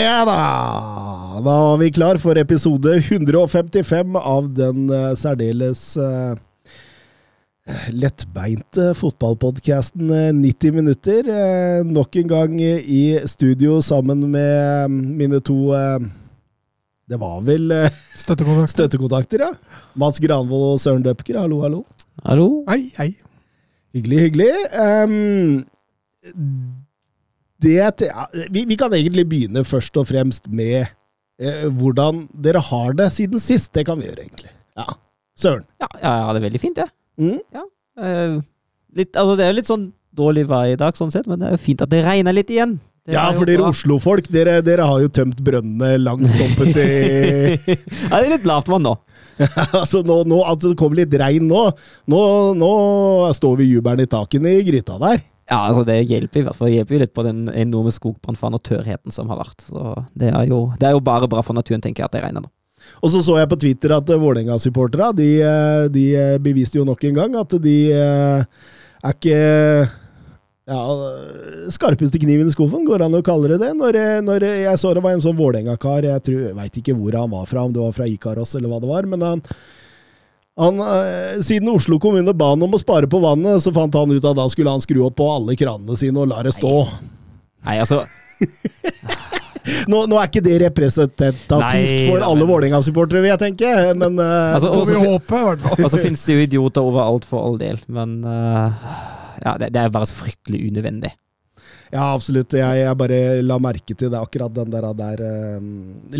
Ja da! Da var vi klar for episode 155 av den eh, særdeles eh, lettbeinte fotballpodkasten 90 minutter. Eh, nok en gang i studio sammen med mine to Det var vel støttekontakter. Støttekontakter, ja. Mats Granvold og Søren Døpker. Hallo, hallo. Hallo? Hei, hei. Hyggelig, hyggelig. Ehm, det, ja, vi, vi kan egentlig begynne først og fremst med eh, hvordan dere har det siden sist. Det kan vi gjøre, egentlig. Ja. Søren. Ja, jeg har det veldig fint, jeg. Mm? Eh, litt, altså, det er litt sånn dårlig vær i dag, sånn sett, men det er jo fint at det regner litt igjen. Det Ja, for dere. Oslo-folk, dere, dere har jo tømt brønnene langt oppe til ja, det er litt lavt vann nå. Altså, nå, nå, at det kommer litt regn nå, nå, nå står vi jubelen i taket i gryta der. Ja, altså det hjelper i hvert fall. Hjelper jo litt på den enorme skogbrannfaren og tørrheten som har vært. Så det er, jo, det er jo bare bra for naturen, tenker jeg, at det regner nå. Og så så jeg på Twitter at uh, Vålerenga-supporterne de, eh, de eh, beviste jo nok en gang at de eh, er ikke ja, skarpeste kniven i skuffen, går an å kalle det det. Når, når jeg så det var en sånn Vålerenga-kar, jeg, jeg veit ikke hvor han var fra, om det var fra Ikaros eller hva det var, men han, han eh, Siden Oslo kommune ba han om å spare på vannet, så fant han ut at da skulle han skru opp på alle kranene sine og la det stå. Nei, altså Nå, nå er ikke det representativt Nei, for alle Vålerenga-supportere, vil jeg tenke, men uh, Altså, også, vi håpe, i. Og så finnes det jo idioter overalt for all del, men uh, ja, det, det er bare så fryktelig unødvendig. Ja, absolutt. Jeg, jeg bare la merke til det, akkurat den der. der eh,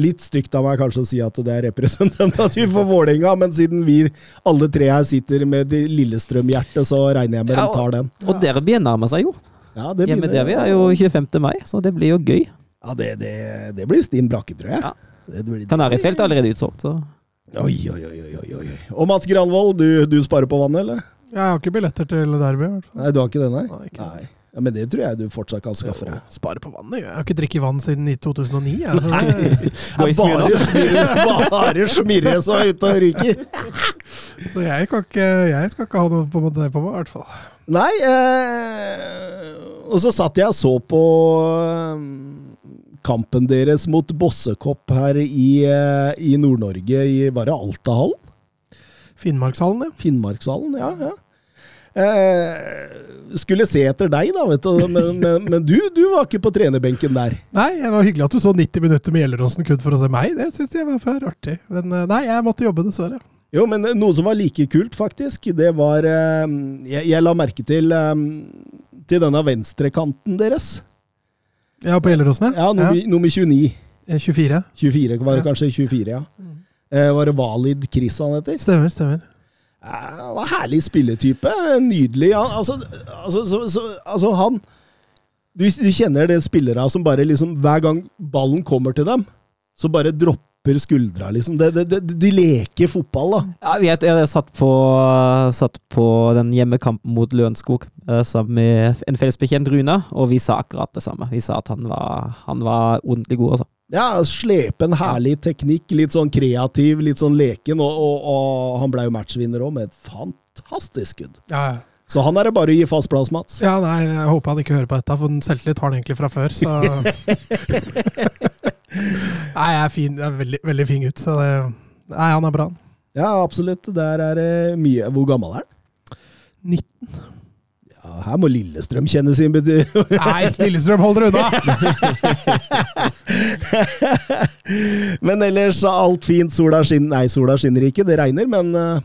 litt stygt av meg kanskje å si at det er representativt for Vålerenga, men siden vi alle tre her sitter med Lillestrøm-hjertet, så regner jeg med Ja, de tar den. Og derbyet nærmer seg jo. Ja, det, Hjemme begynner- derby er jo 25. mai, så det blir jo gøy. ja, det, det, det blir stinn brakke, tror jeg. Ja. Det blir, Kanarifelt er allerede utsolgt, så Oi, oi, oi, oi, oi. Og Mats Granvold, du, du sparer på vannet, eller? Jeg har ikke billetter til derby, i. Nei, du har ikke det, nei? Nei, ikke nei. Ja, men det tror jeg du fortsatt kan skaffe deg. Spare på vannet, jeg. Har ikke drikket vann siden i 2009. Jeg, Nei, Bare smirre, bare smirre så ut og ryker. så jeg, ikke, jeg skal ikke ha noe på det på meg, i hvert fall. Nei, eh, og så satt jeg og så på eh, kampen deres mot Bossekopp her i, eh, i Nord-Norge, Var det Altahallen? Finnmarkshallen, ja. Finnmarkshallen, ja. ja. Eh, skulle se etter deg, da, vet du. Men, men, men du, du var ikke på trenerbenken der. Nei, det var hyggelig at du så 90 minutter med Gjelleråsen kun for å se meg. Det syns jeg var for artig. Men eh, nei, jeg måtte jobbe, dessverre. Jo, men noe som var like kult, faktisk, det var eh, jeg, jeg la merke til eh, til denne venstrekanten deres. Ja, på Gjelleråsen, Ja, nummer, nummer 29. Eh, 24. 24, var det Ja. kanskje 24, ja. Eh, var det Valid Chris han heter? Stemmer, stemmer. Han var herlig spilletype. Nydelig. Han, altså, altså, så, så, altså han du, du kjenner det spillere som bare liksom Hver gang ballen kommer til dem, så bare dropper skuldra, liksom. Det, det, det, de leker fotball, da. Ja, jeg, jeg satt, på, satt på den hjemmekampen mot Lørenskog eh, sammen med en fellesbetjent, Rune, og vi sa akkurat det samme. Vi sa at han var, han var ordentlig god, altså. Ja, Slepe en herlig teknikk, litt sånn kreativ, litt sånn leken, og, og, og han ble jo matchvinner òg, med et fantastisk skudd. Ja, ja. Så han er det bare å gi fast plass, Mats. Ja, nei, jeg håper han ikke hører på dette, for selvtillit har han egentlig fra før, så Nei, jeg er fin. Jeg er veldig, veldig fin gutt, så det Nei, han er bra. han. Ja, absolutt. Der er det mye Hvor gammel er han? 19. Ja, her må Lillestrøm kjenne sin bety... Nei, Lillestrøm, hold dere unna! men ellers er alt fint. Sola skinner Nei, sola skinner ikke. Det regner, men, eh,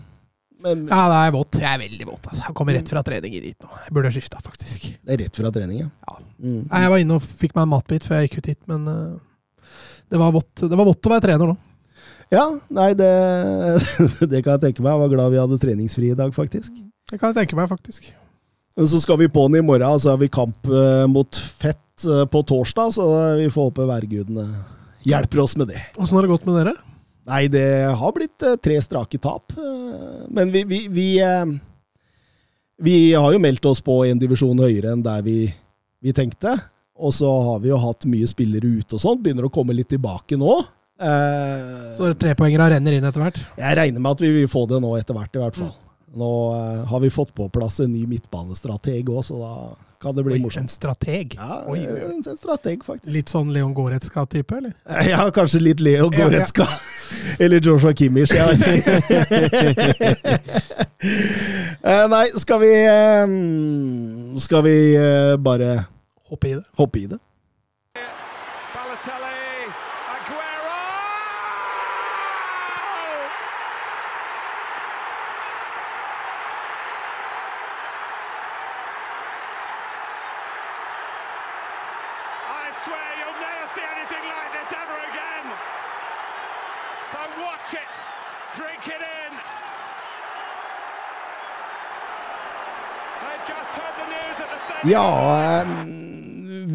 men Ja, det er vått. Jeg er veldig våt. Altså. Han kommer rett fra trening dit nå. Jeg burde ha skifta, faktisk. det er rett fra trening, ja. Ja. Mm. Nei, jeg var inne og fikk meg en matbit før jeg gikk ut hit, men eh, det, var vått. det var vått å være trener nå. Ja, nei, det, det kan jeg tenke meg. Jeg var glad vi hadde treningsfri i dag, faktisk. Det kan jeg tenke meg, faktisk. Men så skal vi på'n i morgen, og så har vi kamp eh, mot Fett eh, på torsdag, så vi får håpe værgudene hjelper oss med det. Åssen har det gått med dere? Nei, det har blitt eh, tre strake tap. men vi vi, vi, vi har jo meldt oss på en divisjon høyere enn der vi, vi tenkte. Og så har vi jo hatt mye spillere ute og sånt. Begynner å komme litt tilbake nå. Eh, Så trepoengere renner inn etter hvert? jeg regner med at vi vil få det nå etter hvert, i hvert fall. Nå eh, har vi fått på plass en ny midtbanestrateg òg, så da kan det bli Oi, en strateg? Ja, Oi, oi, oi. en strateg, faktisk. Litt sånn Leon Goretzka-type, eller? Ja, kanskje litt Leo Ja, ja. Goretzka. Eller Joshua Kimmich, jeg vet ikke. Eh, Nei, skal vi eh, Skal vi eh, bare Hoppe i det. hoppe i det? Balotelli, Aguero! I swear you'll never see anything like this ever again. So watch it, drink it in. They've just heard the news at the stadium. Ja, eh,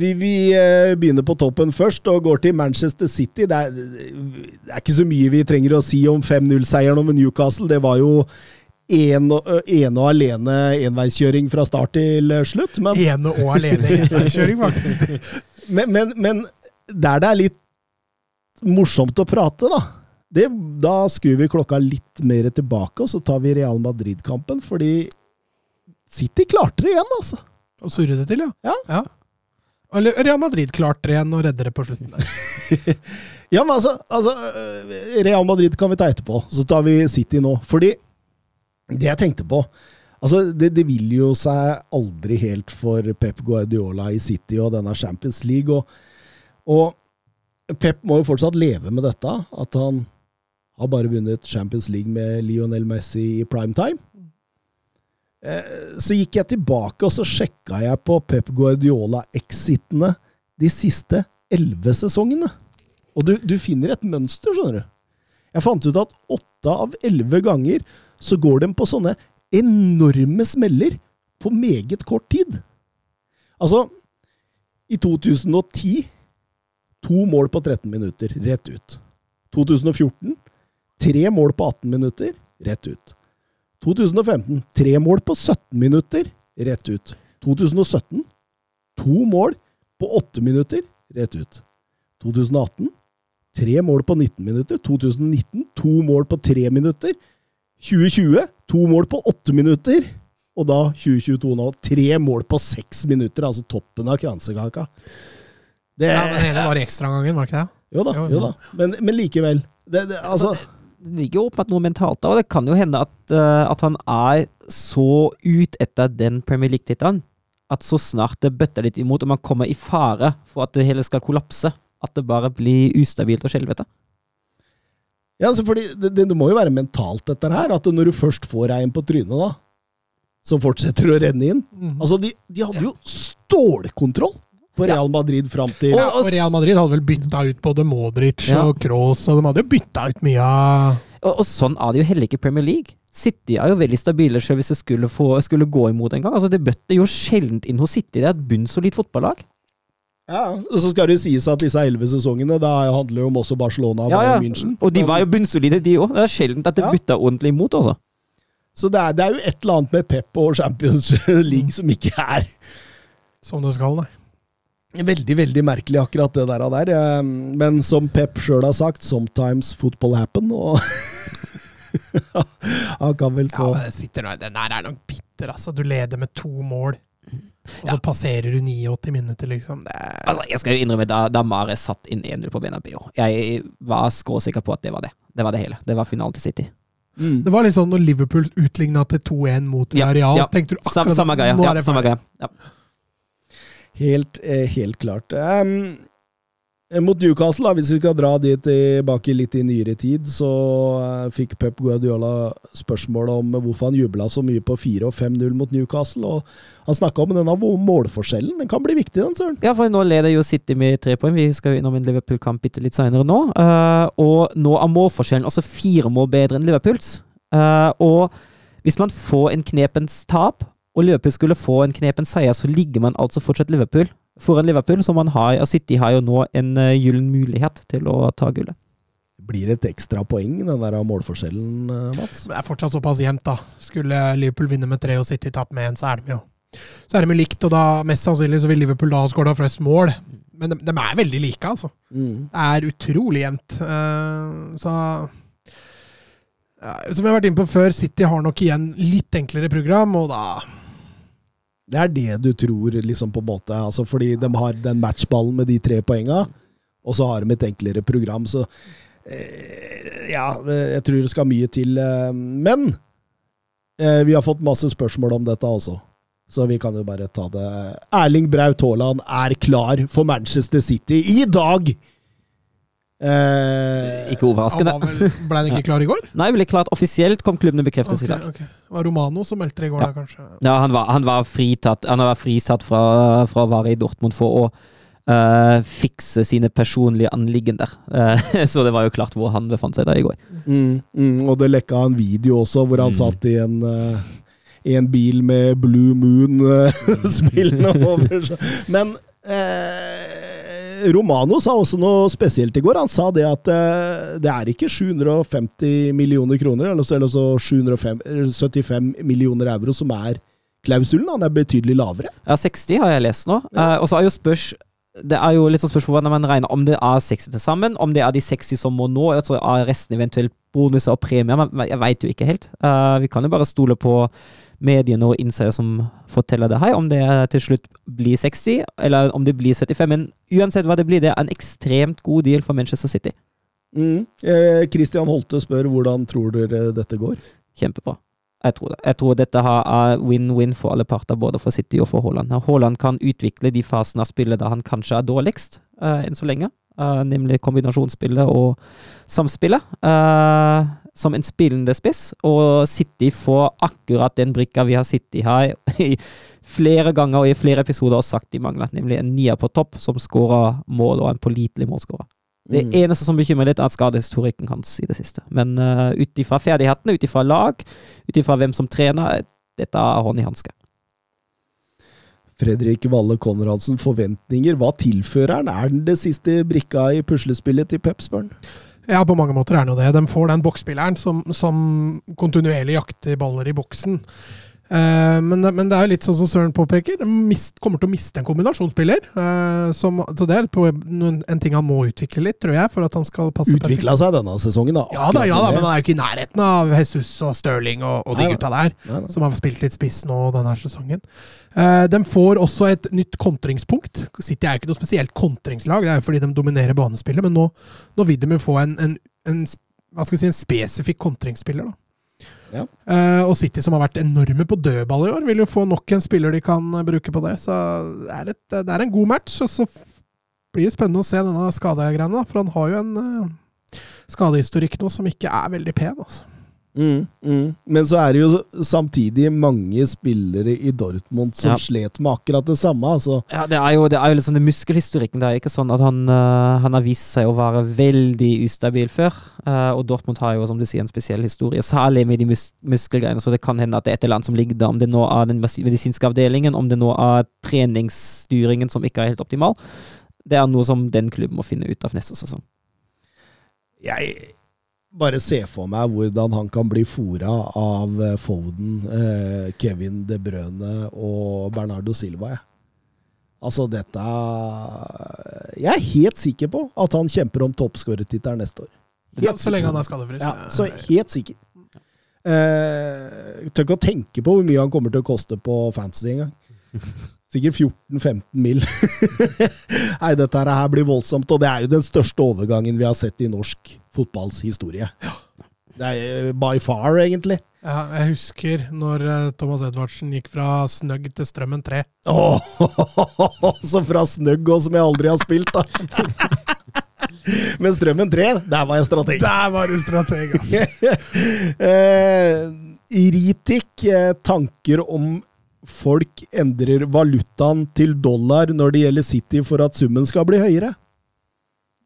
vi, vi eh, begynner på toppen først og går til Manchester City. Det er, det er ikke så mye vi trenger å si om 5-0-seieren over Newcastle. Det var jo en, og- alene enveiskjøring fra start til eh, slutt. Men Ene og alene enveiskjøring, faktisk. Men, men, men der det er litt morsomt å prate, da det, Da skrur vi klokka litt mer tilbake, og så tar vi Real Madrid-kampen, fordi City klarte det igjen, altså. Og surre det til, ja. Ja. Eller Real Madrid klarte det igjen og redder det på slutten. Ja, men altså, altså øh, Real Madrid kan vi ta etterpå, så tar vi City nå. Fordi det jeg tenkte på altså det, det vil jo seg aldri helt for Pep Guardiola i City og denne Champions League. Og, og Pep må jo fortsatt leve med dette, at han har bare vunnet Champions League med Lionel Messi i primetime. Så gikk jeg tilbake og så sjekka jeg på Pep Guardiola-exitene de siste elleve sesongene. Og du, du finner et mønster, skjønner du. Jeg fant ut at åtte av elleve ganger så går de på sånne enorme smeller på meget kort tid. Altså, i 2010 to mål på 13 minutter, rett ut. 2014 tre mål på 18 minutter, rett ut. 2015 tre mål på 17 minutter, rett ut. 2017 to mål på 8 minutter, rett ut. 2018 tre mål på 19 minutter. 2019 to mål på 3 minutter. 2020 to mål på 8 minutter. Og da 2022 nå tre mål på 6 minutter, altså toppen av kransekaka. Det, Ja, Den ene var i ekstragangen, var det ikke det? jo da, jo, jo da. Men, men likevel. Det, det, altså, Det ligger jo åpenbart noe mentalt der, og det kan jo hende at, eh, at han er så ut etter den Premier League-tittelen at så snart det bøtter litt imot, og man kommer i fare for at det hele skal kollapse, at det bare blir ustabilt og skjelvete. Ja, altså fordi det, det, det må jo være mentalt, dette her. At når du først får regn på trynet, da, så fortsetter du å renne inn. Mhm. Altså, de, de hadde jo stålkontroll på Real Madrid fram til Ja, og Real Madrid hadde vel bytta ut både Modric Ja. og Kroos, og de hadde jo bytta ut mye av Og, og sånn er det jo heller ikke i Premier League. City er jo veldig stabile selv hvis det skulle, få, skulle gå imot en gang. Altså, det bøtter jo sjeldent inn hos City. Det er et bunnsolid fotballag. Ja, og Så skal det jo sies at disse elleve sesongene da handler det om også Barcelona og Ja, ja. München. Og de var jo bunnsolide, de òg. Det er sjelden at det Ja. bytta ordentlig imot, altså. Så det er, det er jo et eller annet med Pep og Champions League som ikke er som det skal, nei. Veldig, veldig merkelig, akkurat det der. der. Eh, Men som Pep sjøl har sagt, 'sometimes football happen'. Og han kan vel Ja, få det sitter Den der er nok bitter, altså. Du leder med to mål, og så passerer du 89 minutter, liksom. Det er, Altså, jeg skal jo innrømme da, da Mare satt inn 1-0 på Benabio, Jeg var skråsikker på at det var det. Det var det hele. Det var finalen til City. mm. det var litt sånn når Liverpool utligna til 2-1 mot Ja, Real. ja. Tenkte du akkurat samme greia. Ja, samme greia. Ja. Helt, eh, helt klart. Um, mot Newcastle, da, hvis vi skal dra dit tilbake litt i nyere tid, så eh, fikk Pep Guardiola spørsmål om hvorfor han jubla så mye på 4 og 5-0 mot Newcastle. og Han snakka om denne målforskjellen. Den kan bli viktig, den, søren. Ja, for nå leder jo City med tre poeng. Vi skal jo innom en Liverpool-kamp litt senere nå. Uh, og nå er målforskjellen altså fire mål bedre enn Liverpools. Uh, og hvis man får en knepens tap og Liverpool skulle få en knepen seier, så ligger man altså fortsatt Liverpool foran Liverpool, så man har, og City har jo nå en uh, gyllen mulighet til å ta gullet. Blir det et ekstra poeng, den der målforskjellen, eh, Mats? Det er fortsatt såpass jevnt, da. Skulle Liverpool vinne med tre og City tape med én, så er de jo så er de likt, og da mest sannsynlig så vil Liverpool da ha skåra flest mål. Men de, de, er veldig like, altså. Mm. Det er utrolig jevnt. Uh, så Som jeg har vært inne på før, City har nok igjen litt enklere program, og da Det er det du tror, liksom, på en måte. Altså, fordi de har den matchballen med de tre poenga, og så har de et enklere program. Så eh, ja, jeg tror det skal mye til. Eh, men eh, vi har fått masse spørsmål om dette også. Så vi kan jo bare ta det. Erling Braut Haaland er klar for Manchester City i dag! Eh, Ikke overraskende. Han vel, ble han ikke klar i går? Nei, ble klart offisielt kom klubben med bekreftelse i dag. Okay. Det var Romano som meldte det i går, da, kanskje? Ja, han var, han var fritatt Han var frisatt fra, fra å være i Dortmund for å uh, fikse sine personlige anliggender. Uh, så det var jo klart hvor han befant seg da i går. mm, mm, og det lekka en video også hvor han Mm. satt i en uh i en bil med Blue Moon-spillene over. seg. Men eh, Romano sa også noe spesielt i går. Han sa det at eh, det er ikke 750 millioner kroner, eller så, eller så 775 millioner euro som er klausulen. Han er betydelig lavere. Ja, 60 har jeg lest nå. Eh, og så er jo spørs det er jo litt sånn spørsmål når man regner om det er 60 til sammen, om det er de 60 som må nå, og så er resten eventuelt bonuser og premier. Men jeg veit jo ikke helt. Eh, vi kan jo bare stole på mediene og innsider som forteller det her, om det til slutt blir 60, eller om det blir 75. Men uansett hva det blir, det er en ekstremt god deal for Manchester City. Mm. Eh, Christian Holte spør hvordan tror dere dette går? Kjempebra. Jeg tror det. Jeg tror dette er win-win for alle parter, både for City og for Haaland. Haaland kan utvikle de fasene av spillet der han kanskje er dårligst uh, enn så lenge, uh, nemlig kombinasjonsspillet og samspillet, uh, som en spillende spiss. Og City får akkurat den brikka vi har sittet her i flere ganger og i flere episoder og sagt de mangler, nemlig en nier på topp som skårer mål og en pålitelig målskårer. Det Mm. eneste som bekymrer litt, er skadehistorikken hans i det siste. Men uh, ut ifra ferdighetene, ut ifra lag, ut ifra hvem som trener, dette er hånd i hanske. Fredrik Valle Konradsen, forventninger. Hva tilfører han? Er den det siste brikka i puslespillet til Pepsburn? Ja, på mange måter er det jo det. De får den boksspilleren som, som kontinuerlig jakter baller i boksen. Eh, men, men det er jo litt sånn som Søren påpeker, de kommer til å miste en kombinasjonsspiller. eh, som, så det er på, en, en ting han må utvikle litt, tror jeg, for at han skal passe Utvikla seg denne sesongen, da. Ja da, ja da, men han er jo ikke i nærheten av Jesus og Stirling og, og de Nei gutta der, Nei nei. som har spilt litt spiss nå denne sesongen. Eh, de får også et nytt kontringspunkt. City er jo ikke noe spesielt kontringslag, det er jo fordi de dominerer banespillet, men nå, nå vil de jo få en, en, en, si, en spesifikk kontringsspiller. da. Ja. Uh, og City, som har vært enorme på dødball i år, vil jo få nok en spiller de kan eh, bruke på det. Så det er, et, det er en god match. Og så blir det spennende å se denne skadegreiene, for han har jo en uh, skadehistorikk nå som ikke er veldig pen. altså. Mm, mm. Men så er det jo samtidig mange spillere i Dortmund som Ja. slet med akkurat det samme. Altså. Ja, det er jo, det er jo sånn det muskelhistorikken. Det er ikke sånn at han, uh, han har vist seg å være veldig ustabil før. Uh, og Dortmund har jo, som du sier, en spesiell historie, særlig med de mus muskelgreiene. Så det kan hende at det er et eller annet som ligger der. Om det nå er den medisinske avdelingen, om det nå er treningsstyringen som ikke er helt optimal. Det er noe som den klubben må finne ut av neste sesong. Jeg bare se for meg hvordan han kan bli fora av eh, Foden, eh, Kevin De Brøne og Bernardo Silva. Jeg. Altså, dette Jeg er helt sikker på at han kjemper om toppskårertittelen neste år. Ja, så lenge han er skadefri. Ja, så helt sikker. Eh, tør ikke å tenke på hvor mye han kommer til å koste på fantasy engang. Sikkert 14-15 mil. Nei, dette her blir voldsomt, og det er jo den største overgangen vi har sett i norsk fotballs historie. Det er eh, by far, egentlig. Ja, jeg husker når eh, Thomas Edvardsen gikk fra Snøgg til Strømmen 3. Oh, så fra snøgg og som jeg aldri har spilt, da. Men Strømmen 3, der var jeg strateg. Der var du strateg, ass! eh, Ritik, eh, tanker om folk endrer valutaen til dollar når det gjelder City for at summen skal bli høyere?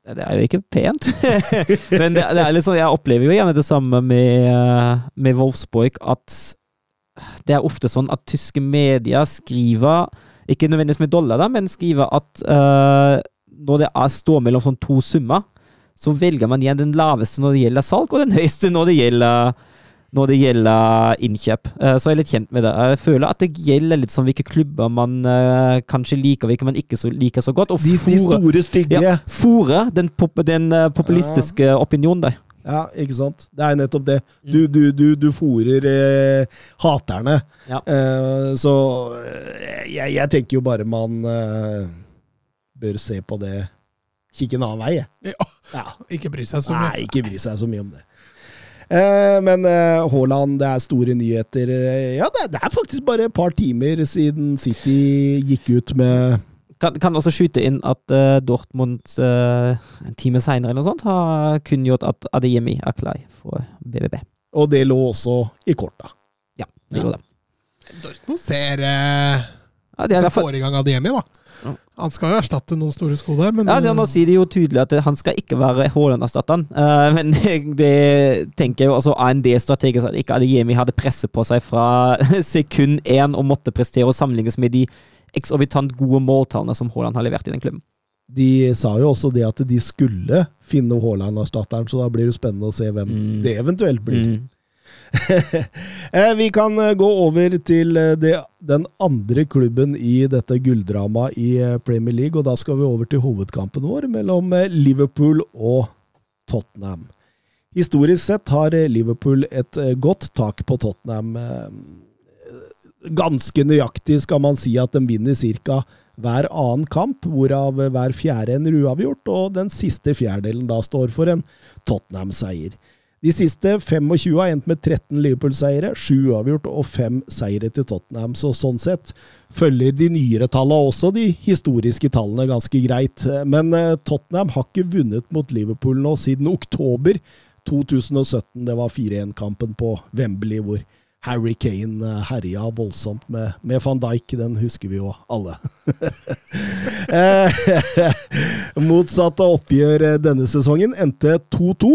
Det er jo ikke pent. Men det, det liksom, jeg opplever jo gjerne det samme med, eh, med Wolfsburg, at det er ofte sånn at tyske medier skriver, ikke nødvendigvis med dollar, da, men skriver at uh, når det er står mellom sånn to summer, så velger man igjen den laveste når det gjelder salg, og den høyeste når det gjelder, når det gjelder innkjøp. Eh, så jeg er litt kjent med det. Jeg føler at det gjelder litt sånn hvilke klubber man eh, kanskje liker, hvilke man ikke så, liker så godt. Og De, de store, stygge. ja, fore den, pop, den populistiske populistiske opinionen der. ikke sant. Det er nettopp det. Mm. Du, du, du, du fôrer eh, haterne. Ja. Eh, så eh, jeg, jeg tenker jo bare man eh, bør se på det Kikke en annen vei, jeg. Ja, Ja. ikke bry seg så mye. Nei, ikke bry seg så mye om det. Eh, men eh, Haaland, det er store nyheter. Eh, ja, det, er- faktisk bare et par timer siden City gikk ut med Kan, kan også skyte inn at uh, Dortmund uh, en time seinere eller noe sånt har kunngjort at Adeyemi er klar for BBB. Og det lå også i korta. Ja, det Ja. gjorde det. Dortmund ser uh, Ja, de er ser får i gang Adiemi, da. Han skal jo erstatte noen store sko der, men Ja, det, Nå sier de jo tydelig at han skal ikke være Haaland-erstatteren. Uh, men det tenker jeg jo altså AND-strategisk at ikke Adeyemi hadde presset på seg fra sekund én og måtte prestere og sammenlignes med de eksorbitant gode måltallene som Haaland har levert i den klubben. De sa jo også det at de skulle finne Haaland-erstatteren, så da blir det spennende å se hvem Mm. det eventuelt blir. Mm. Eh, Vi kan eh, gå over til eh, det, den andre klubben i dette gulldramaet i Premier League, og da skal vi over til hovedkampen vår mellom Liverpool og Tottenham. Historisk sett har Liverpool et godt tak på Tottenham. Ganske nøyaktig skal man si at de vinner ca. hver annen kamp, hvorav hver fjerde en uavgjort, og den siste fjerdedelen da står for en Tottenham-seier. De siste 25 har endt med 13 Liverpool-seiere, 7 uavgjort og 5 seire til Tottenham. Så sånn sett følger de nyere tallene også de historiske tallene ganske greit. Men eh, Tottenham har ikke vunnet mot Liverpool nå siden oktober 2017. Det var 4-1-kampen på Wembley hvor Harry Kane eh, herja voldsomt med, med van Dijk. Den husker vi jo alle. Eh, Motsatte oppgjør denne sesongen endte 2-2.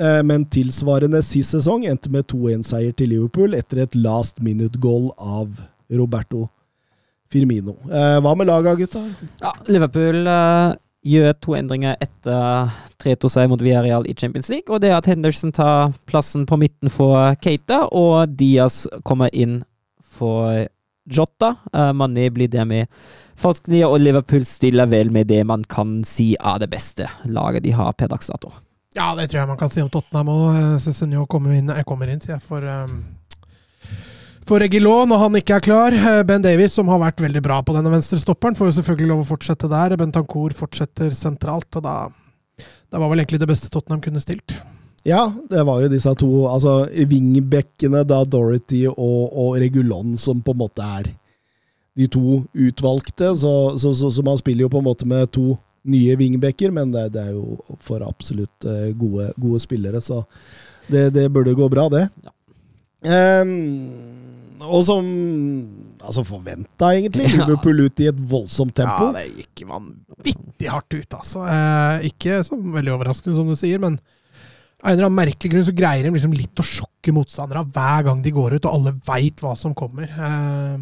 Eh, Men tilsvarende sist sesong endte med 2-1-seier til Liverpool etter et last minute-goal av Roberto Firmino. Eh, Hva med laga, gutta? Ja, Liverpool eh, gjør to endringer etter 3-2-seier mot Villarreal i Champions League. Og det er at Henderson tar plassen på midten for Keita, og Diaz kommer inn for Jota. Uh, Mané blir der med falsk nier, og Liverpool stiller vel med det man kan si er det beste laget de har per dags dato. Ja, det tror jeg man kan si om Tottenham òg. Cézinho kommer inn, jeg kommer inn, sier jeg, for um, for Regilon når han ikke er klar. Eh, Ben Davies, som har vært veldig bra på denne venstrestopperen, får jo selvfølgelig lov å fortsette der. Bentancour fortsetter sentralt, og da Det var vel egentlig det beste Tottenham kunne stilt. Ja, det var jo disse to altså wingbackene, da Dorothy og, og Regulon, som på en måte er de to utvalgte. Så, så, så, så man spiller jo på en måte med to nye wingbacker, men det, det er jo for absolutt eh, gode, gode spillere, så det, det burde gå bra, det. Ja. Um, og som altså forventa, egentlig. Liverpool ut i et voldsomt tempo. Ja, det gikk vanvittig hardt ut, altså. Eh, ikke så veldig overraskende, som du sier, men av en eller annen merkelig grunn så greier de liksom litt å sjokke motstandere hver gang de går ut, og alle veit hva som kommer. Eh,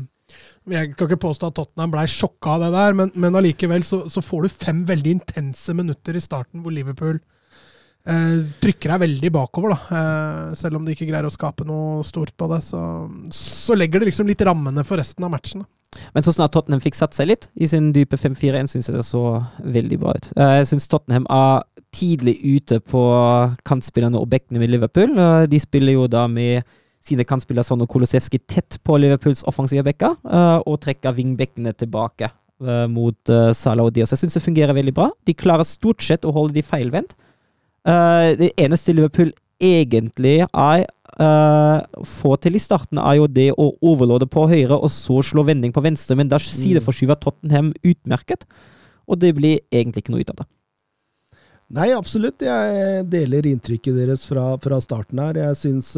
jeg kan ikke påstå at Tottenham blei sjokka av det der, men, men allikevel så, så får du fem veldig intense minutter i starten hvor Liverpool eh, trykker deg veldig bakover, da. Eh, selv om de ikke greier å skape noe stort på det, så, så legger det liksom litt rammene for resten av matchen. Da. Men så snart Tottenham fikk satt seg litt i sin dype 5-4-1, syns jeg det så veldig bra ut. Eh, Jeg syns Tottenham er tidlig ute på kantspillerne og bekkene med Liverpool. Eh, De spiller jo da med sine kantspillere og Kolosevskij tett på Liverpools offensive bekker, eh, og trekker vingbekkene tilbake eh, mot eh, Salah og Diaz. Jeg syns det fungerer veldig bra. De klarer stort sett å holde de feilvendt. Det eneste Liverpool egentlig er uh, få til i starten, er jo det å overlåde på høyre og så slå vending på venstre, men da sideforskyver Tottenham utmerket. Og det blir egentlig ikke noe ut av det. Nei, absolutt. Jeg deler inntrykket deres fra, fra starten her. Jeg syns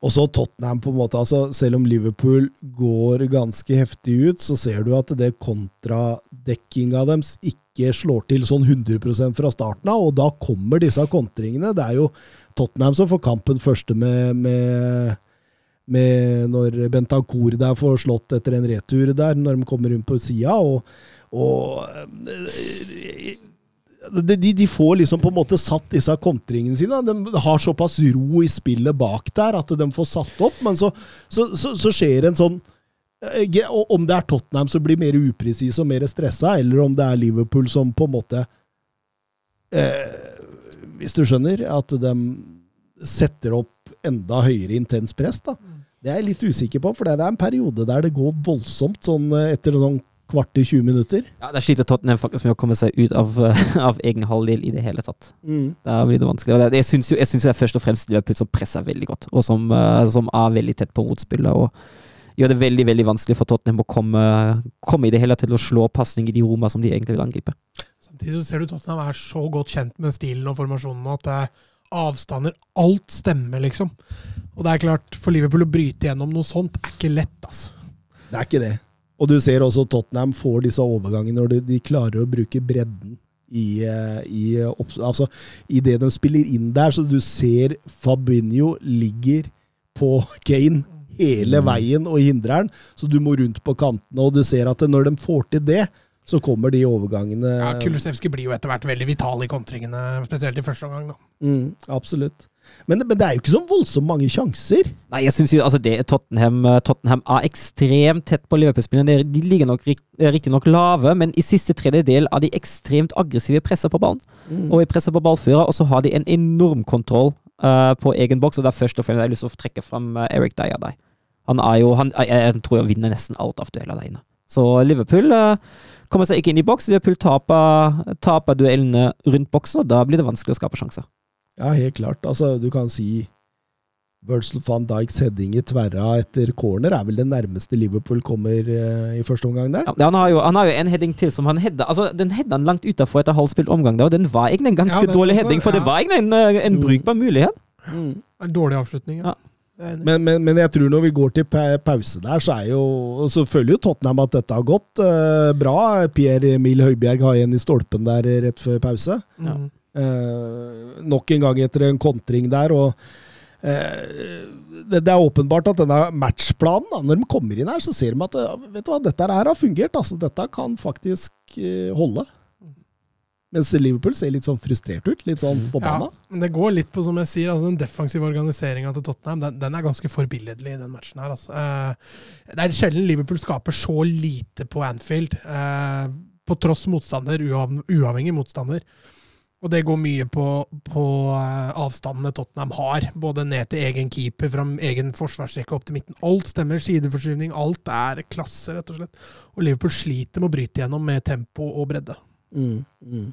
eh, også Tottenham, på en måte altså Selv om Liverpool går ganske heftig ut, så ser du at det kontradekkinga deres ikke slår til sånn 100% fra starten av, og da kommer disse kontringene. Det er jo Tottenham som får kampen første med, med med når Bentancour der får slått etter en retur der, når de kommer rundt på sida. Og, og eh, de, de, får liksom på en måte satt disse kontringene sine. De har såpass ro i spillet bak der at de får satt opp, men så, så, så, så skjer en sånn eh, Om det er Tottenham som blir mer upresis og mer stressa, eller om det er Liverpool som på en måte eh, Hvis du skjønner, at de setter opp enda høyere intens press, da. Det er jeg litt usikker på, for det er en periode der det går voldsomt, sånn eh, etter noen kvart til 20 minutter. Ja, Der sliter Tottenham faktisk med å komme seg ut av, av egen halvdel i det hele tatt. Mm. Der blir det vanskelig. Og det, jeg syns jo, jeg synes jo det er først og fremst Liverpool som presser veldig godt, og som, eh, som er veldig tett på motspillet. og Gjør det veldig veldig vanskelig for Tottenham å komme, komme i det hele til å slå pasning i de roma som de egentlig vil angripe. Samtidig så ser du Tottenham er så godt kjent med stilen og formasjonen at det er avstander Alt stemmer, liksom. Og det er klart, for Liverpool å bryte gjennom noe sånt er ikke lett, altså. Det er ikke det. Og du ser også Tottenham får disse overgangene når de, de klarer å bruke bredden i, eh, i, opp, altså, i det de spiller inn der. Så du ser Fabinho ligger på Kane hele veien og hindrer den, så du må rundt på kantene. Og du ser at når de får til det, så kommer de overgangene Ja, Kulusevski blir jo etter hvert veldig vital i kontringene, spesielt i første omgang. da. mm, Absolutt. Men, men det er jo ikke så voldsomt mange sjanser. Nei, jeg synes jo altså det Tottenham, eh, Tottenham er ekstremt tett på Liverpool-spillerne. De- ligger nok eh, riktignok lave, men i siste tredjedel er de ekstremt aggressive presser på ballen. Og i presset på ballfører, og så har de en enorm kontroll uh, på egen boks. Og det er først og fremst jeg har lyst til å trekke fram uh, Eric Dyer der. Han er jo han, jeg, jeg tror jeg vinner nesten alt av dueller der inne. Så Liverpool uh, kommer seg ikke inn i boks. Liverpool taper, taper duellene rundt boksen, og da blir det vanskelig å skape sjanser. Ja, helt klart. Altså, du kan si Virgil van Dijks heading i tverra etter corner er vel det nærmeste Liverpool kommer uh, i første omgang der. Ja, han, har jo, han har jo en heading til som han hedda altså, Den hedda han langt utafor etter halvspilt omgang, da, og den var egentlig en ganske Ja, dårlig også, heading, for det var egentlig en, eh, en Mm. brukbar mulighet. Mm. En dårlig avslutning. Ja. Men, men, men jeg tror når vi går til pause der, så er jo Så føler jo Tottenham at dette har gått uh, bra. Pierre Emil Høibjerg har en i stolpen der rett før pause. Ja. Mm. Eh, nok en gang etter en kontring der. og eh, det, det er åpenbart at denne matchplanen, da, når de kommer inn her, så ser de at vet du hva, dette her har fungert. altså Dette kan faktisk eh, holde. Mens Liverpool ser litt sånn frustrert ut. Litt sånn Ja, forbanna. men det går litt på, som jeg sier, altså den defensive organiseringa til Tottenham den, den er ganske forbilledlig i den matchen. her. Altså. Eh, det er sjelden Liverpool skaper så lite på Anfield, eh, på tross motstander, uav, uavhengig motstander. Og det går mye på, på eh, avstandene Tottenham har, både ned til egen keeper, fra egen forsvarsrekke opp til midten. Alt stemmer, sideforskyvning, alt er klasse, rett og slett. Og Liverpool sliter med å bryte gjennom med tempo og bredde. Mm, mm.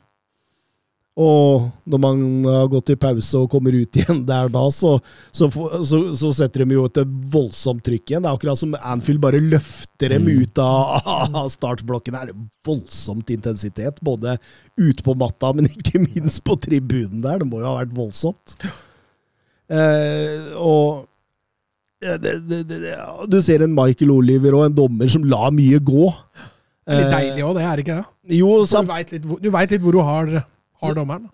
Og når man har gått i pause og kommer ut igjen der da, så, så, så, så setter de jo et voldsomt trykk igjen. Det er akkurat som Anfield bare løfter dem Mm. ut av, av startblokken. Det er voldsomt intensitet, både ute på matta, men ikke minst på tribunen der. Det må jo ha vært voldsomt. Eh, og eh, det, det, det, du ser en Michael Oliver og en dommer som lar mye gå. Det er litt Eh, deilig òg, det er ikke det? Jo, så, Du veit litt, vet litt hvor du har.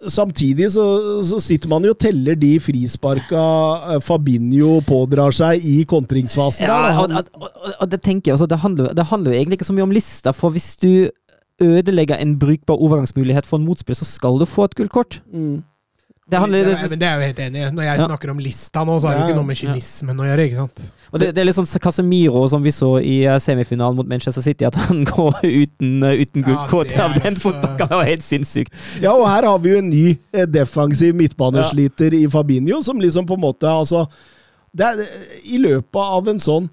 Samtidig så, så sitter man jo og teller de frisparka eh, Fabinho pådrar seg i kontringsfasen. Ja, og, og, og, og det tenker jeg også, det handler, det handler jo egentlig ikke så mye om lista, for hvis du ødelegger en brukbar overgangsmulighet for en motspiller, så skal du få et gullkort. Mm. Det handler, det, er, det er jo helt enig. Når jeg Ja. snakker om lista nå, så har det jo ikke noe med ja. å gjøre. ikke sant? og det, det er litt sånn Casemiro som vi så i eh, semifinalen mot Manchester City, at han går uten, eh, uten gullkort Ja, av den altså- fotballen. Det var helt sinnssykt. Ja, og her har vi jo en ny eh, defensiv midtbanesliter i Fabinho, som liksom på en måte altså det er, I løpet av en sånn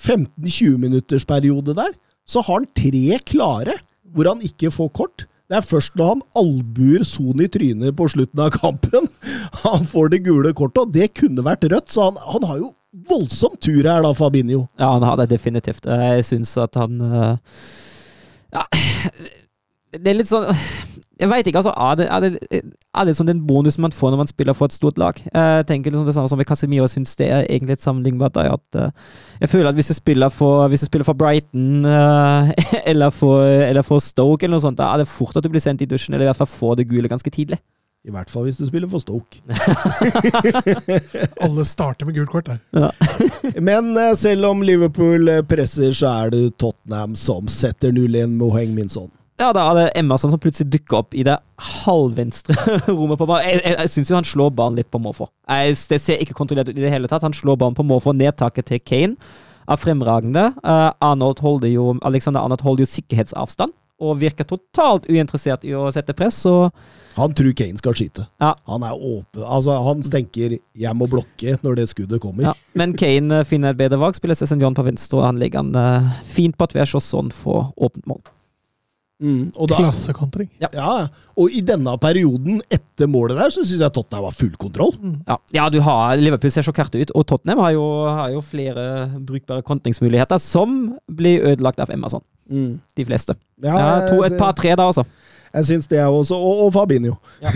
15-20 minutters periode der, så har han tre klare hvor han ikke får kort. Det er først når han albuer Son i trynet på slutten av kampen han får det gule kortet, og det kunne vært rødt. Så han, han har jo voldsom tur her, da, Fabinho. Ja, han har det definitivt. Jeg syns at han eh, Ja, det er litt sånn Jeg veit ikke, altså. Er det, er, det, er det sånn den bonusen man får når man spiller for et stort lag? Jeg tenker liksom det samme som med Casemiro. Jeg syns det er egentlig et sammenlignbart. da, At, eh, jeg føler at hvis du spiller for, hvis du spiller for Brighton eh, eller, for, eller for Stoke, eller noe sånt, da er det fort at du blir sendt i dusjen, eller i hvert fall får det gule ganske tidlig. I hvert fall hvis du spiller for Stoke. Alle starter med gult kort der. Ja. Men eh, selv om Liverpool eh, presser, så er det Tottenham som setter 0-1 med Hoeng Minson. Ja, da er det Emerson som plutselig dukker opp i det halvvenstre rommet på banen. Jeg, jeg, jeg syns jo han slår ballen litt på måfå. Det ser ikke kontrollert ut i det hele tatt. Han slår ballen på måfå. Nedtaket til Kane er fremragende. Uh, Arnold holder jo, Alexander Arnold holder jo sikkerhetsavstand og virker totalt uinteressert i å sette press. Så Han tror Kane skal skyte. Ja. Han er åpen. Altså, han tenker 'jeg må blokke' når det skuddet kommer. Ja, men Kane finner et bedre valg, spiller Cézanne John på venstre, og han legger han uh, fint på tvers, og sånn får åpent mål. Mm, Klassekontring. ja, og i denne perioden etter målet der, så syns jeg Tottenham har full kontroll. Ja, ja du har, Liverpool ser sjokkerte ut, og Tottenham har jo, har jo flere brukbare kontringsmuligheter, som blir ødelagt av Emerson. Mm. De fleste. Ja, Ja, to, et par-tre, da, altså. Jeg syns det, jeg også. Og, og Fabinho. Ja.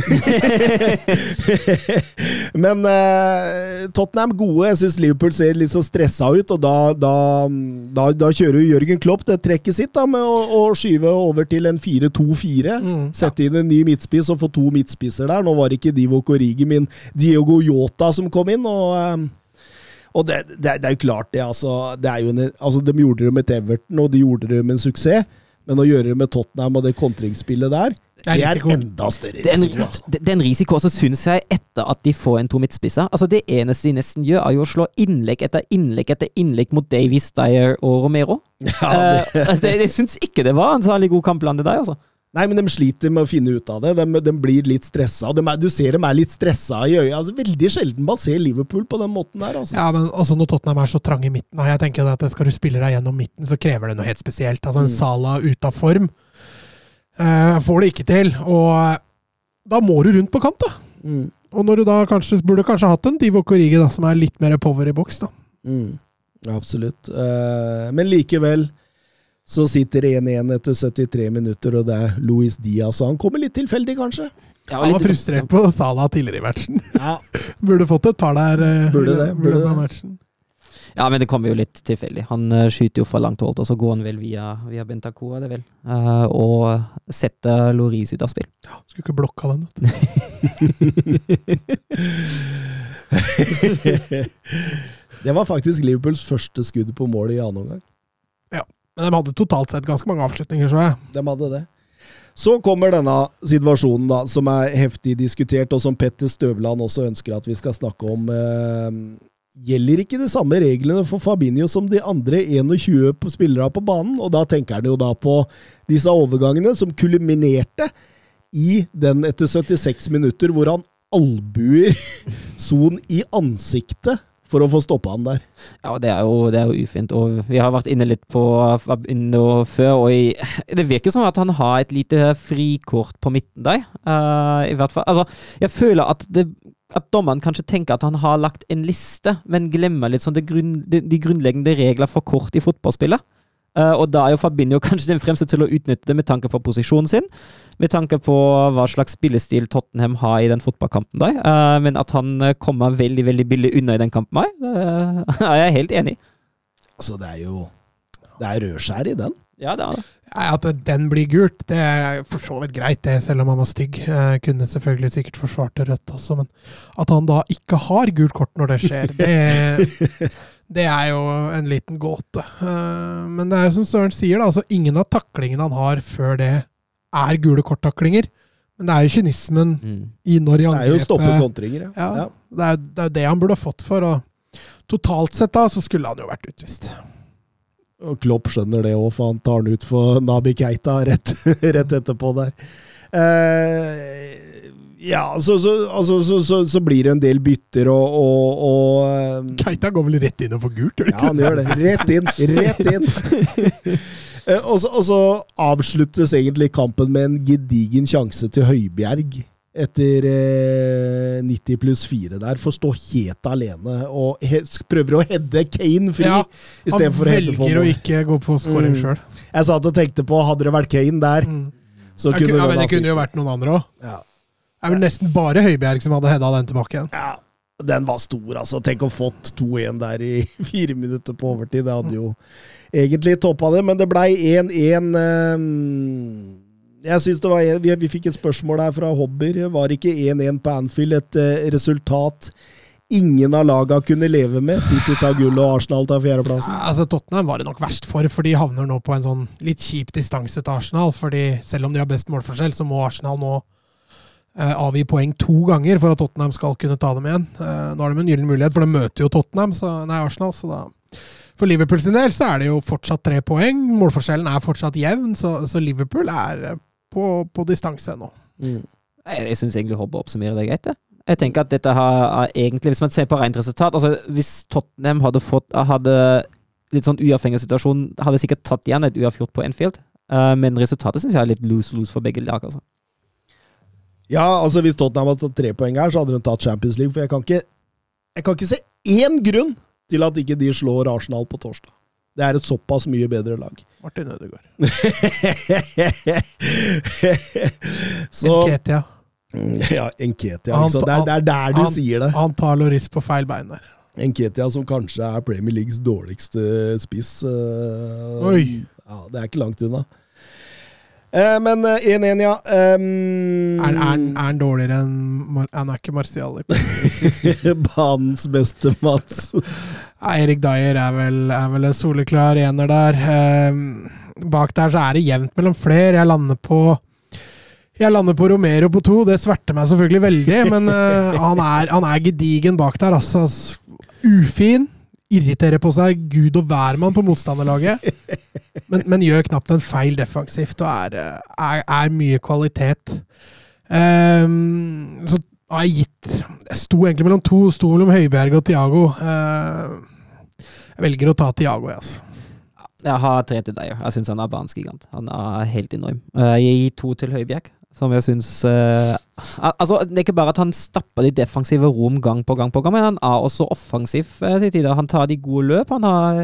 Men eh, Tottenham gode. Jeg syns Liverpool ser litt så stressa ut, og da, da, da, da kjører jo Jørgen Klopp det trekket sitt da, med å, å skyve over til en 4-2-4. Mm. Sette inn en ny midtspiss og få to midtspisser der. Nå var det ikke Divo Korigi, men Diogo Yota som kom inn. og... eh, og det, det, det er jo klart, det. Altså, det er jo en, altså, de gjorde det med Everton, og de gjorde det med en suksess. Men å gjøre det med Tottenham og det kontringsspillet der, Det er det er enda større Den risiko. Altså. Den, det er risiko, så syns jeg, etter at de får en to midtspisser altså Det eneste de nesten gjør, er jo å slå innlegg etter innlegg etter innlegg mot Davies, Dyer og Romero. Ja, det, Eh, det, jeg syns ikke det var en særlig god kamp blant de der, altså. Nei, men de sliter med å finne ut av det. De, de blir litt stressa. De er, du ser dem er litt stressa i øyet. Altså, veldig sjelden man ser Liverpool på den måten der. Altså. Ja, men også når Tottenham er så trang i midten. da, Jeg tenker at Skal du spille deg gjennom midten, så krever det noe helt spesielt. Altså En Mm. Sala ute av form eh, får det ikke til. Og eh, da må du rundt på kant, da. Mm, Og når du da kanskje burde kanskje hatt en Divo Korigi, da, som er litt mer power i boks, da. mm, absolutt. Eh, men likevel så sitter det 1-1 etter 73 minutter, og det er Luis Diaz. Og han kommer litt tilfeldig, kanskje. Ja, Han var frustrert på Sala tidligere i matchen. Ja, Burde fått et par der. eh, Burde det, i burde det. matchen. Ja, men det kommer jo litt tilfeldig. Han eh, skyter jo fra langt hold, og så går han vel via, via Bentancur, er det vel, Eh, og setter Loris ut av spill. Ja, Skulle ikke blokka den. vet du. det var faktisk Liverpools første skudd på mål i annen omgang. Men de hadde totalt sett ganske mange avslutninger, så jeg. De hadde det. Så kommer denne situasjonen, da, som er heftig diskutert, og som Petter Støvland også ønsker at vi skal snakke om. Eh, gjelder ikke de samme reglene for Fabinho som de andre 21 på spillere på banen? Og da tenker han jo da på disse overgangene som kulminerte i den etter 76 minutter, hvor han albuer Son i ansiktet for å få stoppa han der. Ja, det er, jo, det er jo ufint. Og vi har vært inne litt på Fabinho før, og i, det virker som at han har et lite frikort på midten der. Uh, I hvert fall. Altså, jeg føler at, det, at dommeren kanskje tenker at han har lagt en liste, men glemmer litt sånn grunn, de, de grunnleggende regler for kort i fotballspillet. Eh, og da er jo Fabinho kanskje den fremste til å utnytte det med tanke på posisjonen sin. Med tanke på hva slags spillestil Tottenham har i den fotballkampen der. Eh, men at han eh, kommer veldig veldig billig unna i den kampen her, det er jeg helt enig i. Altså, det er jo Det er rødskjær i den. Ja, det er det. Ja, At den blir gult, det er for så vidt greit, det, selv om han var stygg. Jeg kunne selvfølgelig sikkert forsvart det rødt også, men at han da ikke har gult kort når det skjer, det, det er jo en liten gåte. Eh, Men det er som Søren sier, da, altså ingen av taklingene han har før det, er gule korttaklinger. Men det er jo kynismen Mm. i når i Det er jo å stoppe kontringer, ja. ja, ja. det, er, det er jo det han burde ha fått for. Og totalt sett da, så skulle han jo vært utvist. Og Klopp skjønner det òg, for han tar den ut for Nabi Keita rett, rett etterpå der. Eh, ja, så, så, altså, så, så, så blir det en del bytter og, og, og eh, Keita går vel rett inn og får gult? gjør Ja, han gjør det. Rett inn. Rett inn. Eh, Og så, og så avsluttes egentlig kampen med en gedigen sjanse til Høibjerg etter eh, 90 pluss 4 der. Får stå helt alene og he prøver å heade Kane fri Ja, Han for å velger å ikke gå på scoring Mm. sjøl. Jeg satt og tenkte på, hadde det vært Kane der, Mm. så kunne, kunne ja, men det kunne jo vært noen andre òg. ja. Det er vel nesten bare Høibjerg som hadde heada den tilbake igjen. ja, den var stor, altså. Tenk å fått 2-1 der i fire minutter på overtid. Det hadde jo egentlig toppa det, men det blei 1-1. eh, Jeg synes det var vi, vi fikk et spørsmål her fra Hobber. Var ikke 1-1 på Anfield et eh, resultat ingen av laga kunne leve med. City tar gull og Arsenal tar fjerdeplassen. Altså, Tottenham var det nok verst for, for de havner nå på en sånn litt kjip distanse til Arsenal. fordi selv om de har best målforskjell, så må Arsenal nå avgi poeng to ganger for at Tottenham skal kunne ta dem igjen. Eh, nå har de en gyllen mulighet, for de møter jo Tottenham, så, nei, Arsenal. så da... For Liverpool sin del så er det jo fortsatt tre poeng. Målforskjellen er fortsatt jevn, så, så Liverpool er eh, på, på distanse nå. Mm. Jeg, jeg syns egentlig Hobbe oppsummerer det greit. Jeg. jeg tenker at dette har egentlig, Hvis man ser på rent resultat altså Hvis Tottenham hadde fått hadde litt sånn uavhengig situasjon, hadde sikkert tatt igjen et uavgjort på Enfield. Uh, men resultatet syns jeg er litt lose-lose for begge lag. altså. Ja, altså hvis Tottenham hadde tatt tre poeng her, så hadde de tatt Champions League. For jeg kan ikke, jeg kan ikke se én grunn til at ikke de slår Arsenal på torsdag. Det er et såpass mye bedre lag. Martin Ødegaard. så Enketia. Ja, Enketia. Han- Det, er, det er der du han- sier det. Han tar Loris på feil bein der. Enketia som kanskje er Premier Leagues dårligste spiss. eh, Oi. Ja, Det er ikke langt unna. Eh, men eh, 1-1, ja. Um, Er, han- er han dårligere enn Han er ikke Martial. Banens beste, Mats. Eirik Erik Dyer er vel, er vel en soleklar ener der. Um, bak der så er det jevnt mellom flere. Jeg lander på jeg lander på Romero på to. Det sverter meg selvfølgelig veldig, men uh, han, er, han er gedigen bak der. Altså, ufin. Irriterer på seg gud og hvermann på motstanderlaget. Men, men gjør knapt en feil defensivt og er, er, er mye kvalitet. Um, så har jeg gitt Jeg sto egentlig mellom to. Sto mellom Høibjerg og Tiago. Uh, jeg velger å ta Tiago, jeg, altså. Jeg har tre til deg. Jeg syns han er banens gigant. Han er helt enorm. Eh, Jeg gir to til Høibjerg, som jeg syns Altså, det er ikke bare at han stapper de defensive rom gang på gang på gang, men han er også offensiv eh, til tider. Han tar de gode løp. Han har,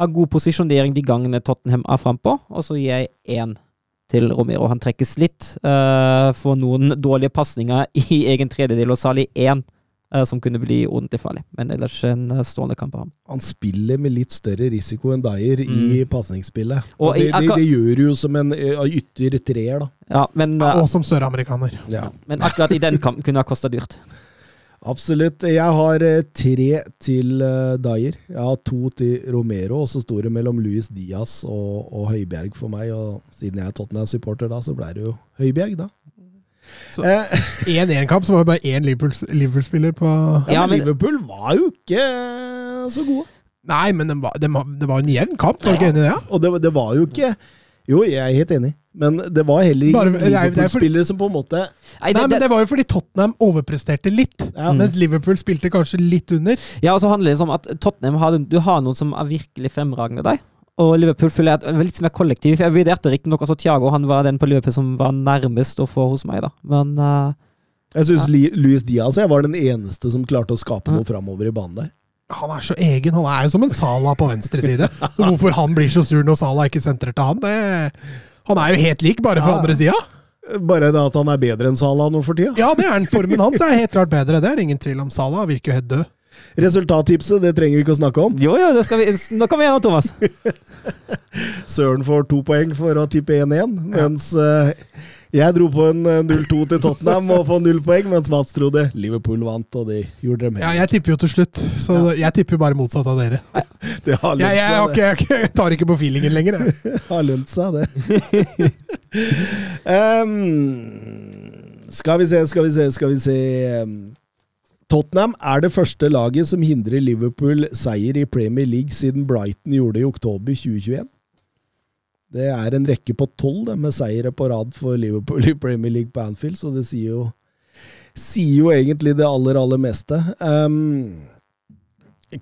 har god posisjonering de gangene Tottenham er frampå, og så gir jeg én til Romero. Han trekkes litt uh, for noen dårlige pasninger i egen tredjedel, og særlig én eh, som kunne bli ordentlig farlig. Men ellers en eh, strålende kamp av ham. Han spiller med litt større risiko enn Dyer i pasningsspillet. Mm. Og Og det, det, det gjør jo som en eh, ytter treer, da. Ja, men, ja, Og som søramerikaner. Ja. men akkurat i den kampen kunne ha kosta dyrt. Absolutt. Jeg har eh, tre til Dyer. Jeg har to til Romero, og så sto det mellom Luis Diaz og, og Høibjerg for meg. Og siden jeg er Tottenham-supporter, da, så ble det jo Høibjerg, da. Så- Eh, 1-1-kamp, så var det bare én Liverpool- Liverpool-spiller på ja, men Liverpool var jo ikke eh, så gode. Nei, men det var, det var, det var en jevn kamp, var du ikke enig i det? Og det, det var jo ikke Jo, jeg er helt enig, men det var heller ikke det er- det er Liverpool-spillere som på en måte Nei, Nei, men det, Det var jo fordi Tottenham overpresterte litt, Ja. mens Liverpool spilte kanskje litt under. ja, og så handler det om at Tottenham har, du har noen som er virkelig fremragende der. Og Liverpool føler jeg er litt som er kollektiv. Jeg vurderte riktignok også Thiago, han var den på Liverpool som var nærmest å få hos meg, da. Men uh, Jeg syns Luis Diaz jeg var den eneste som klarte å skape noe framover i banen der. Han er så egen. Han er jo som en Sala på venstre side. Så hvorfor han blir så sur når Sala ikke sentrer til han, det Han er jo helt lik, bare på Ja. andre sida. Bare det at han er bedre enn Sala nå for tida. Ja, det er han. Formen hans er helt klart bedre. Det er det ingen tvil om. Sala virker helt død. Resultattipset det trenger vi ikke å snakke om. jo, jo, det skal vi, nå kan vi gjennom, Thomas. Søren får to poeng for å tippe 1-1, mens eh, jeg dro på en eh, 0-2 til Tottenham og får null poeng, mens Mats trodde Liverpool vant, og de gjorde det mer. Ja, jeg tipper jo til slutt, så jeg tipper jo bare motsatt av dere. Det har lønt Jeg, jeg, seg, ikke, jeg, ikke- jeg tar ikke på feelingen lenger. Jeg. det. Har lønt seg, det. um, skal vi se, skal vi se, skal vi se Tottenham er det første laget som hindrer Liverpool seier i Premier League siden Brighton gjorde det i oktober 2021. Det er en rekke på tolv med seire på rad for Liverpool i Premier League på Anfield, så det sier jo, sier jo egentlig det aller, aller meste. Um,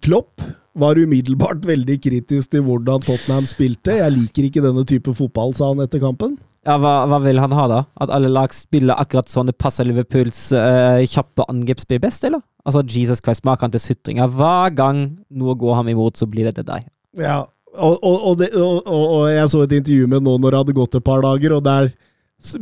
Klopp var umiddelbart veldig kritisk til hvordan Tottenham spilte. Jeg liker ikke denne type fotball, sa han etter kampen. Ja, hva, hva vil han ha, da? At alle lag spiller akkurat sånn det passer Liverpools uh, kjappe angrepsspill best, eller? Altså, Jesus Christ, maken til sutringer. Hver gang noe går ham imot, så blir det til deg. Ja, og, og, og, det, og, jeg så et intervju med nå når det hadde gått et par dager, og der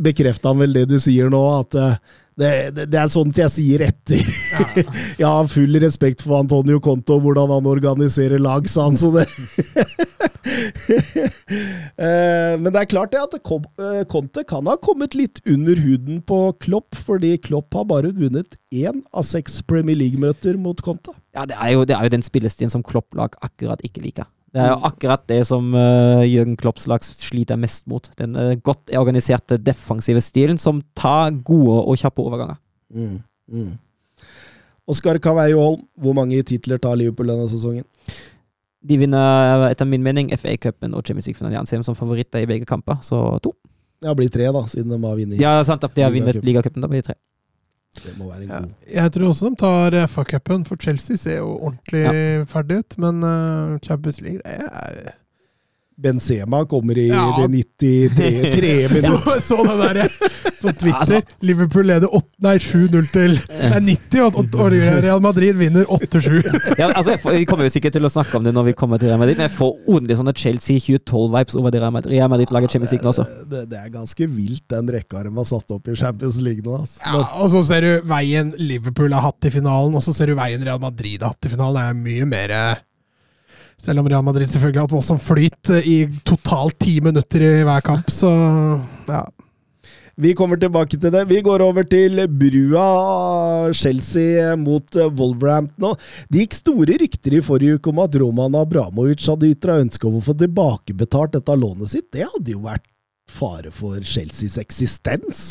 bekrefta han vel det du sier nå, at eh, det, det, det er sånt jeg sier etter. jeg har full respekt for Antonio Conto og hvordan han organiserer lag, sa han. Så det Eh, Men det er klart det at eh, Conte kan ha kommet litt under huden på Klopp, fordi Klopp har bare vunnet én av seks Premier League-møter mot Conte. Ja, det er jo, det er jo den spillestilen som Klopp-lag akkurat ikke liker. Det er jo akkurat det som uh, Jørgen Klopps lag sliter mest mot. Den uh, godt organiserte defensive stilen som tar gode og kjappe overganger. Mm. Mm. Oskar Caverjo-Holm, hvor mange titler tar Liverpool denne sesongen? De vinner etter min mening FA-cupen og Champions League-finalen. Jeg anser som favoritter i begge kamper, så to. Ja, blir tre, da, siden de har vunnet. Ja, sant de har vunnet ligacupen. Da blir det tre. Det må være en Ja. god. Jeg tror også de tar FA-cupen, for Chelsea ser jo ordentlig ferdig ut. Men eh, Champions League det er Benzema kommer i Ja. det 93 minutt. Så, så det der på Twitter. Liverpool leder 7-0 til Det er 90, og, og, Real Madrid vinner 8-7. Ja, altså, vi kommer jo sikkert til å snakke om det når vi kommer til Real Madrid, men jeg får ordentlig sånne Chelsea 2012-vibes over det Real Madrid- Real Madrid lager Champions League nå også. Det, det er ganske vilt, den rekka de har satt opp i Champions League nå. Altså. Ja, og så ser du veien Liverpool har hatt i finalen, og så ser du veien Real Madrid har hatt i finalen. Det er mye mer eh, Selv om Real Madrid selvfølgelig har hatt voldsom flyt eh, i totalt ti minutter i hver kamp, så ja. Vi kommer tilbake til det. Vi går over til brua Chelsea mot Wolverhampton. nå. Det gikk store rykter i forrige uke om at Roman Abramovic hadde ytra ønske om å få tilbakebetalt dette lånet sitt. Det hadde jo vært fare for Chelseas eksistens.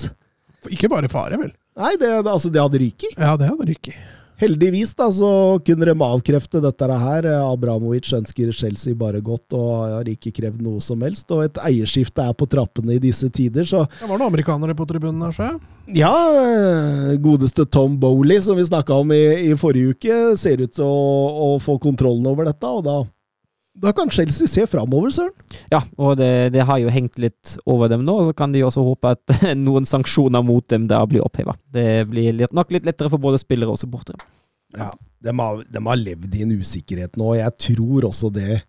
Ikke bare fare, vel. Nei, det, det- altså, det hadde ryket. Ja, det hadde ryket. Heldigvis da, så kunne de avkrefte dette her. Abramovic ønsker Chelsea bare godt og har ikke krevd noe som helst. Og et eierskifte er på trappene i disse tider, så Det var noen amerikanere på tribunen her, jeg. Ja, eh, godeste Tom Bowley, som vi snakka om i, i forrige uke, ser ut til å, å få kontrollen over dette, og da, da kan Chelsea se framover, søren. Ja, og det, det har jo hengt litt over dem nå, så kan de også håpe at noen sanksjoner mot dem da blir oppheva. Det blir litt, nok litt lettere for både spillere og supportere. Ja, de har, de har levd i en usikkerhet nå, og jeg tror også det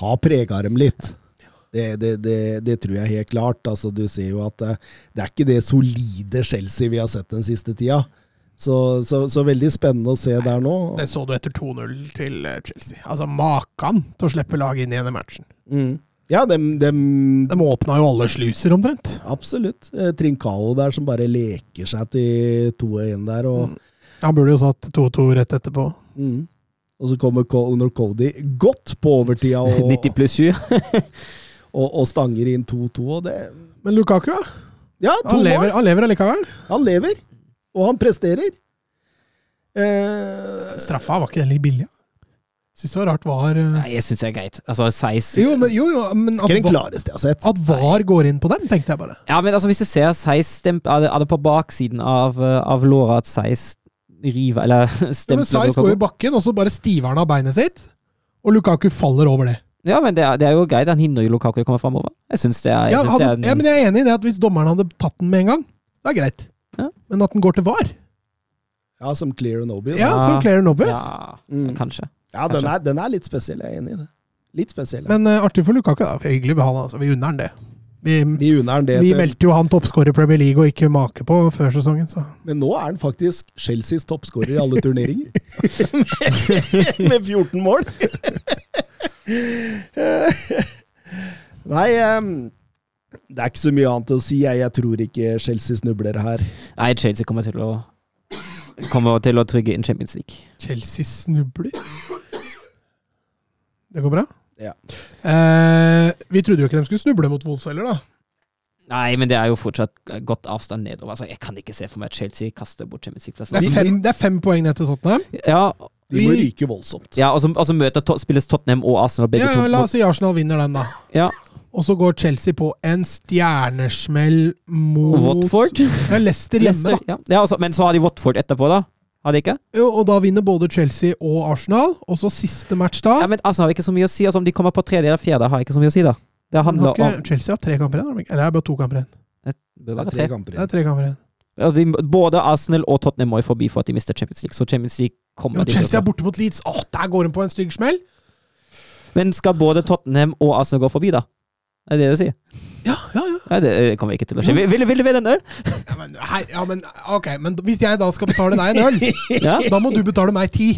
har prega dem litt. Det, det, det, det tror jeg helt klart. Altså, du ser jo at det, det er ikke det solide Chelsea vi har sett den siste tida. Så, så, så veldig spennende å se der nå. Det så du etter 2-0 til eh, Chelsea. Altså, Makan til å slippe laget inn i denne matchen. Mm. Ja, dem, dem, De åpna jo alle sluser, omtrent. Absolutt. Eh, Trincao der som bare leker seg til 2-1 der. Og, Han burde jo satt 2-2 rett etterpå. mm. og så kommer Conor Cody godt på overtida og, 90 pluss 7. og, og stanger inn 2-2. Men Lukaku, ja. Ja, to Han lever, han lever allikevel. Han lever, og han presterer. Eh, Straffa var ikke den litt billig? Syns det var rart var eh, Nei, jeg syns det er greit. Altså, Seis Jo, men, jo, jo, men ikke at, den klareste jeg har sett. at VAR går inn på den, tenkte jeg bare. Ja, men altså, hvis du ser Seis stemp, er, det, er det på baksiden av, eh, av låra at Seis river Eller Ja, men Seis går i bakken, og så bare stiver han av beinet sitt. Og Lukaku faller over det. Ja, men det er, det er jo greit. Han hindrer jo Lukaku i å komme framover. Jeg syns det er, jeg Ja, synes hadde, det er en- ja, men jeg er enig i det at hvis dommeren hadde tatt den med en gang, det er greit. Ja. Men at den går til VAR, Ja, som clear and obvious. ja, som som and obvious. Ja, Mm. kanskje. den, er, den er litt spesiell, jeg er enig i det. Litt spesiell. ja. Men uh, artig for Lukaku, da. For hyggelig med han, altså. Vi unner han det. Vi, Vi det. vi meldte jo han toppskårer i Premier League og ikke make på før sesongen, så Men nå er han faktisk Chelseas toppskårer i alle turneringer. Med 14 mål! Nei, ehm, det er ikke så mye annet å si. Jeg, jeg tror ikke Chelsea snubler her. Nei, Chelsea kommer til å Kommer til å trygge inn Champions League. Chelsea snubler. Det går bra? Ja. Eh, vi trodde jo ikke de skulle snuble mot Wolfs heller, da. Nei, men det er jo fortsatt godt avstand nedover. Altså, jeg kan ikke se for meg at Chelsea kaster bort Champions League-plassen. Det, det er fem poeng ned til Tottenham. Ja, De må ryke voldsomt. ja og så og så møter to spilles Tottenham og Arsenal begge Ja, to. la oss si Arsenal vinner den, da. Ja, Og så går Chelsea på en stjernesmell mot Watford. Ja, Leicester hjemme, Leicester, da. ja. ja også, men så har de Watford etterpå, da. Har de ikke? Jo, og da vinner både Chelsea og Arsenal. Og så siste match da. Ja, men Arsenal har ikke så mye å si. Altså, om de kommer på tredje eller fjerde, har ikke så mye å si, da. Det har ikke om Chelsea har tre kamper igjen? Eller er det bare to kamper igjen? Det Det er tre kamper igjen. Altså, de, både Arsenal og Tottenham må jo forbi for at de mister Champions League. Så Champions League kommer Jo, de Chelsea er borte mot Leeds. Åh, der går hun på en stygg smell! Men skal både Tottenham og Arsenal gå forbi, da? Er det det du sier? Ja, ja, ja. Nei, det kommer ikke til å skje. Vil, vil, vil du vinne en øl? Ja, men, hei, ja, men ok, men hvis jeg da skal betale deg en øl, Ja? da må du betale meg ti.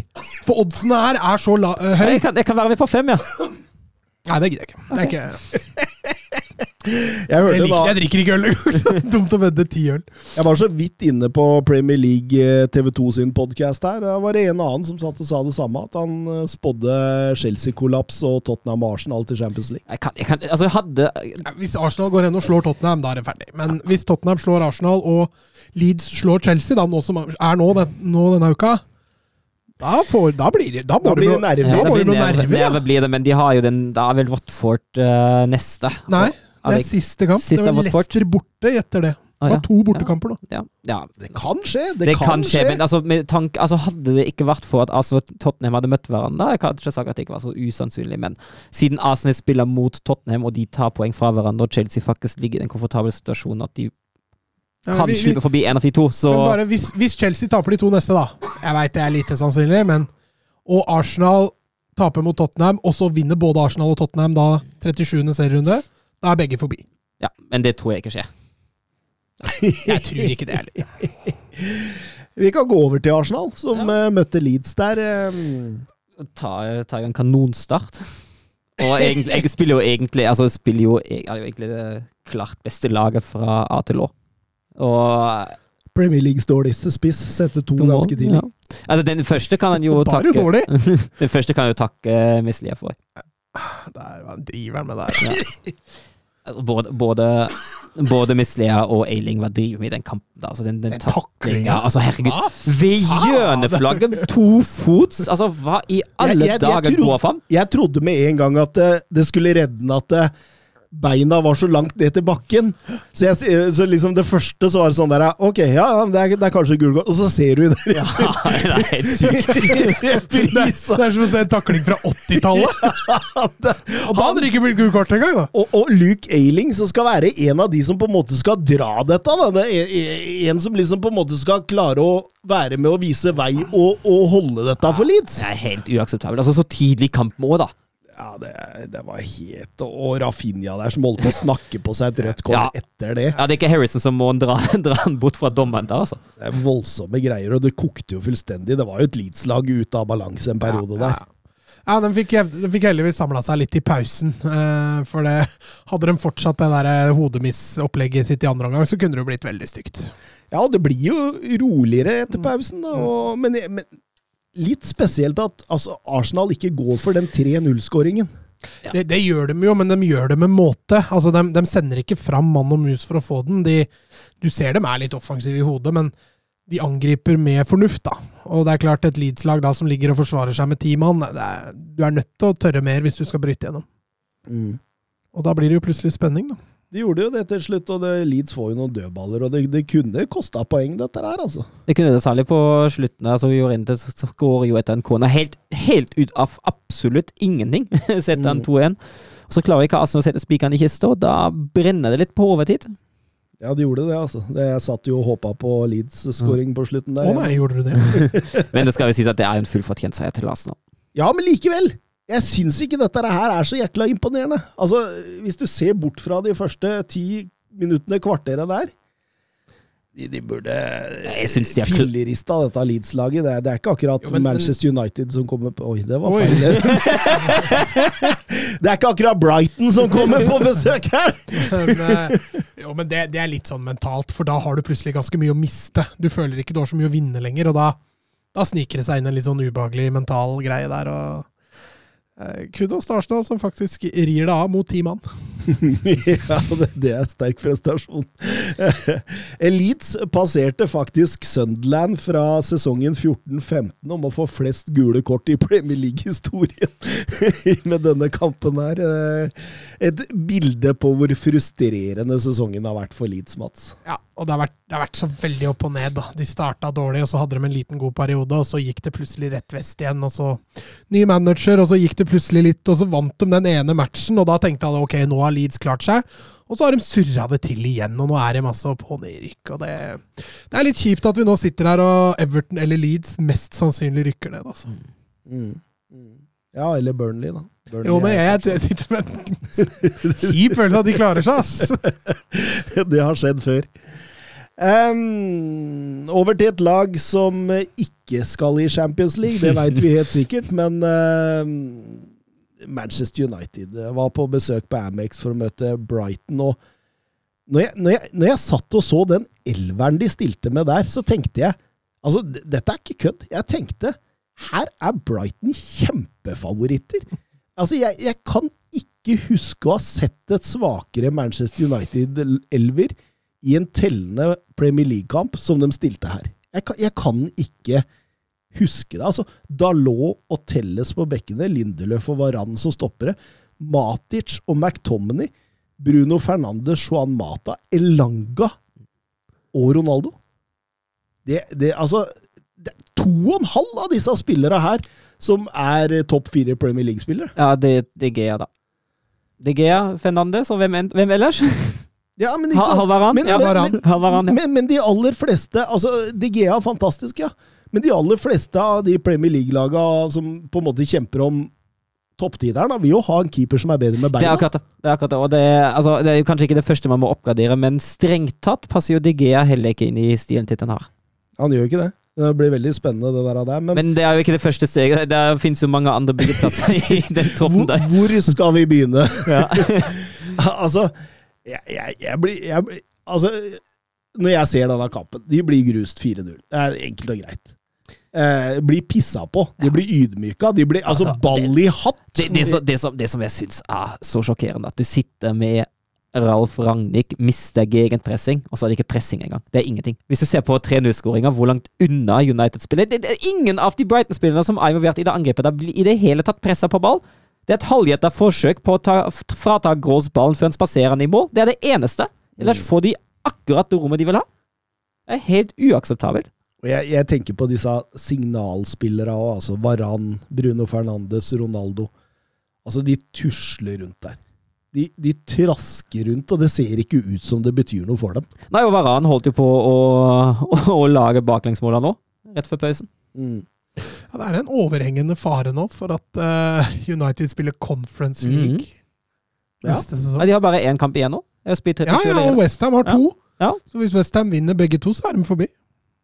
For oddsene her er så la, uh, høy. Jeg kan, jeg kan være med på fem, ja. Nei, det gidder jeg ikke. Det er ikke Jeg, jeg, liker, da, jeg drikker ikke øl dumt å vente ti øl. jeg var så vidt inne på Premier League eh, TV2 sin podkast her. Da var det en annen som satt og sa det samme, at han eh, spådde Chelsea-kollaps og Tottenham og Arsenal til Champions League. Jeg kan, jeg kan, altså, jeg hadde Hvis Arsenal går hen og slår Tottenham, da er det ferdig. Men hvis Tottenham slår Arsenal og Leeds slår Chelsea, da, nå som er nå, den, nå denne uka, da, får, da blir det Da, må Da blir det noe- nerver. Da Ja, det blir noe nerver, nerver, nerver blir det, men de har jo den Da er vel Watford uh, neste. Nei, Og- det er siste kamp. Siste det var. Leicester borte etter det. Det var to bortekamper da. Ja, ja. Det kan skje! Det, Det, kan skje, men altså, med tank, altså, hadde det ikke vært for at altså, Tottenham hadde møtt hverandre Jeg kan ikke sagt at det ikke var så usannsynlig, men siden Arsenal spiller mot Tottenham, og de tar poeng fra hverandre, og Chelsea faktisk ligger i den komfortable situasjonen at de Ja, kan vi- vi- slippe forbi en av de to, så Men bare hvis, hvis Chelsea taper de to neste, da Jeg veit det er lite sannsynlig, men Og Arsenal taper mot Tottenham, og så vinner både Arsenal og Tottenham da 37. serierunde, da er begge forbi. Ja, men det tror jeg ikke skjer. Jeg tror ikke det heller. Vi kan gå over til Arsenal, som ja. møtte Leeds der. Ta, tar, tar jo en kanonstart. Og egentlig, jeg spiller jo egentlig Altså spiller jo, jeg er jo egentlig det klart beste laget fra A til Å. Og Premier Leagues dårligste spiss setter to, to ganske tidlig. ja. Altså, den første kan han jo Bare takke dårlig! Den første kan han jo takke Mislia for. Der hva driver han med der. Altså, Både, både, både Mislia og Eiling var driver med i den kampen. Altså, den, den Den taklinga. Altså, herregud. Ved hjørneflagget, to fots! Altså, hva i alle Jeg- jeg- jeg dager går fram? Jeg trodde med en gang at eh, det skulle redde den at eh, beina var så langt ned til bakken. Så, jeg, så liksom det første så var det sånn der Ok, ja, det er, det er kanskje gul kort. Og så ser du der Ja, det er helt sykt. Det er, det er som å se en takling fra 80-tallet! Og da hadde det ikke blitt gul kort engang, da! og, og Luke Ailing, som skal være en av de som på en måte skal dra dette. Da. Det er en- en som liksom på en måte skal klare å være med å vise vei og, og holde dette for Leeds. Det er helt uakseptabelt. Altså, så tidlig kamp må, da. Ja, det, det var helt Og Rafinha der som holdt på å snakke på seg et rødt kort Ja. etter det. Ja, Det er ikke Harrison som må dra, dra han bort fra dommeren der, altså. Det er voldsomme greier, og det kokte jo fullstendig. Det var jo et Leeds-lag ute av balanse en periode der. Ja, den fikk, de fikk heldigvis samla seg litt i pausen. eh, For det, hadde de fortsatt det der eh, hodemissopplegget sitt i andre omgang, så kunne det jo blitt veldig stygt. Ja, det blir jo roligere etter pausen, da. Og, men, men litt spesielt at altså, Arsenal ikke går for den 3-0-skåringen. Ja. Det, det gjør de jo, men de gjør det med måte. Altså, de, de sender ikke fram mann og mus for å få den. De, du ser dem er litt offensive i hodet, men de angriper med fornuft, da. Og det er klart, et Leeds-lag som ligger og forsvarer seg med ti mann, du er nødt til å tørre mer hvis du skal bryte gjennom. Og da blir det jo plutselig spenning, da. De gjorde jo det til slutt, og det, Leeds får jo noen dødballer, og det, det kunne kosta poeng, dette her, altså. Det kunne det særlig på slutten. Altså, vi gjorde inn så går jo etter en kone helt, helt ut av absolutt ingenting. Setter han Mm. 2-1. Og så klarer ikke Arsenal å sette spikeren i kista, og da brenner det litt på overtid. Ja, de gjorde det, altså. Det, jeg satt jo og håpa på Leeds-skåring på slutten der. Å nei, gjorde du det? Men det skal jo sies at det er en fullfortjent seier til Arsenal. Ja, men likevel! Jeg syns ikke dette her er så jækla imponerende. Altså, Hvis du ser bort fra de første ti minuttene, kvarteret der De, de burde Jeg synes de er fillerista dette Leeds-laget. Det, det er ikke akkurat Jo, men- Manchester United som kommer på Oi, det var Oi. feil. det er ikke akkurat Brighton som kommer på besøk her! Men, eh, jo, men det, det er litt sånn mentalt, for da har du plutselig ganske mye å miste. Du føler ikke du har så mye å vinne lenger, og da, da sniker det seg inn en litt sånn ubehagelig mental greie der. og Kudos til Arsenal, som faktisk rir det av mot ti mann. ja, det, det er sterk prestasjon. Leeds passerte faktisk Sunderland fra sesongen 14-15 om å få flest gule kort i Premier League-historien med denne kampen her. Eh, Et bilde på hvor frustrerende sesongen har vært for Leeds, Mats. Ja, og det har, vært, det har vært så veldig opp og ned. da. De starta dårlig, og så hadde de en liten god periode, og så gikk det plutselig rett vest igjen. og så Ny manager, og så gikk det plutselig litt, og så vant de den ene matchen, og da tenkte alle ok, nå har Leeds klart seg. Og så har de surra det til igjen, og nå er de altså på nedrykk. og det, det er litt kjipt at vi nå sitter her og Everton eller Leeds mest sannsynlig rykker ned. altså. Ja, eller Burnley, da. Burnley Jo, men jeg, jeg sitter med en kjip følelse at de klarer seg, ass! det har skjedd før. Ehm, over til et lag som ikke skal i Champions League, det veit vi helt sikkert, men uh, Manchester United var på besøk på Amex for å møte Brighton. og når jeg, når, jeg, når jeg satt og så den elveren de stilte med der, så tenkte jeg Altså, dette er ikke kødd. Jeg tenkte her er Brighton kjempefavoritter. Altså, jeg, jeg kan ikke huske å ha sett et svakere Manchester United-elver i en tellende Premier League-kamp som de stilte her. Jeg kan, jeg kan ikke huske det. Altså, Dalot og Telles på bekkene, Lindeløf og Varan som stoppere, Matic og McTominay, Bruno Fernandes, Juan Mata, Elanga og Ronaldo. Det, det, altså, det er to og en halv av disse spillere her som er eh, topp fire Premier League-spillere. Ja, det det er Gea, da. De Gea, Fernandes, og hvem, hvem ellers? Ja, men, ikke Ha- sant? Men- Ja, men- Varan. men- ja. Men, men de aller fleste altså De Gea er fantastisk, ja. Men de aller fleste av de Premier League-laga som på en måte kjemper om topptideren, vil jo ha en keeper som er bedre med Det er akkurat det. det, er akkurat det. Og det, er, altså, det er kanskje ikke det første man må oppgradere, men strengt tatt passer jo De Gea heller ikke inn i stilen til den har. Han gjør jo ikke det. Det blir veldig spennende, det der. der. Men, Men det er jo ikke det første steget. Det finnes jo mange andre byggeplasser i den troppen hvor, der. hvor skal vi begynne? Ja. altså, jeg, jeg, jeg blir jeg, Altså, når jeg ser denne kampen De blir grust 4-0. Det er enkelt og greit. Eh, blir pissa på. De blir ydmyka. De blir altså, Altså, ball i hatt. Det, det, som, det, som, det som jeg syns er så sjokkerende, at du sitter med Ralf Ragnhild, mister gegenpressing, og så er det ikke pressing engang. Det er ingenting. Hvis du ser på 3-0-skåringa, hvor langt unna United spiller det, det er ingen av de Brighton-spillerne som er involvert i det angrepet, der blir i det hele tatt pressa på ball. Det er et halvhjerta forsøk på å ta, frata Grås ballen før han spaserer den i mål. Det er det eneste. Ellers får de akkurat det rommet de vil ha. Det er helt uakseptabelt. Jeg, jeg tenker på disse signalspillere òg, altså Varan, Bruno Fernandes, Ronaldo. Altså, de tusler rundt der. De, de trasker rundt, og det ser ikke ut som det betyr noe for dem. Nei, og Varan holdt jo på å, å, å lage baklengsmåla nå, rett før pausen. Mm. Ja, det er en overhengende fare nå for at uh, United spiller Conference League League -hmm. neste ja. sesong. de har bare én kamp igjen nå. Jeg har spilt 37 Ja, ja, og. Westham har to. Ja. Så hvis Westham vinner begge to, så er de forbi.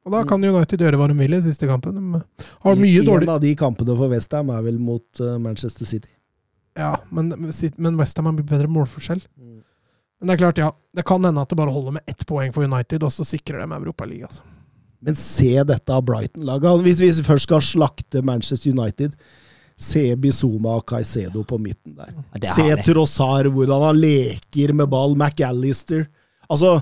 Og da kan United gjøre hva de vil i siste kampen. De har mye en dårlig av de kampene for Westham er vel mot eh, Manchester City. Ja, men, men Westham har blitt bedre målforskjell. Men det er klart, ja. Det kan hende at det bare holder med ett poeng for United, og så sikrer de Europaligaen. Altså. Men se dette av Brighton-laget. Hvis vi først skal slakte Manchester United, se Bizuma og Caicedo på midten der. Se Trossar, hvordan han leker med ball. McAllister. Altså,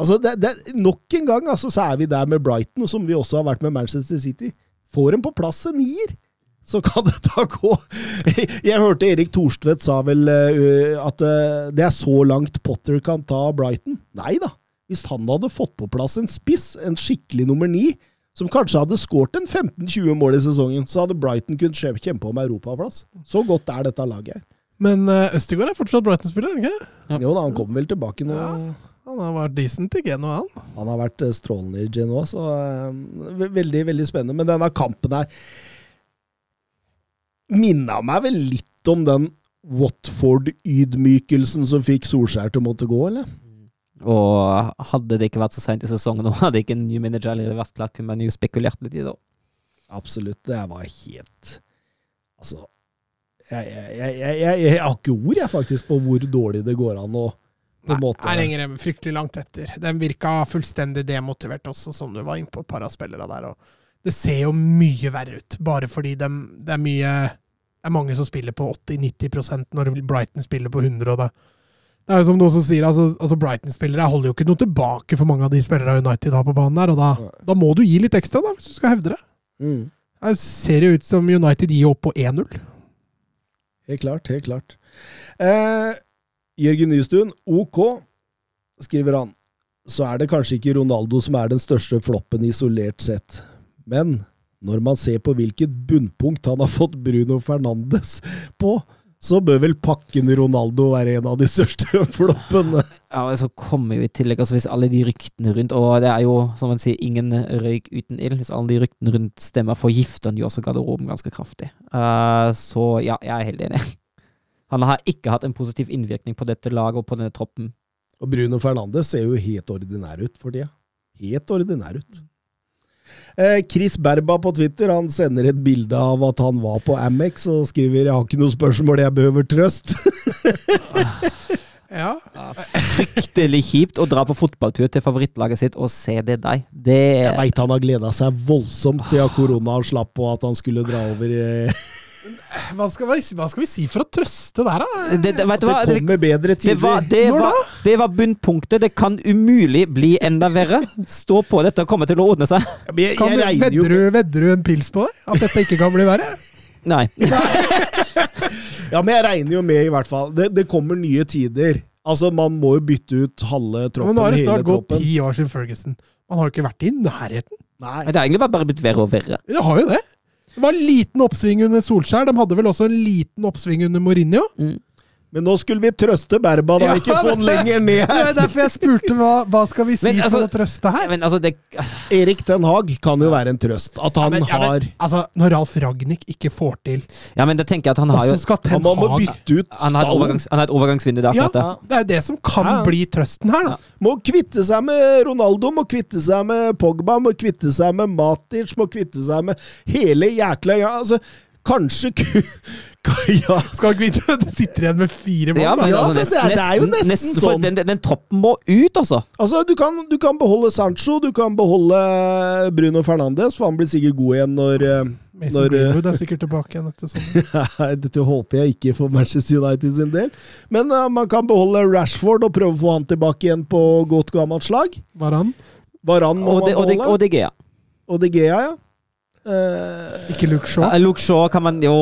altså det, det, Nok en gang altså, så er vi der med Brighton, som vi også har vært med Manchester City. Får en på plass en nier, så kan dette gå. Jeg hørte Erik Thorstvedt sa vel uh, at uh, det er så langt Potter kan ta Brighton. Nei da. Hvis han hadde fått på plass en spiss, en skikkelig nummer ni, som kanskje hadde skåret en 15-20 mål i sesongen, så hadde Brighton kunnet kjempe- om europaplass. Så godt er dette laget. Men uh, Østigård er fortsatt Brighton-spiller, ikke Ja. Jo da, han kommer vel tilbake nå. Ja. Han har vært decent i Genoa, han. Han har vært eh, strålende i Genoa, så eh, ve- veldig, veldig spennende. Men denne kampen her minna meg vel litt om den Watford-ydmykelsen som fikk Solskjær til å måtte gå, eller? Og hadde det ikke vært så seint i sesongen, og hadde ikke en ny manager allerede vært klar, kunne man jo spekulert litt i det. Absolutt. Det var helt Altså jeg, jeg, jeg, jeg, jeg, jeg har ikke ord, jeg, faktisk, på hvor dårlig det går an å Nei, Her henger de fryktelig langt etter. De virka fullstendig demotivert også, som du var inne på, et par av spillerne der. Og det ser jo mye verre ut, bare fordi de, det er mye Det er mange som spiller på 80-90% når Brighton spiller på 100 og det. Det er jo som du også sier, altså, altså Brighton-spillere holder jo ikke noe tilbake for mange av de spillere United har på banen der, og da, da må du gi litt ekstra, da, hvis du skal hevde det. mm, Det ser jo ut som United gir opp på 1-0. Helt klart, helt klart. Eh, Jørgen Nystuen, OK, skriver han. Så er det kanskje ikke Ronaldo som er den største floppen isolert sett. Men når man ser på hvilket bunnpunkt han har fått Bruno Fernandes på, så bør vel pakken Ronaldo være en av de største floppene. Ja, og så kommer jo i tillegg, altså hvis alle de ryktene rundt Og det er jo, som man sier, ingen røyk uten ild. Hvis alle de ryktene rundt stemmer, forgifter han jo også garderoben ganske kraftig. Uh, så ja, jeg er helt enig. Han har ikke hatt en positiv innvirkning på dette laget og på denne troppen. Og Bruno Fernandes ser jo helt ordinær ut for tida. Helt ordinær ut. Eh, Chris Berba på Twitter han sender et bilde av at han var på Amex og skriver 'Jeg har ikke noe spørsmål, jeg behøver trøst'. Ja. Fryktelig kjipt å dra på fotballtur til favorittlaget sitt og se det deg. Det Jeg veit han har gleda seg voldsomt til at koronaen slapp og at han skulle dra over. Hva, skal vi, hva skal vi si for å trøste der, da? det, det, At? Det kommer bedre det, var, tider. det, Når var, det var bunnpunktet. Det kan umulig bli enda verre. Stå på, dette kommer til å ordne seg. Men Jeg, Kan jeg du, vedre jo vedder, du, vedder du en pils på det? At dette ikke kan bli verre? Nei. Ja, men jeg regner jo med, i hvert fall. Det, det kommer nye tider. Altså, Man må jo bytte ut halve Men troppen, nå har det snart gått ti år siden Ferguson. Man har jo ikke vært i nærheten. Nei. Men det har egentlig bare blitt verre og verre. Det har jo det. Det var en liten oppsving under Solskjær. De hadde vel også en liten oppsving under Mourinho. Men nå skulle vi trøste Berba, da. Ja, ikke få den lenger ned her! Det er derfor jeg spurte hva, hva skal vi si Men, altså- for å trøste her. Men altså, det Erik Den Haag kan jo være en trøst. At han Ja, men- ja, men, har altså, når Ralf Ragnhild ikke får til Ja, men da tenker jeg at han har jo skal Ten Han må Hag bytte ut Han har overgangs, han har et overgangsvindu der. Ja, det. er jo det som kan bli trøsten her, da. Må kvitte seg med Ronaldo, må kvitte seg med Pogba, må kvitte seg med Matic, må kvitte seg med hele jækla ja, altså, Kanskje ku... Ja. Skal ikke vite Det sitter igjen med fire mål. Ja, men Ja, altså, men det er- det er jo nesten, nesten nesten for sånn. den, den, den troppen må ut, altså. Altså, du kan, du kan beholde Sancho, du kan beholde Bruno Fernandes, for han blir sikkert god igjen når eh, Mason når, eh, Greenwood er sikkert tilbake igjen etter sommeren. Dette håper jeg ikke for Manchester United sin del. Men uh, man kan beholde Rashford og prøve å få han tilbake igjen på godt gammelt slag. Varan. Varan må Og, de, man og, de, beholde. og De Gea. Og De Gea, ja. Eh, Ikke Luke Shaw. Ja, Luke Shaw kan man jo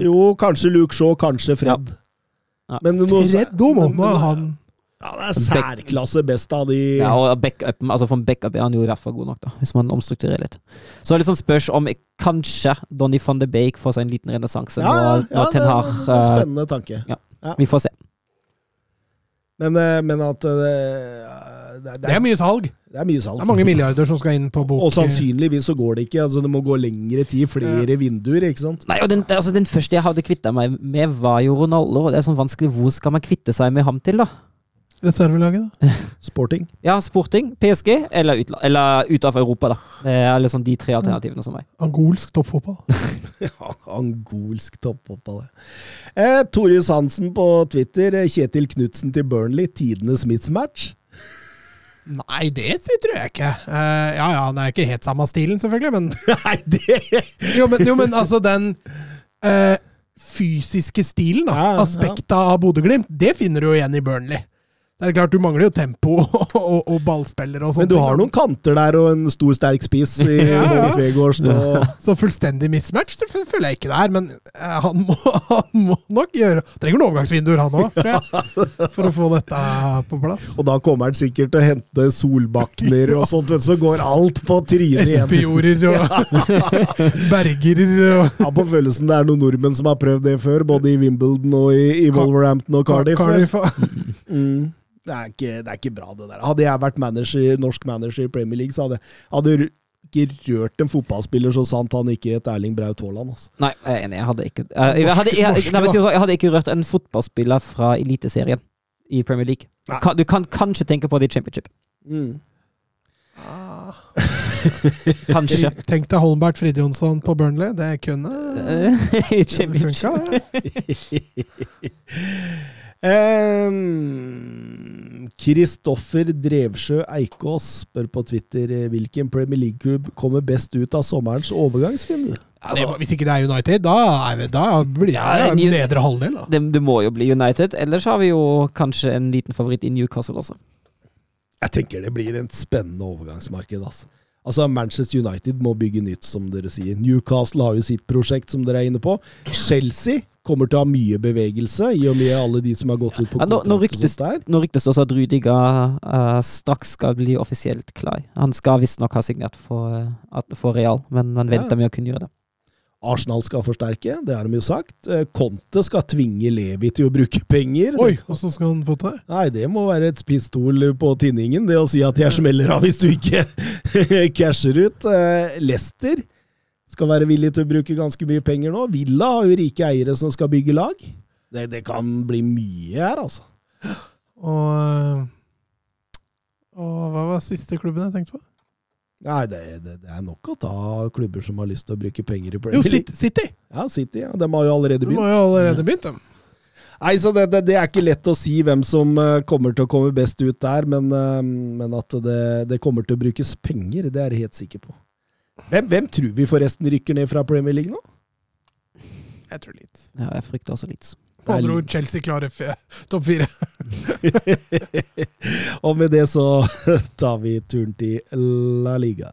jo, kanskje Luke Shaw, kanskje Fred. Ja. Men må, Fred nå er han Ja, det er særklasse best av de ja, og backup, altså For en backup er han jo i hvert fall god nok, da hvis man omstrukturerer litt. Så det er litt sånn spørs om kanskje Donny van de Beek får seg en liten renessanse Ja, når, ja, ja, det Ten er Hag en eh, spennende tanke. Vi får se. Men, eh, men at det, det, Det er mye salg. det er mye salg. Det er mange milliarder som skal inn på bok. Og sannsynligvis så går det ikke. altså Det må gå lengre tid, flere vinduer, ikke sant. Nei, og den, altså, den første jeg hadde kvitta meg med, var jo Ronaldo. Det er sånn vanskelig. Hvor skal man kvitte seg med ham til, da? Reservelaget, da. Sporting. Ja, Sporting, PSG eller, utla, eller ut av Europa, da. Det er liksom de tre alternativene som er. Angolsk toppfotball. Ja, angolsk toppfotball. det. Eh, Torjus Hansen på Twitter. eh, Kjetil Knutsen til Burnley. Tidenes mismatch. Nei, det tror jeg ikke. Uh, ja ja, det er ikke helt samme stilen, selvfølgelig, men Nei, det Jo, men, jo, men altså, den uh, fysiske stilen, da, Ja, ja. av Bodø-Glimt, det finner du jo igjen i Burnley. Det er klart, Du mangler jo tempo og, og, og ballspillere og sånt. Men du har noen kanter der og en stor, sterk spiss i Ja, ja. Så fullstendig mismatch det føler jeg ikke det er, men eh, han må, han må nok gjøre Trenger noen overgangsvinduer, han òg, for å få dette på plass. Og da kommer han sikkert til å hente solbakner og sånt, vet så går alt på trynet igjen. Espejorder og bergerer og Ja, på følelsen det er noen nordmenn som har prøvd det før, både i Wimbledon og i, i Wolverhampton og Cardiff. Cardiff. Mm. Det, er ikke, det er ikke bra, det der. Hadde jeg vært manager, norsk manager i Premier League, så hadde jeg ikke rørt en fotballspiller så sant han ikke het Erling Braut Haaland. Altså. Nei, jeg er enig. Jeg hadde ikke jeg, hadde, jeg, sånn, jeg hadde ikke rørt en fotballspiller fra Eliteserien i Premier League. Nei. Kan, du kan kanskje tenke på det i Championship. Mm. Kanskje. Tenk deg Holmbert Fridjonsson på Burnley. Det kunne I Championship. funka. det. Kristoffer Drevsjø Eikås spør på Twitter eh, hvilken Premier League-klubb kommer best ut av sommerens overgangsvindu. Det, hvis ikke det er United, da, er vi, da blir det Ja, en nedre halvdel. Da. Det, det må jo bli United. Ellers har vi jo kanskje en liten favoritt i Newcastle også. Jeg tenker det blir et spennende overgangsmarked. Altså. altså Manchester United må bygge nytt, som dere sier. Newcastle har jo sitt prosjekt, som dere er inne på. Chelsea kommer til å ha mye bevegelse, i og med alle de som har gått ut på Ja, nå, nå, ryktes, nå ryktes det også at Rudiger uh, straks skal bli offisielt klar. Han skal visstnok ha signert for, eh, for Real, men man Ja. venter med å kunne gjøre det. Arsenal skal forsterke, det har de jo sagt. Eh, Conte skal tvinge Levi til å bruke penger. Oi, åssen skal han få til det? Nei, det må være et pistol på tinningen, det å si at jeg smeller av hvis du ikke casher ut. Eh, Leicester skal være villig til å bruke ganske mye penger nå. Villa har jo rike eiere som skal bygge lag. Det, det kan bli mye her, altså. Og, øh, og hva var siste klubben jeg tenkte på? Nei, det, det, det er nok å ta klubber som har lyst til å bruke penger i Jo, Premier League. City. City. Ja, City, ja. De har jo allerede begynt. De har jo allerede begynt, dem. Nei, så det, det, det er ikke lett å si hvem som eh, kommer til å komme best ut der, men, eh, men at det, det kommer til å brukes penger, det er jeg helt sikker på. Hvem, hvem tror vi forresten rykker ned fra Premier League nå? Jeg tror litt. Ja, jeg frykter også litt. Med andre ord, Chelsea klarer topp fire. Og med det så tar vi turen til La Liga.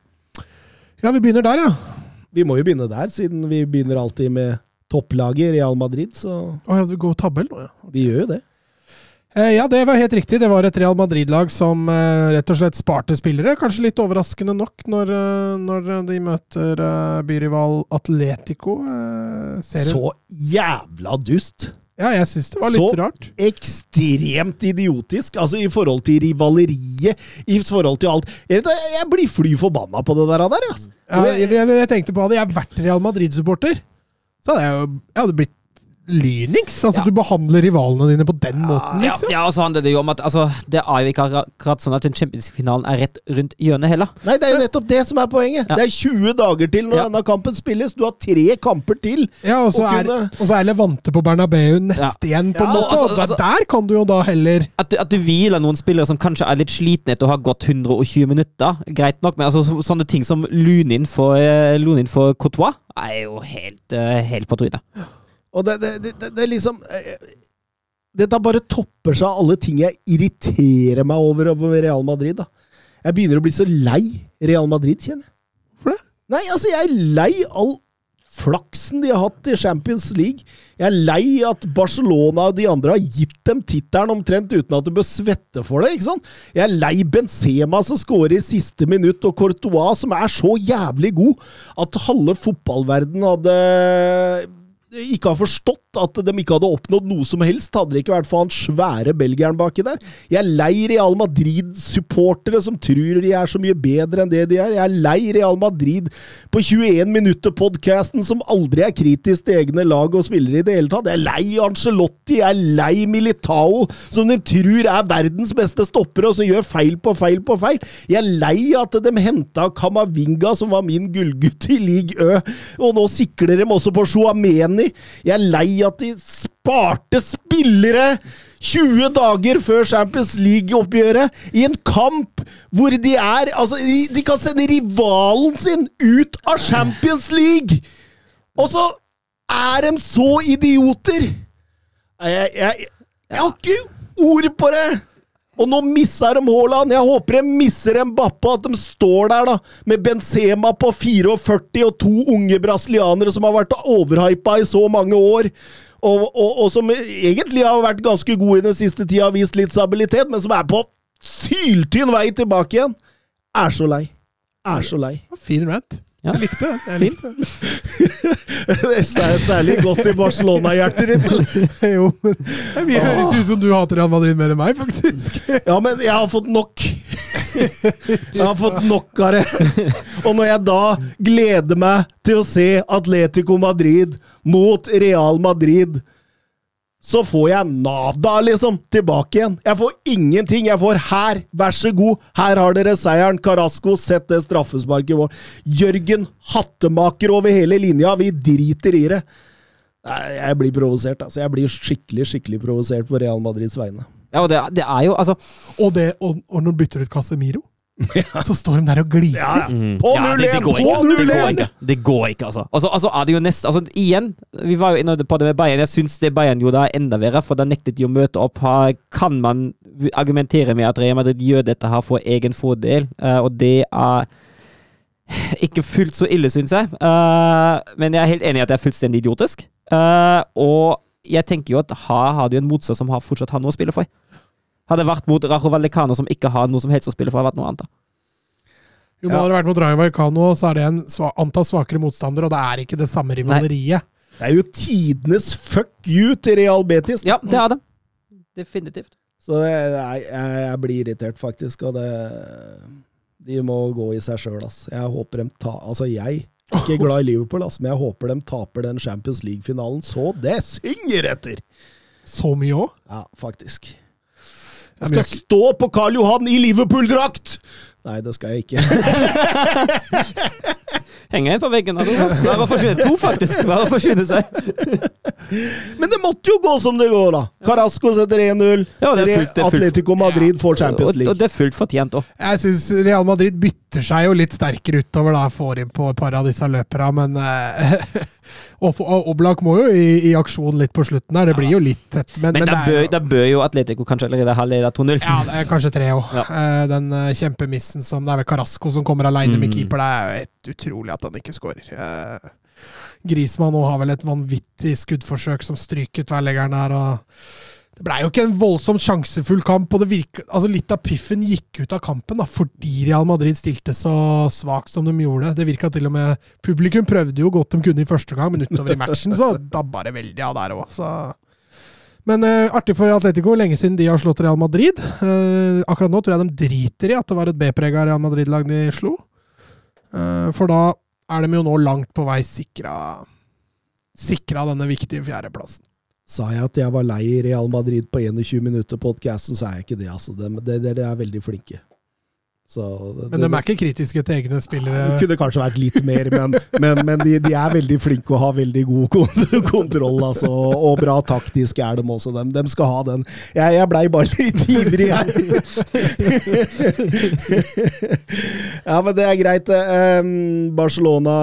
Ja, vi begynner der, ja. Vi må jo begynne der, siden vi begynner alltid med topplaget Real Madrid, så Å ja, du går tabell nå, ja. vi gjør jo det. Eh, ja, det var helt riktig. Det var et Real Madrid-lag som eh, rett og slett sparte spillere. Kanskje litt overraskende nok når, eh, når de møter eh, byrival Atletico. Eh. Så jævla dust! Ja, jeg syns det var litt Så rart. ekstremt idiotisk. Altså i forhold til rivaleriet, i forhold til alt. Jeg, jeg blir fly forbanna på det der. der altså. Ja, jeg, jeg, jeg tenkte på Hadde jeg vært Real Madrid-supporter, så hadde jeg jo jeg hadde blitt lynings. Altså, Ja. du behandler rivalene dine på den måten, liksom. ja, og så handler det jo om at altså, det er jo ikke akkurat sånn at den Champions League-finalen er rett rundt hjørnet heller. Nei, det er jo nettopp det som er poenget. Ja. Det er 20 dager til når Ja. denne kampen spilles. Du har tre kamper til. Ja, og så Og er, kunne- og så er Levante på Bernabeu neste igjen, på en måte. altså, altså- der kan du jo da heller At du, at du hviler noen spillere som kanskje er litt slitne etter å ha gått 120 minutter, greit nok, men altså, så, sånne ting som Lunin for, eh, Lunin for Courtois er jo helt, eh, helt på trynet. Og det, det, det, det, liksom eh, Dette bare topper seg av alle ting jeg irriterer meg over over Real Madrid. da. Jeg begynner å bli så lei Real Madrid, kjenner jeg. Hvorfor det? Nei, altså, jeg er lei all flaksen de har hatt i Champions League. Jeg er lei at Barcelona og de andre har gitt dem tittelen omtrent uten at du bør svette for det. ikke sant? Jeg er lei Benzema som scorer i siste minutt, og Courtois som er så jævlig god at halve fotballverden hadde ikke har forstått at de ikke hadde oppnådd noe som helst, hadde det ikke vært for han svære belgieren baki der. Jeg er lei Real Madrid-supportere som tror de er så mye bedre enn det de er. Jeg er lei Real Madrid på 21 minutter-podkasten som aldri er kritisk til egne lag og spillere i det hele tatt. Jeg er lei Angelotti, jeg er lei Militao, som de tror er verdens beste stoppere, og som gjør feil på feil på feil. Jeg er lei at de henta Kamavinga, som var min gullgutt i league Ø, og nå sikler de også på Chouameni. Jeg er lei at de sparte spillere 20 dager før Champions League-oppgjøret, i en kamp hvor de er Altså, de, kan sende rivalen sin ut av Champions League! Og så er de så idioter! Jeg, jeg, jeg har ikke ord på det! Og nå misser de Haaland. Jeg håper de misser Mbappe, at de står der da, med Benzema på 44 og to unge brasilianere som har vært overhypa i så mange år. Og, og, og som egentlig har vært ganske gode i den siste tida, har vist litt stabilitet, men som er på syltynn vei tilbake igjen. Er så lei. Er så lei. Fin rant. Ja. Jeg likte det. Jeg likte det. Det er særlig godt i Barcelona-hjertet ditt. jo, men Vi høres ut som du hater Real Madrid mer enn meg, faktisk. Ja, men jeg har fått nok. Jeg har fått nok av det. Og når jeg da gleder meg til å se Atletico Madrid mot Real Madrid, så får jeg nada, liksom, tilbake igjen. Jeg får ingenting. Jeg får her, vær så god, her har dere seieren. Carasco, sett det straffesparket vårt. Jørgen Hattemaker over hele linja, vi driter i det. Nei, Jeg blir provosert, altså. Jeg blir skikkelig, skikkelig provosert på Real Madrids vegne. Ja, og det, det er jo altså Og, det, og, og når du ut Casemiro, så står de der og gliser. Ja, ja. Mm. På 0-1! det, det går På ikke. Det går 0-1! ikke. Det går ikke, altså. Altså, altså er det jo nest, altså. Igjen, vi var jo inne på det med Bayern. Jeg syns det Bayern gjorde er enda verre, for da nektet de å møte opp. Her kan man argumentere med at Real Madrid gjør dette her for egen fordel, eh, og det er ikke fullt så ille, syns jeg. Eh, men jeg er helt enig i at det er fullstendig idiotisk. Eh, og jeg tenker jo at her har du en motstander som har fortsatt har noe å spille for. Hadde vært mot Rajo Vallecano, som ikke har noe som helst å spille for, hadde vært noe annet. da. Jo, men Ja. Hadde det vært mot Rajo Vallecano, så er det en sva, antall svakere motstander, og det er ikke det samme rivaleriet. Det er jo tidenes fuck you til Real Betis. Ja, det er det. Definitivt. Så jeg, jeg, jeg blir irritert, faktisk. Og det De må gå i seg sjøl, ass. Jeg håper de tar Altså, jeg ikke glad i Liverpool, ass, men jeg håper de taper den Champions League-finalen så det synger etter! Så mye òg. Ja, faktisk. Jeg skal stå på Karl Johan i Liverpool-drakt! Nei, det skal jeg ikke. Henger en på veggen. Bare forsyne to, faktisk. Bare forsyne seg. Men det måtte jo gå som det går, da! Carasco setter 1-0. Ja, det fullt- det fullt- Atletico Madrid får Champions League. og det er fullt fortjent òg. Jeg syns Real Madrid bytter seg jo litt sterkere utover, da, får inn på et par av disse løperne, men eh, og, Oblak må jo i, i aksjon litt på slutten der. Det blir jo litt tett, men, Men men da bør, da bør jo Atletico kanskje allerede ha ledet 2-0. ja, det er kanskje tre òg. Ja. Den eh, kjempemissen som Det er vel Carasco som kommer aleine med Mm. keeper. Det er jo helt utrolig at han ikke skårer. Grismann nå har vel et vanvittig skuddforsøk som stryker tverrleggeren her. og Det blei jo ikke en voldsomt sjansefull kamp. og det virker, altså Litt av piffen gikk ut av kampen da, fordi Real Madrid stilte så svakt som de gjorde. Det virka til og med Publikum prøvde jo godt de kunne i første gang, men utover i matchen så dabba det veldig av der òg. Men uh, artig for Atletico, lenge siden de har slått Real Madrid. Uh, akkurat nå tror jeg de driter i at det var et B-prega Real Madrid-lag de slo. Uh, for da er de jo nå langt på vei sikra Sikra denne viktige fjerdeplassen. Sa jeg at jeg var lei Real Madrid på 21 minutter på podcasten, så er jeg ikke det. altså. De, de, de, de er veldig flinke. Så, Men de er ikke kritiske til egne Det spillere. kunne kanskje vært litt mer, men, men, men de, de er veldig flinke og har veldig god kontroll. Altså, og bra taktisk er de også. De, de skal ha den. Jeg, jeg blei bare litt ivrig her. ja, men det er greit. Um, Barcelona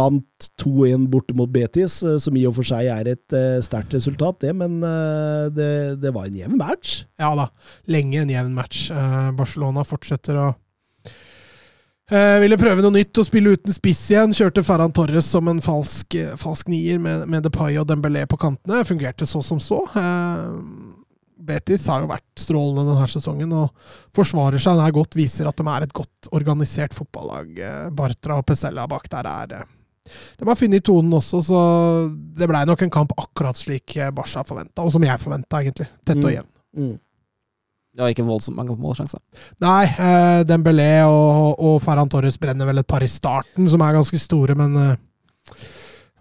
vant 2-1 borte mot Betis, eh, som i og for seg er et uh, sterkt resultat, det. Men eh, det, det var en jevn match. Ja da, lenge en jevn match. Eh, Barcelona fortsetter å eh, Ville prøve noe nytt og spille uten spiss igjen. Kjørte Ferran Torres som en falsk, eh, falsk nier med, med Depay og Dembélé på kantene. Fungerte så som så. Eh, Betis har jo vært strålende denne sesongen og forsvarer seg nær godt. Viser at de er et godt organisert fotballag. Eh, Bartra og Pesella bak der er eh, De har funnet tonen også, så det blei nok en kamp akkurat slik Basha Barca forventa, og som jeg forventa, egentlig. Tett og Mm. Mm. Det var ikke voldsomt mange målsjanser. Nei, eh, Dembélé og, og Ferran Torres brenner vel et par i starten, som er ganske store, men eh,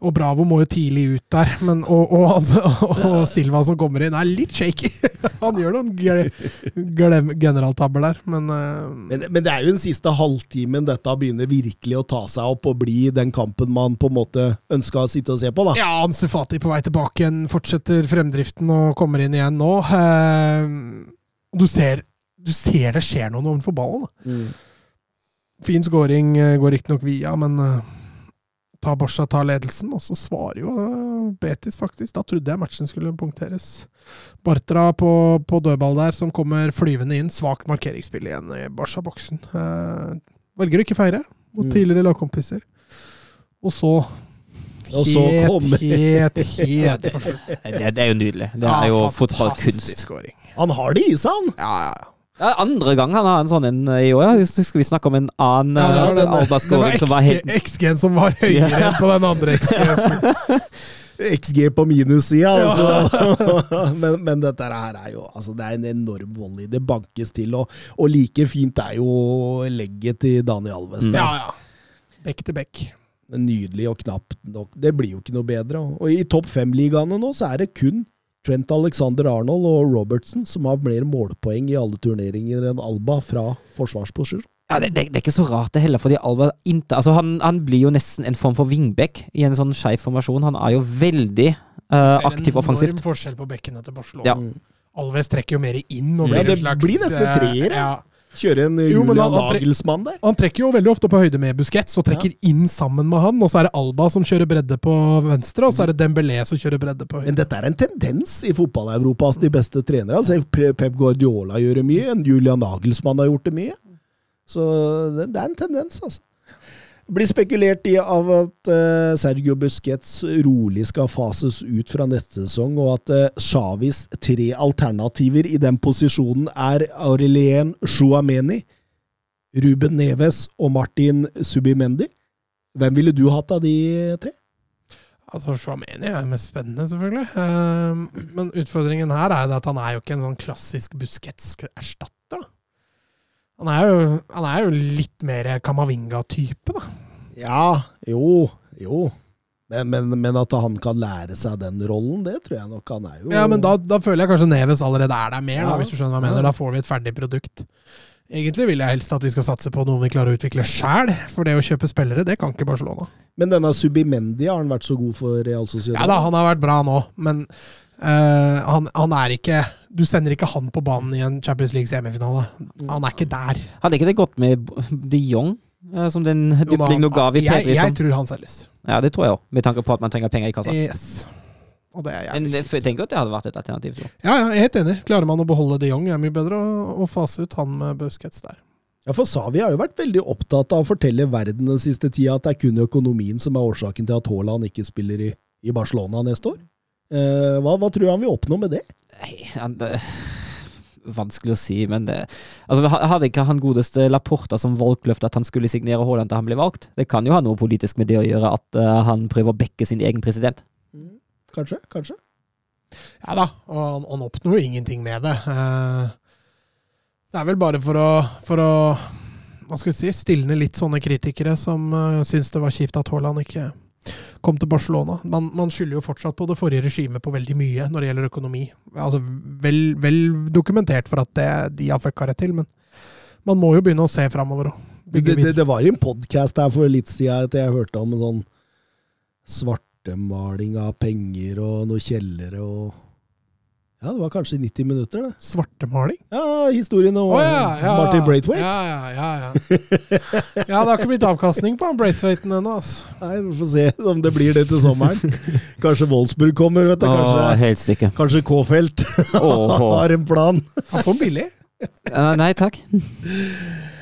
Og Bravo må jo tidlig ut der. Men, og, og, og, og, Silva som kommer inn, er litt shaky. Han gjør noen generaltabber der, men, eh, Men, men det er jo den siste halvtimen dette begynner virkelig å ta seg opp og bli den kampen man på en måte ønska å sitte og se på, da. Ja, Ansu Fati på vei tilbake igjen, fortsetter fremdriften og kommer inn igjen nå. Eh, du, ser, du ser det skjer noe overfor ballen. Mm. Fin scoring eh, går riktignok via, men tar Borsa tar ledelsen, og så svarer jo eh, Betis, faktisk. Da trodde jeg matchen skulle punkteres. Bartra på, på dødball der, som kommer flyvende inn. Svakt markeringsspill igjen i Barca-boksen. Eh, velger å ikke feire mot Mm. tidligere lagkompiser. Og så Og så kommer- Helt, helt helt. Det, det er jo nydelig. Det Ja, er jo fantastisk fotballkunst. scoring. Han har det i seg, han! Ja, ja, ja. Det er andre gang han har en sånn en i år. Jeg Husker vi snakke om en annen Ja, det var uh, det Alba-scoring som var helt var XG-en som var høyere Ja. enn på den andre XG-en. XG på minussida, altså. men, men dette her er jo altså, Det er en enorm volley. Det bankes til, og, og like fint er jo legget til Daniel Alves. Mm. Ja, ja. Bekk til bekk. Nydelig og knapt nok. Det blir jo ikke noe bedre. Og i topp fem-ligaene nå så er det kun Trent Alexander Arnold og Robertson som har mer målpoeng i alle turneringer enn Alba fra forsvarsposisjon. ja, det, det, det er ikke så rart det heller, fordi Alba inte, altså han, han blir jo nesten en form for wingback i en sånn skeiv formasjon. Han er jo veldig uh, aktiv offensivt. Enorm forskjell på bekkene til Barcelona. Ja. Alves trekker jo mer inn. Og blir ja, en slags, Det blir nesten treer, Ja. Kjøre en Jo, Julian han- Nagelsmann der. Han trekker jo veldig ofte på høyde med Busquets og trekker inn sammen med han. Og så er det Alba som kjører bredde på venstre, og så er det Dembélé som kjører bredde på Men dette er en tendens i fotball-Europa. Altså, de beste trenere. Altså, Pep Guardiola gjør det mye. Julian Nagelsmann har gjort det mye. Så det, det er en tendens, altså. Blir spekulert i av at eh, Sergio Busquets rolig skal fases ut fra neste sesong, og at uh, Xavis tre alternativer i den posisjonen er Aurelien Chouameni, Ruben Neves og Martin Subimendi. Hvem ville du hatt av de tre? Altså, Chouameni er mest spennende, selvfølgelig. Eh, men utfordringen her er at han er jo ikke en sånn klassisk Busquets-erstatter. da. Han er, jo, han er jo litt mer Kamavinga-type, da. Ja, jo, jo. Men, men, men at han kan lære seg den rollen, det tror jeg nok han er jo. Ja, men da, da føler jeg kanskje Neves allerede er der mer, da, hvis du skjønner hva jeg mener. Da får vi et ferdig produkt. Egentlig vil jeg helst at vi skal satse på noe vi klarer å utvikle sjæl, for det å kjøpe spillere, det kan ikke Barcelona. Men denne Subimendi, har han vært så god for Real Sociedad? Ja da, han har vært bra nå, men han, han er ikke Du sender ikke han på banen i en Champions League-semifinale. Han er ikke der. Hadde ikke det gått med de Jong eh, som den Jo, men dypling han- nå ga vi jeg, jeg tror han selges. Ja, det tror jeg òg, med tanke på at man trenger penger i kassa. Yes. Og det er Men det- jeg tenker at det hadde vært et alternativ. Så. Ja, ja, jeg er helt enig. Klarer man å beholde de Jong, er det mye bedre å, å fase ut han med Busquets der. Ja, for Savi har jo vært veldig opptatt av å fortelle verden den siste tida at det er kun økonomien som er årsaken til at Haaland ikke spiller i, i Barcelona neste år. Eh, hva, hva tror du han vil oppnå med det? Nei, han, det, vanskelig å si, men det altså, Hadde ikke han godeste Laporta som valgløfte at han skulle signere Haaland til han ble valgt? Det kan jo ha noe politisk med det å gjøre at uh, han prøver å backe sin egen president. Kanskje? Kanskje? Ja da, og han, han oppnår jo ingenting med det. Uh, det er vel bare for å, for å hva skal vi si, stilne litt sånne kritikere som uh, syns det var kjipt at Haaland ikke kom til Barcelona. Man, man skylder jo fortsatt på det forrige regimet på veldig mye når det gjelder økonomi. Altså, vel, vel dokumentert for at det, de har fucka rett til, men man må jo begynne å se framover Det, det, det var i en podkast her for litt siden at jeg hørte om en sånn svartemaling av penger og noen kjellere og Ja, det var kanskje 90 minutter, det. Svartemaling? Ja, historien om oh, ja, ja. Martin Braithwaite. Ja, ja, ja, ja. ja, det har ikke blitt avkastning på han Braithwaiten ennå, altså. Nei, Vi får se om det blir det til sommeren. Kanskje Wolfsburg kommer, vet du. Kanskje, helt sikker. kanskje K-felt oh, har en plan. Han får billig. Uh, nei takk.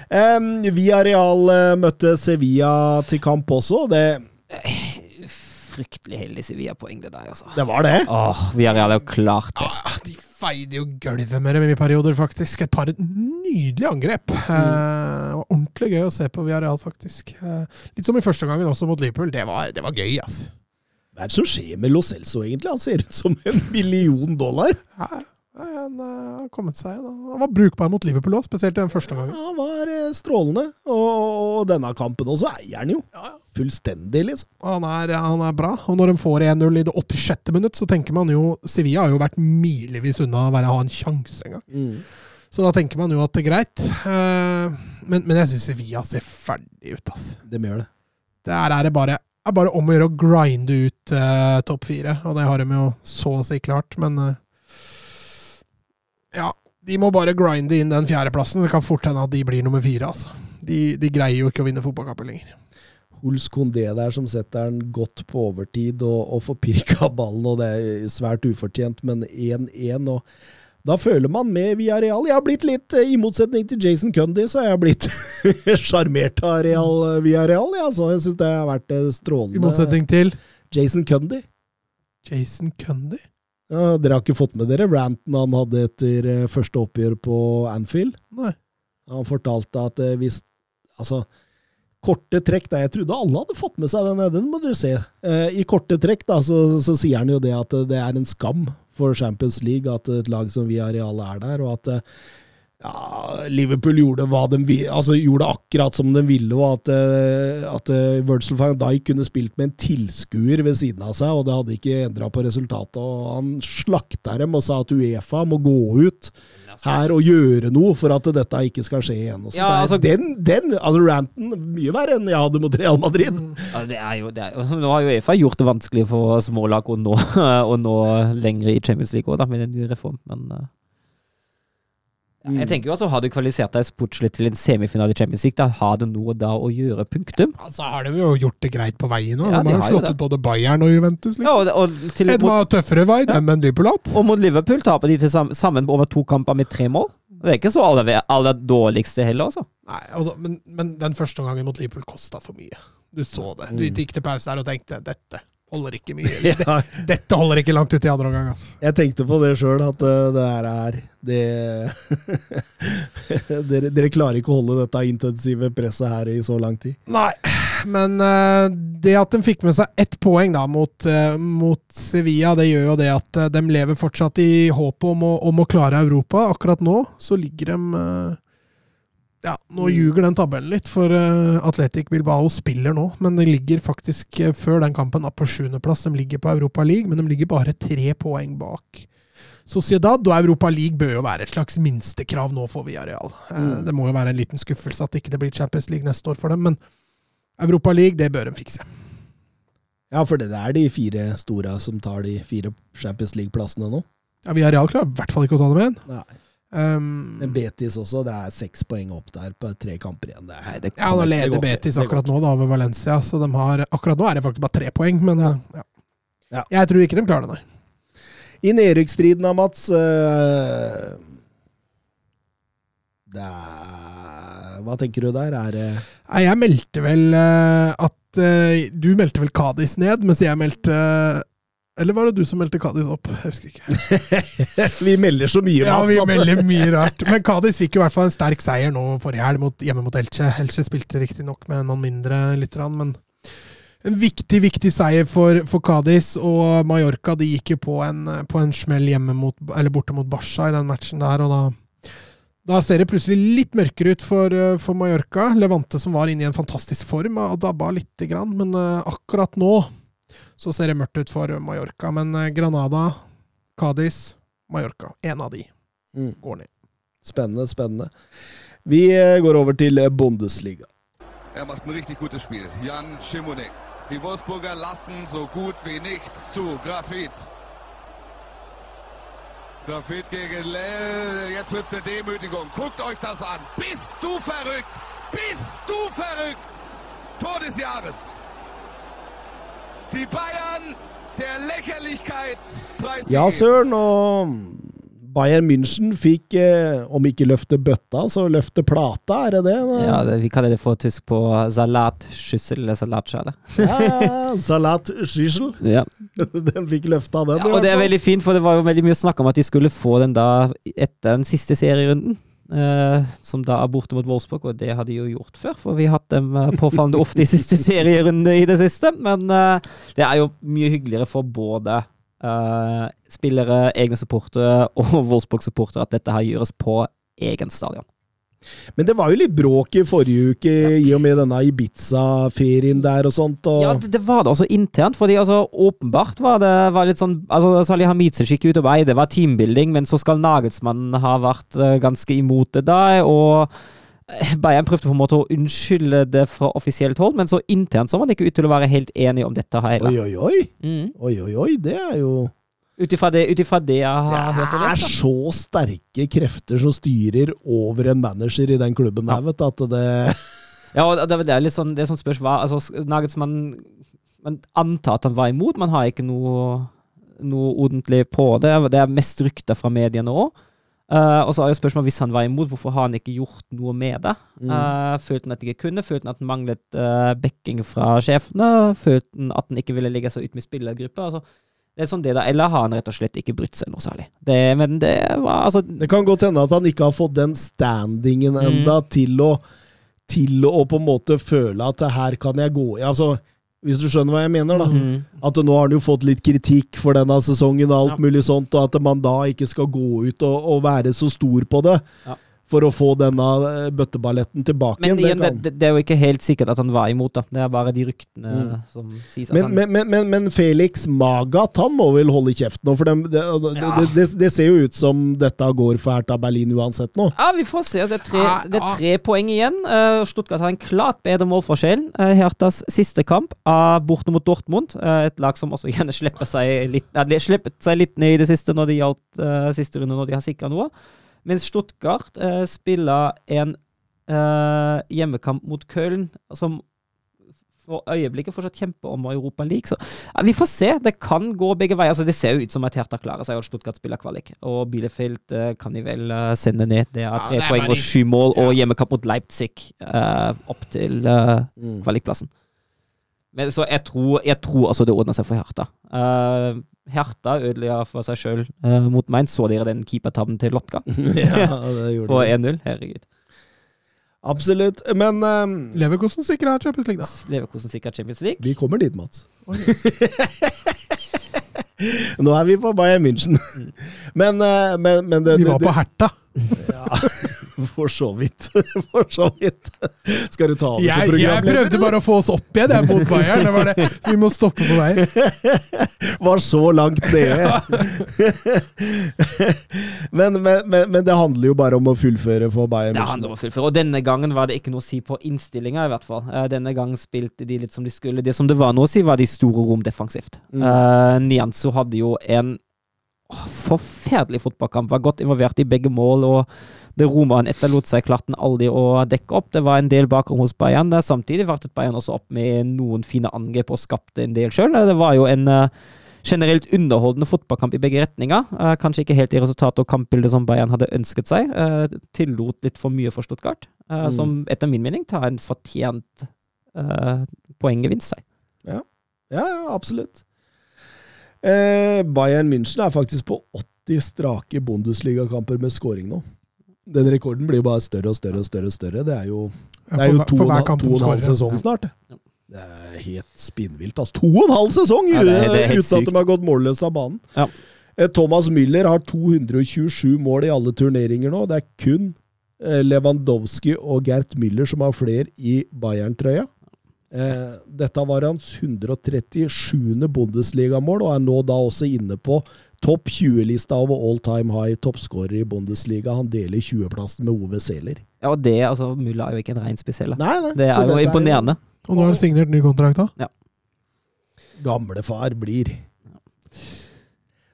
Um, Villarreal uh, møtte Sevilla til kamp også. Det, Fryktelig heldig Sevilla-poeng, det der, altså. det var det. Åh, Villarreal er jo klart best. Ah, de feide jo gulvet med dem i perioder, faktisk. Et par nydelige angrep. Eh, det var ordentlig gøy å se på Villarreal, faktisk. Eh, litt som i første gangen også mot Liverpool. Det var, det var gøy, altså. Hva er det som skjer med Lo Celso, egentlig? Han ser ut som en million dollar. Ja, ja, han eh, har kommet seg igjen. Han var brukbar mot Liverpool òg, spesielt i den første gangen. Han var eh, strålende. Og, og denne kampen også eier han jo. Ja, ja. Fullstendig, liksom. Han er, han er bra. Og når de får 1-0 i det 86. minutt, så tenker man jo Sevilla har jo vært milevis unna å ha en sjanse engang. Så da tenker man jo at det er greit. Eh, Men, men jeg syns Sevilla ser ferdig ut, ass. De gjør det. Der er det bare, er bare om å gjøre å grinde ut eh, topp fire, og det har de jo så å si klart, men eh, Ja, de må bare grinde inn den fjerdeplassen. Det kan fort hende at de blir nummer fire, altså. De, de greier jo ikke å vinne fotballkamper lenger. Huls Kondé der som setter den godt på overtid og, og får pirka ballen, og det er svært ufortjent, men 1-1. og Da føler man med via Real. Jeg har blitt litt, eh, i motsetning til Jason Cundy, så har jeg blitt sjarmert av Real via Real. Ja, så jeg syns det har vært eh, strålende. I motsetning til Jason Cundy. Jason Cundy. Ja, dere har ikke fått med dere ranten han hadde etter eh, første oppgjør på Anfield? Nei. Han fortalte at eh, hvis Altså, korte trekk da, Jeg trodde alle hadde fått med seg den, den må dere se. Eh, I korte trekk da, så, så sier han jo det at eh, det er en skam for Champions League at et lag som Villarreal er der, og at eh, ja, Liverpool gjorde, de, altså, gjorde akkurat som de ville, og at, eh, at eh, Virgil van Dijk kunne spilt med en tilskuer ved siden av seg, og det hadde ikke endra på resultatet. og Han slakta dem og sa at Uefa må gå ut her og gjøre noe for at dette ikke skal skje igjen. Ja, altså- den, den, altså ranten, mye verre enn jeg hadde mot Real Madrid. Ja, det er jo, det er, jo- nå har Uefa gjort det vanskelig for smålag å nå, å nå lenger i Champions League òg, med den nye reform, men ja, Jeg tenker jo altså, Har du kvalifisert deg sportslig til en semifinale i Champions League, da har du noe da å gjøre, punktum. Altså har de jo gjort det greit på veien nå. Ja, de de har jo slått ut både Bayern og Juventus. Ja, Liksom. og, og, til, en mot, tøffere vei, dem enn Liverpool hatt. og mot Liverpool taper de til sammen, sammen over to kamper med tre mål. Det er ikke så aller, aller dårligste heller, altså. Nei, altså, men, men den første gangen mot Liverpool kosta for mye. Du så det. Du gikk til pause der og tenkte dette holder ikke mye. Ja, Dette holder ikke langt ut i andre omgang. Altså. jeg tenkte på det sjøl, at eh, det her er det dere, dere klarer ikke å holde dette intensive presset her i så lang tid. Nei, men eh, det at de fikk med seg ett poeng da mot, eh, mot Sevilla, det gjør jo det at de lever fortsatt i håpet om, om å klare Europa. Akkurat nå så ligger de Ja, nå ljuger den tabellen litt, for uh, Atletic Bilbao spiller nå, men de ligger faktisk eh, før den kampen på sjuendeplass. De ligger på Europa League, men de ligger bare tre poeng bak. Sociedad og Europa League bør jo være et slags minstekrav nå for Villarreal. Eh, Mm. Det må jo være en liten skuffelse at det ikke blir Champions League neste år for dem, men Europa League, det bør de fikse. Ja, for det er de fire store som tar de fire Champions League-plassene nå. Ja, Villarreal klarer i hvert fall ikke å ta dem igjen. Nei. Um, Men Betis også, det er seks poeng opp der på tre kamper igjen. Det det ja, nå leder. Betis akkurat nå da ved Valencia, så de har, akkurat nå er det faktisk bare tre poeng, men uh, ja. Ja. Jeg tror ikke de klarer det, nei. I nedrykksstriden da, Mats uh, det er, Hva tenker du der? Er det Nei, Jeg meldte vel uh, at eh, Du meldte vel Kadis ned, mens jeg meldte Eller var det du som meldte Kadis opp? Jeg husker ikke. Vi melder så mye, Ja, vi melder mye rart. Men Kadis fikk i hvert fall en sterk seier nå forrige helg mot, hjemme mot Elche. Elche spilte riktignok med noen mindre, litt, men en viktig, viktig seier for, for Kadis. Og Mallorca de gikk jo på en, på en smell hjemme mot, eller borte mot Barca i den matchen der, og da da ser det plutselig litt mørkere ut for, eh, for Mallorca. Levante som var inne i en fantastisk form, og dabba lite grann. Men eh, akkurat nå så ser det mørkt ut for Mallorca. Men eh, Granada, Cádiz, Mallorca. En av de Mm. går ned. Spennende, spennende. Vi eh, går over til eh, Bundesliga. Er macht ein richtig gutes Spiel. Jan Schimonek. Die Wolfsburger lassen so gut wie nichts zu. Grafit. Grafit gegen Lell. Jetzt wird's eine Demütigung. Guckt euch das an. Bist du verrückt? Bist du verrückt? Tor des Jahres. Die Bayern der Lächerlichkeit preisgegeben. Ja, søren, og Bayern München fikk, eh, om ikke løfte bøtta, så løfte plata, er det det? Ja, det, vi kaller det for tysk på salatskyssel eller salatskjale. Ja, Salat Ja. Den fikk løfta den, Ja, og det er veldig fint, for det var jo veldig mye snakk om at de skulle få den da etter den siste serierunden. Eh, som da er borte mot Wolfsburg, og det har de jo gjort før, for vi har hatt dem eh, påfallende ofte i siste serierunde i det siste. Men eh, det er jo mye hyggeligere for både spillere, egne supportere og Wolfsburg-supportere at dette her gjøres på egen stadion. Men det var jo litt bråk i forrige uke, i og med denne Ibiza-ferien der og sånt. Og... Ja, det, det var det også internt, fordi altså, åpenbart var det var litt sånn altså, Salihamidzic gikk ut og vei, det var teambuilding, men så skal Nagelsmann ha vært eh, ganske imot det da, og eh, Bayern prøvde på en måte å unnskylde det fra offisielt hold, men så internt så var man ikke ut til å være helt enig om dette her Oi, oi, oi! Mm. Oi, oi, oi, det er jo Ut ifra det, det jeg Det har hørt og er Det er så sterke krefter som styrer over en manager i den klubben der, vet du, at det Ja, og det, er litt sånn, det som spørs hva altså, Nagelsmann Man antar at han var imot, man har ikke noe, noe ordentlig på det. Det er mest rykter fra mediene òg. og så er jo spørsmålet hvis han var imot, hvorfor har han ikke gjort noe med det? Mm. Uh, følte han at det ikke kunne? Følte han at han manglet uh, backing fra sjefene? Følte han at han ikke ville ligge så ut med spillergruppa? Altså, det er sånn det da, Eller har han rett og slett ikke brydd seg noe særlig? Det, men det var altså Det kan godt hende at han ikke har fått den standingen Mm. enda til å til å på en måte føle at her kan jeg gå i altså, Hvis du skjønner hva jeg mener, da. Mm. At nå har han jo fått litt kritikk for denne sesongen og alt Ja. mulig sånt, og at man da ikke skal gå ut og, og være så stor på det. Ja. For å få denne eh, bøtteballetten tilbake Men igjen. det, det, det er jo ikke helt sikkert at han var imot, da. Det er bare de ryktene Mm. som sies Men, han men, men, men, men Felix Magat han må vel holde kjeft nå, for dem, det, det, Ja. det, det, det ser jo ut som dette går fælt av Berlin uansett nå. Ja, vi får se. Det er tre, det er tre poeng igjen. Uh, Stuttgart har en klart bedre målforskjell. Herthas Hertas siste kamp er borte mot Dortmund. eh, et lag som også gjerne slipper seg litt, ja, de seg litt ned i det siste når det gjaldt uh, siste runde, når de har sikra noe. Mens Stuttgart eh, spiller en eh, hjemmekamp mot Köln, som for øyeblikket fortsatt kjemper om Europa League. Så ja, vi får se. Det kan gå begge veier. Altså, det ser jo ut som at Hertha klarer seg, og Stuttgart spiller kvalik. Og Bielefeld eh, kan de vel eh, sende ned. Det er Ja, tre er poeng og sju mål, og hjemmekamp mot Leipzig eh, opp til eh, Mm. kvalikplassen. Men så jeg tror, jeg tror altså det ordner seg for Hertha. Uh, Hertha ødela for seg sjøl mot Mainz. Så dere den keepertabben til Lotka ja, det gjorde på 1-0? Herregud. Absolutt. Men ehm, Leverkosten sikra Champions League, da. Leverkosten sikra Champions League. vi kommer dit, Mats. Nå er vi på Bayern München. Men, uh, men, men det, Vi var det- på Herta. Ja, for så vidt. For så vidt. Skal du ta over som programleder? jeg prøvde bare å få oss opp igjen jeg, mot Bayern. Det var det. Vi må stoppe på vei. Var så langt nede. men, men, men, men det handler jo bare om å fullføre for Bayern Det handler om å fullføre. Og denne gangen var det ikke noe å si på innstillinga, i hvert fall. Eh, denne gangen spilte de litt som de skulle. Det som det var noe å si, var de store rom defensivt. Mm. Uh, Nianzo hadde jo en forferdelig fotballkamp. Var godt involvert i begge mål. og det Roma han etterlot seg, klarte aldri å dekke opp. Det var en del bakrom hos Bayern. Der. Samtidig vartet Bayern også opp med noen fine angrep og skapte en del sjøl. Det var jo en eh, generelt underholdende fotballkamp i begge retninger. Eh, kanskje ikke helt i resultatet og kampbildet som Bayern hadde ønsket seg. Eh, tillot litt for mye for Stuttgart, eh, Mm. som etter min mening tar en fortjent poenggevinst. seg. Ja, ja, absolutt. Eh, Bayern München er faktisk på 80 strake Bundesliga-kamper med scoring nå. Den rekorden blir jo bare større og større og større. og større. Det er jo, det er jo to, og en- to og en halv sesong snart. Det er helt spinnvilt. Altså. To og en halv sesong Ja, det er- det er uten uten at de har gått målløse av banen. Ja. Eh, Thomas Müller har 227 mål i alle turneringer nå. Det er kun eh, Lewandowski og Gert Müller som har flere i Bayern-trøya. Eh, dette var hans 137. Bundesligamål, og er nå da også inne på topp 20-lista over all time high toppskårer i Bundesliga. Han deler 20-plassen med Ove Sæler. Ja, og det, altså, Mulla er jo ikke en rein spesiell. Nei, nei. Det så er jo imponerende. Og nå har han signert ny kontrakt da? Ja. Gamlefar blir.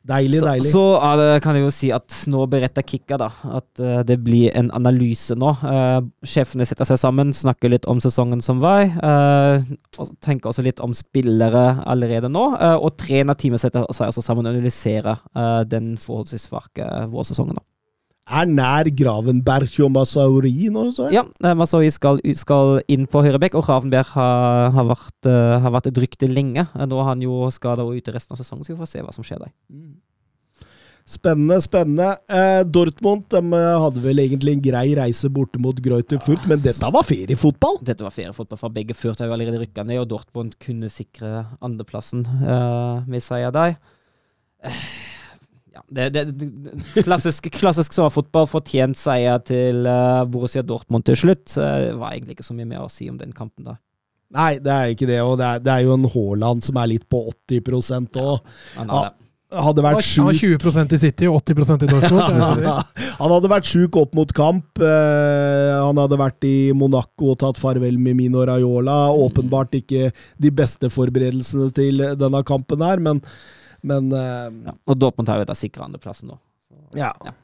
Deilig, Så, deilig. så det, kan jeg jo si at nå beretter Kikka da, at uh, det blir en analyse nå. Uh, sjefene setter seg sammen, snakker litt om sesongen som var, Uh, og tenker også litt om spillere allerede nå. og trenerteamet setter seg også sammen og analyserer den forholdsvis svake vårsesongen. da. Er nær Gravenberg og Masauri nå, så. Ja, Masauri skal, skal inn på høyrebekk, og Ravenberg har, har, vært, eh, har vært et rykte lenge. Eh, Nå er han jo skada og ute resten av sesongen, så vi får se hva som skjer der. Spennende, spennende. Eh, Dortmund de eh, hadde vel egentlig en grei reise borte mot Greuter Furt, men dette var feriefotball! Dette var feriefotball fra begge. Furt har jo allerede rykka ned, og Dortmund kunne sikre andreplassen eh, med seier der. Eh, ja, det, det, det klassisk, klassisk sommerfotball. Fortjent seier til uh, Borussia Dortmund til slutt. Uh, Det var egentlig ikke så mye mer å si om den kampen da. Nei, det er ikke det, og det er, det er jo en Haaland som er litt på 80 og Ja. hadde, vært sjuk. Han har 20% i City og 80% i Dortmund. Han hadde vært sjuk opp mot kamp. eh, han hadde vært i Monaco og tatt farvel med Mino Raiola. Åpenbart ikke de beste forberedelsene til denne kampen her, men, men uh, ja. Og Dortmund har jo da sikra andreplassen nå. ja. Ja.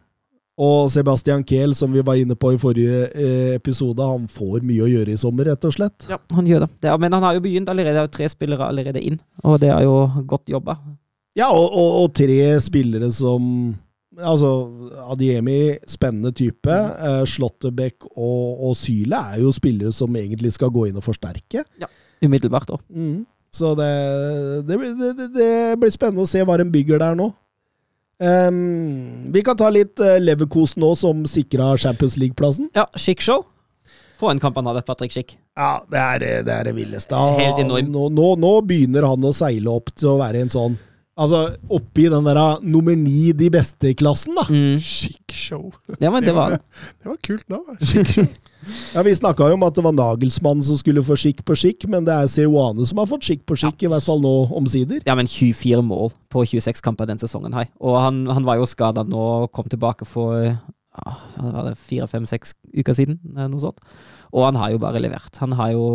Og Sebastian Kehl, som vi var inne på i forrige eh, episode, han får mye å gjøre i sommer, rett og slett. Ja, han gjør det. det er, men han har jo begynt allerede. Det er jo tre spillere allerede inn, og det er jo godt jobba. Ja, og, og, og tre spillere som Altså, Adiemi, spennende type. Eh, Slåttebekk og, og Syle er jo spillere som egentlig skal gå inn og forsterke. Ja, Umiddelbart òg. Mm. Så det, det, blir- det, det, blir spennende å se hva de bygger der nå. Um, vi kan ta litt uh, Leverkosen nå, som sikra Champions League-plassen. Ja, Chic-show. Få en kamp han hadde, Patrick Schick. Ja, det er det, er det villeste. Nå, nå, nå begynner han å seile opp til å være en sånn Altså oppi den der uh, nummer ni de beste i klassen, da. Mm. Chic show. Ja, men det var Det var kult da. Chic show. Ja, Vi snakka jo om at det var Nagelsmann som skulle få skikk på skikk, men det er Seoane som har fått skikk på skikk, i hvert fall nå omsider. Ja, men 24 mål på 26 kamper den sesongen her. Og han, han var jo skada nå og kom tilbake for ja, hva var det fire, fem, seks uker siden. eh, Noe sånt. Og han har jo bare levert. Han har jo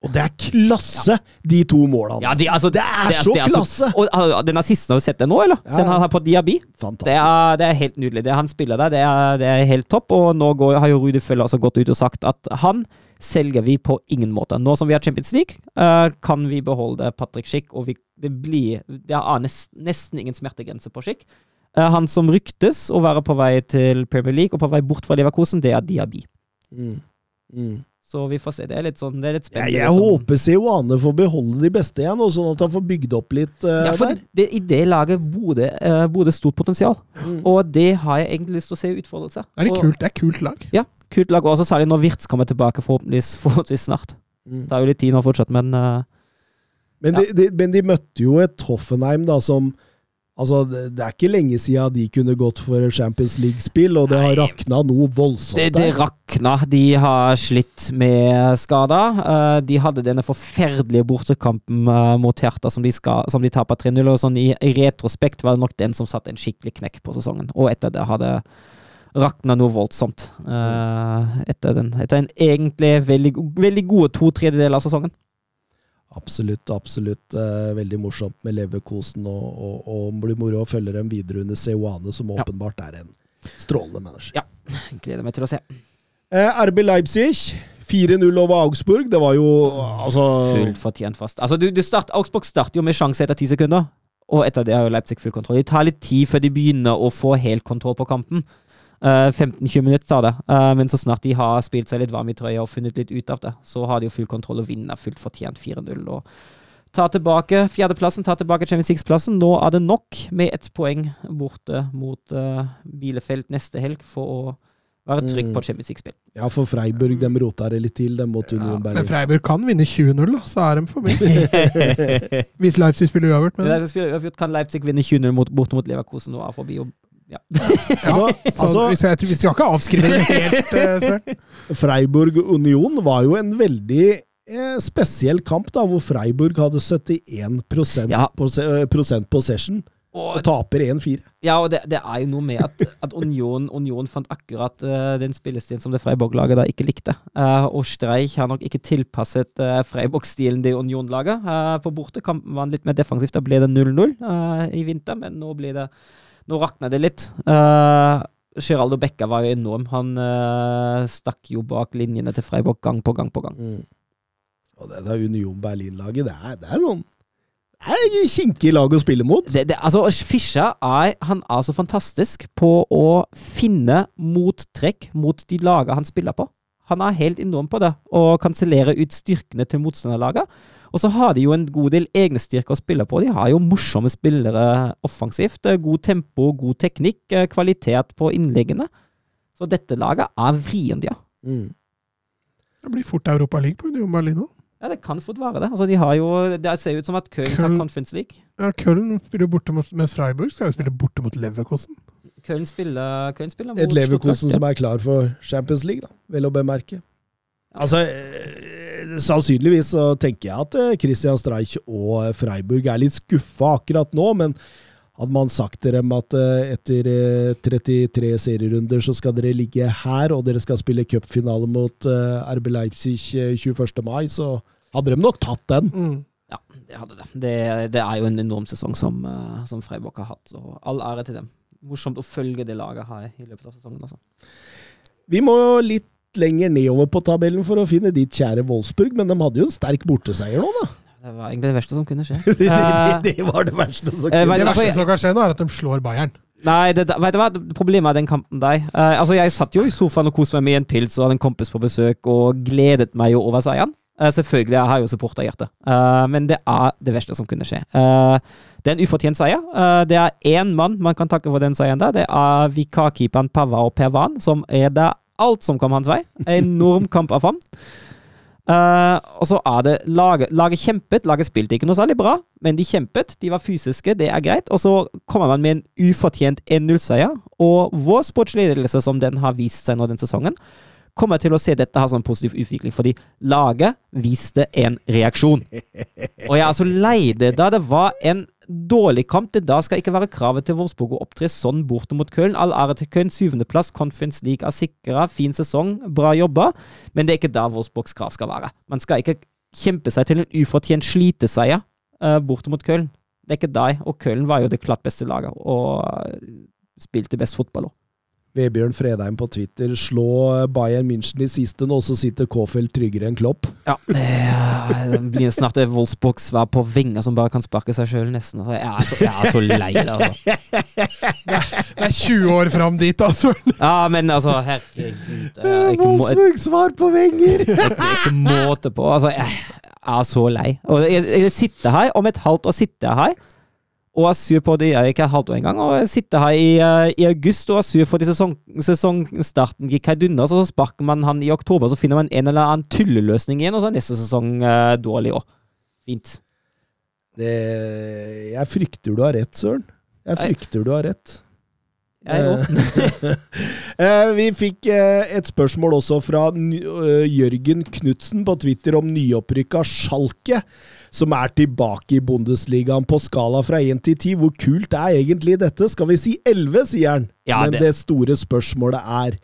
Og det er klasse, de to målene! Ja, de, altså, Det er så klasse! og og, Den assisten, har du sett den nå, eller? Ja, Den han har på Diaby. Det er, det er helt nydelig. Det han spiller der, det er, det er helt topp. Og nå går, har jo Rudi Føller også gått ut og sagt at han selger vi på ingen måte. Nå som vi har Champions League, uh, kan vi beholde Patrick Schick, og vi, det blir Det er nest, nesten ingen smertegrense på Schick. Uh, han som ryktes å være på vei til Premier League og på vei bort fra Leverkosen, det er Diaby. Mm. Mm. Så vi får se. Det er litt sånn, det er litt Jeg, spennende. jeg sånn- håper Seoane får beholde de beste igjen, og sånn at han får bygd opp litt uh, Ja, for der. det, det, I det laget bodde, uh, stort potensial, Mm. og det har jeg egentlig lyst til å se utfolde seg. Det er Og- kult. Det er kult lag. Ja, kult lag, også særlig når Wirtz kommer tilbake forhåpentligvis, forhåpentligvis snart. Mm. Det er jo litt tid nå fortsatt, men uh, Men, Ja. de, de, men de møtte jo et Hoffenheim da som Altså, det, er ikke lenge siden de kunne gått for Champions League-spill, og det har rakna noe voldsomt det, det rakna. De har slitt med skader. Eh, de hadde denne forferdelige bortekampen eh, mot Hertha som de, som de taper 3-0. og sånn i, retrospekt var det nok den som satte en skikkelig knekk på sesongen. Og etter det hadde rakna noe voldsomt. eh, etter, den, etter en egentlig veldig, veldig gode to tredjedeler av sesongen. Absolutt, absolutt. Eh, veldig morsomt med Leverkosen, og, og, og blir moro å følge dem videre under Seoane, som Ja. åpenbart er en strålende manager. Gleder meg til å se. Eh, RB Leipzig 4-0 over Augsburg. Det var jo altså Fullt fortjent fast. Altså, du, du start, Augsburg starter jo med sjanse etter ti sekunder, og etter det har jo Leipzig full kontroll. Det tar litt tid før de begynner å få helt kontroll på kampen. Eh, 15-20 minutter tar det, Eh, men så snart de har spilt seg litt varm i trøya og funnet litt ut av det, så har de jo full kontroll og vinner fullt fortjent 4-0. og tar tilbake fjerdeplassen, tar tilbake Champions League-plassen. Nå er det nok med ett poeng borte mot eh, Bielefeld neste helg for å være trygg Mm. på Champions League-spill. Ja, for Freiburg de rota det litt til, De måtte ja, Men Freiburg kan vinne 20-0, da, så er de forbi. Hvis Leipzig spiller uavgjort. Men, kan Leipzig vinne 20-0 borte mot Leverkosen og er forbi. Og, ja. Altså, så altså vi, skal, vi skal ikke avskrive det helt, eh, Søren. Freiburg Union var jo en veldig eh, spesiell kamp, da, hvor Freiburg hadde 71 prosent, Ja. eh, prosent possession og Og, taper 1-4. ja, og det, det er jo noe med at, at Union, Union fant akkurat uh, den spillestilen som det Freiburg-laget da ikke likte. Uh, og Streich har nok ikke tilpasset uh, Freiburg-stilen det Union-laget. Uh, på bortekampen var han litt mer defensivt. Da ble det 0-0 eh, i vinter, men nå blir det Nå rakner det litt. Uh, Geraldo Becca var jo enorm. Han uh, stakk jo bak linjene til Freiburg gang på gang på gang. Og det, det er Union Berlin-laget. Det er, det er noen Det er kinkig lag å spille mot. det, det, altså, Fischer er, han er så fantastisk på å finne mottrekk mot de lagene han spiller på. Han er helt enorm på det, og kansellere ut styrkene til motstanderlaget. Og så har de jo en god del egne styrker å spille på. De har jo morsomme spillere offensivt. eh, God tempo, god teknikk, eh, kvalitet på innleggene. Så dette laget er vrient, ja. Mm. Det blir fort Europa League på Union Berlin nå. Ja, Det kan fort være det. Altså, de har jo, Det ser ut som at Köln tar Conference League. Ja, Köln spiller jo borte mot, mens Freiburg skal jo spille borte mot Leverkosten. Köln spiller, Köln spiller Et mot Leverkosen Stuttgart, som er klar for Champions League, da, vel å bemerke. Altså, Sannsynligvis så tenker jeg at eh, Christian Streich og eh, Freiburg er litt skuffa akkurat nå, men hadde man sagt til dem at eh, etter eh, 33 serierunder så skal dere ligge her, og dere skal spille cupfinale mot eh, RB Leipzig eh, 21. mai, så hadde de nok tatt den. Mm. Ja, det hadde det. Det, det er jo en enorm sesong som, eh, som Freiburg har hatt, og all ære til dem. Morsomt å følge det laget her i løpet av sesongen. Altså. Vi må litt lenger nedover på tabellen for å finne ditt kjære Wolfsburg, men de hadde jo en sterk borteseier nå, da. Det var egentlig det verste som kunne skje. det, Eh, det, det var det verste som eh, kunne skje. Det altså, verste som kan skje nå, er at de slår Bayern. Nei, det, vet du hva? Problemet er den kampen der. Uh, altså, jeg satt jo i sofaen og koste meg med en pils og hadde en kompis på besøk og gledet meg jo over seieren. Uh, selvfølgelig, jeg har jo supporterhjerte, uh, men det er det verste som kunne skje. Uh, det er en ufortjent seier. Det er én mann man kan takke for den seieren der. Det er vikarkeeperen Pava og Per Van, som redder alt som kom hans vei. Enorm kamp av ham. Uh, og så er det laget, laget kjempet. Laget spilte ikke noe særlig bra, men de kjempet. De var fysiske, det er greit. Og så kommer man med en ufortjent 1-0-seier. Og vår sportslige ledelse, som den har vist seg nå den sesongen, kommer jeg til å se dette her en positiv utvikling, fordi laget viste en reaksjon. Og jeg er så lei det da det var en dårlig kamp. Det da skal ikke være kravet til Wolfsburg å opptre sånn borte mot Köln. All ære til Köln. Syvendeplass, Conference League er sikra. Fin sesong, bra jobba. Men det er ikke da Wolfsburgs krav skal være. Man skal ikke kjempe seg til en ufortjent sliteseier uh, borte mot Köln. Det er ikke deg. Og Köln var jo det klart beste laget, og eh, spilte best fotball òg. Vebjørn Fredheim på Twitter. Slå Bayern München i siste nå, så sitter Kofeld tryggere enn Klopp. Ja, det, er- det blir snart et Wolfsburg svær på vinger som bare kan sparke seg sjøl, nesten. Altså, jeg, er så, jeg er så lei det. Altså. Det er 20 år fram dit, altså. Ja, men altså, herregud. Det er ikke, må, svar på vinger! det er ikke måte på. Altså, jeg er så lei. Og jeg, jeg sitter her, om et halvt år sitter jeg her og er sur på det jeg ikke har år engang. Og jeg sitter her i, eh, i august og er sur fordi sesong, sesongstarten gikk heidunna. Så sparker man han i oktober, så finner man en eller annen tulleløsning igjen, og så er neste sesong uh, dårlig òg. Fint. Det, jeg frykter du har rett, Søren. Jeg frykter du har rett. Eh, vi fikk eh, et spørsmål også fra øh, Jørgen Knutsen på Twitter om nyopprykka Schalke, som er tilbake i Bundesligaen på skala fra 1 til 10. Hvor kult er egentlig dette? Skal vi si 11, sier han. Ja, Men det- det store spørsmålet er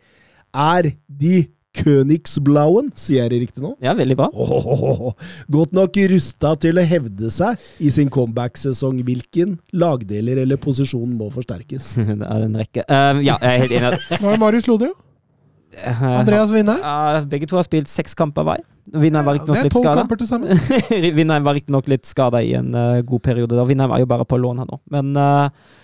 Er de Königsblauen, sier jeg det riktig nå? Ja, veldig bra. Åhåhåhå. Godt nok rusta til å hevde seg i sin comeback-sesong. Hvilken lagdeler eller posisjon må forsterkes? det er en rekke. Um, ja, jeg er helt enig. Nå er Marius Lode, jo. Uh, Andreas Vinner. Uh, begge to har spilt seks kamper hver. Vinneren var Det riktignok er litt tolv skada. kamper til sammen. Vinneren var riktignok litt skada i en uh, god periode. da Vinneren var jo bare på lån her nå. Men eh,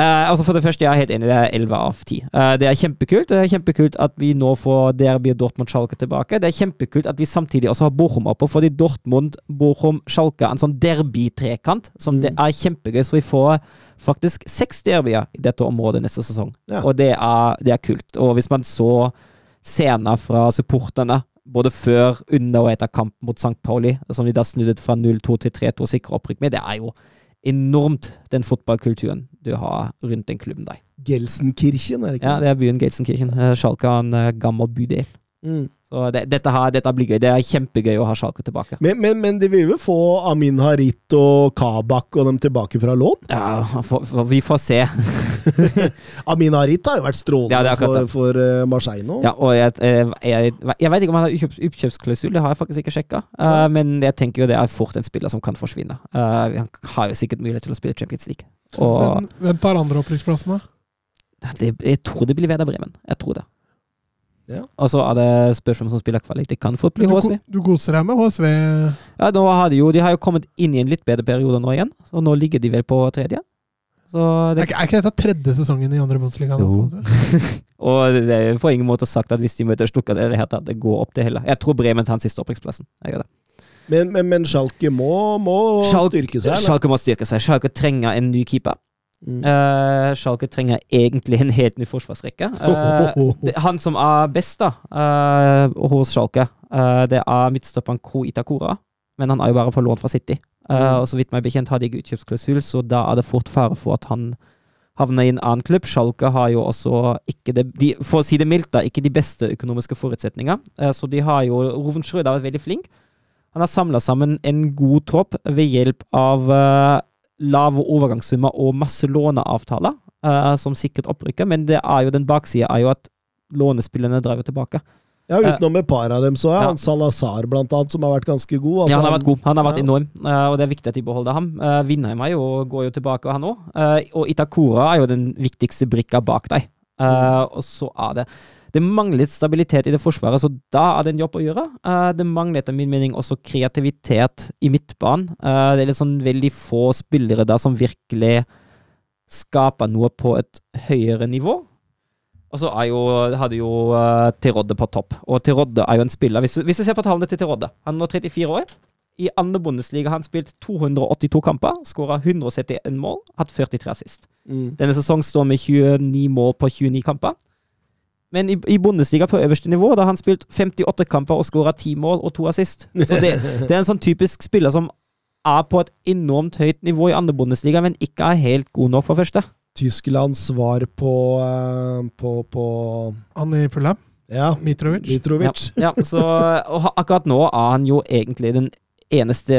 eh, altså for det første, jeg er helt enig, det er 11 av 10. Uh, det er kjempekult. Det er kjempekult at vi nå får derby Dortmund-Schalke tilbake. Det er kjempekult at vi samtidig også har Bochum oppe, fordi Dortmund, Bochum, Schalke er en sånn derby-trekant som det er kjempegøy. Så vi får faktisk seks derbyer i dette området neste sesong. Ja. Og det er, det er kult. Og hvis man så scener fra supporterne både før, under og etter kamp mot St. Pauli, som de da snudde fra 0-2 til 3-2 og sikre opprykk med. Det er jo enormt, den fotballkulturen du har rundt den klubben der. Gelsenkirchen, er det ikke? Ja, det er byen Gelsenkirchen. Eh, Schalke er en eh, gammel bydel. Mm. Så det, dette, her, dette blir gøy. Det er kjempegøy å ha Schalke tilbake. Men, men, men de vil jo få Amin Harit og Kabak og dem tilbake fra lån? Ja, for, for, vi får se. Amin Harit har jo vært strålende Ja, for, for eh, Marseille nå. Ja, og jeg, jeg, jeg, jeg vet ikke om han har oppkjøpsklausul, det har jeg faktisk ikke sjekka. Eh, men jeg tenker jo det er fort en spiller som kan forsvinne. Uh, han har jo sikkert mulighet til å spille Champions League. Og Men hvem tar andre opprykksplassen, da? det, jeg tror det blir Veda Bremen. Jeg tror det. Ja. Og så er det spørsmål som spiller kvalik. Det kan fort bli HSV. du koser deg med HSV? Ja, nå har de, jo, de har jo kommet inn i en litt bedre periode nå igjen, og nå ligger de vel på tredje. Så Er det, ikke, er ikke dette tredje sesongen i andre Bundesliga? nå, Jo. Og det er på ingen måte sagt at hvis de møter Stuttgart, eller det, heter, det går opp det hele. Jeg tror Bremen tar den siste opprykksplassen. Det. Men, men, men Schalke må, må Schalke- styrke seg, eller? Schalke må styrke seg. Schalke trenger en ny keeper. Mm. Uh, Schalke trenger egentlig en helt ny forsvarsrekke. Uh, det, han som er best da, uh, hos Schalke, det er midtstopperen Ko Itakura. Men han er jo bare på lån fra City. Mm. og så vidt meg bekjent har de ikke utkjøpsklausul, så da er det fort fare for at han havner i en annen klubb. Schalke har jo også ikke det, de, for å si det mildt, da, ikke de beste økonomiske forutsetninger. Så de har jo Roven har vært veldig flink. Han har samla sammen en god tropp ved hjelp av lave overgangssummer og masse låneavtaler, uh, som sikret opprykket. Men det er jo den baksida er jo at lånespillerne drar jo tilbake. Ja, utenom et par av dem, så er Ja. Salazar blant annet, som har vært ganske god. Altså, ja, han har vært god. Han har vært ja. enorm, eh, og det er viktig at de beholder ham. Vindheim jo, går jo tilbake, han òg. og Itakura er jo den viktigste brikka bak deg. Eh, og så er det Det manglet stabilitet i det forsvaret, så da er det en jobb å gjøre. Eh, det manglet etter min mening også kreativitet i midtbanen. Eh, det er litt sånn veldig få spillere der som virkelig skaper noe på et høyere nivå. Og så er jo, hadde jo uh, Terodde på topp. Og Terodde er jo en spiller Hvis, hvis du ser på tallene til Terodde Han er nå 34 år. I andre Bundesliga har han spilt 282 kamper, skåra 171 mål, hatt 43 assist. Mm. Denne sesongen står med 29 mål på 29 kamper. Men i, i Bundesliga på øverste nivå da har han spilt 58 kamper og skåra 10 mål og to assist. Så det, det er en sånn typisk spiller som er på et enormt høyt nivå i andre Bundesliga, men ikke er helt god nok for første. Tysklands svar på, eh, på, på Han i Fulham? Ja, Mitrovic? Mitrovic. Ja, ja, så og akkurat nå er han jo egentlig den eneste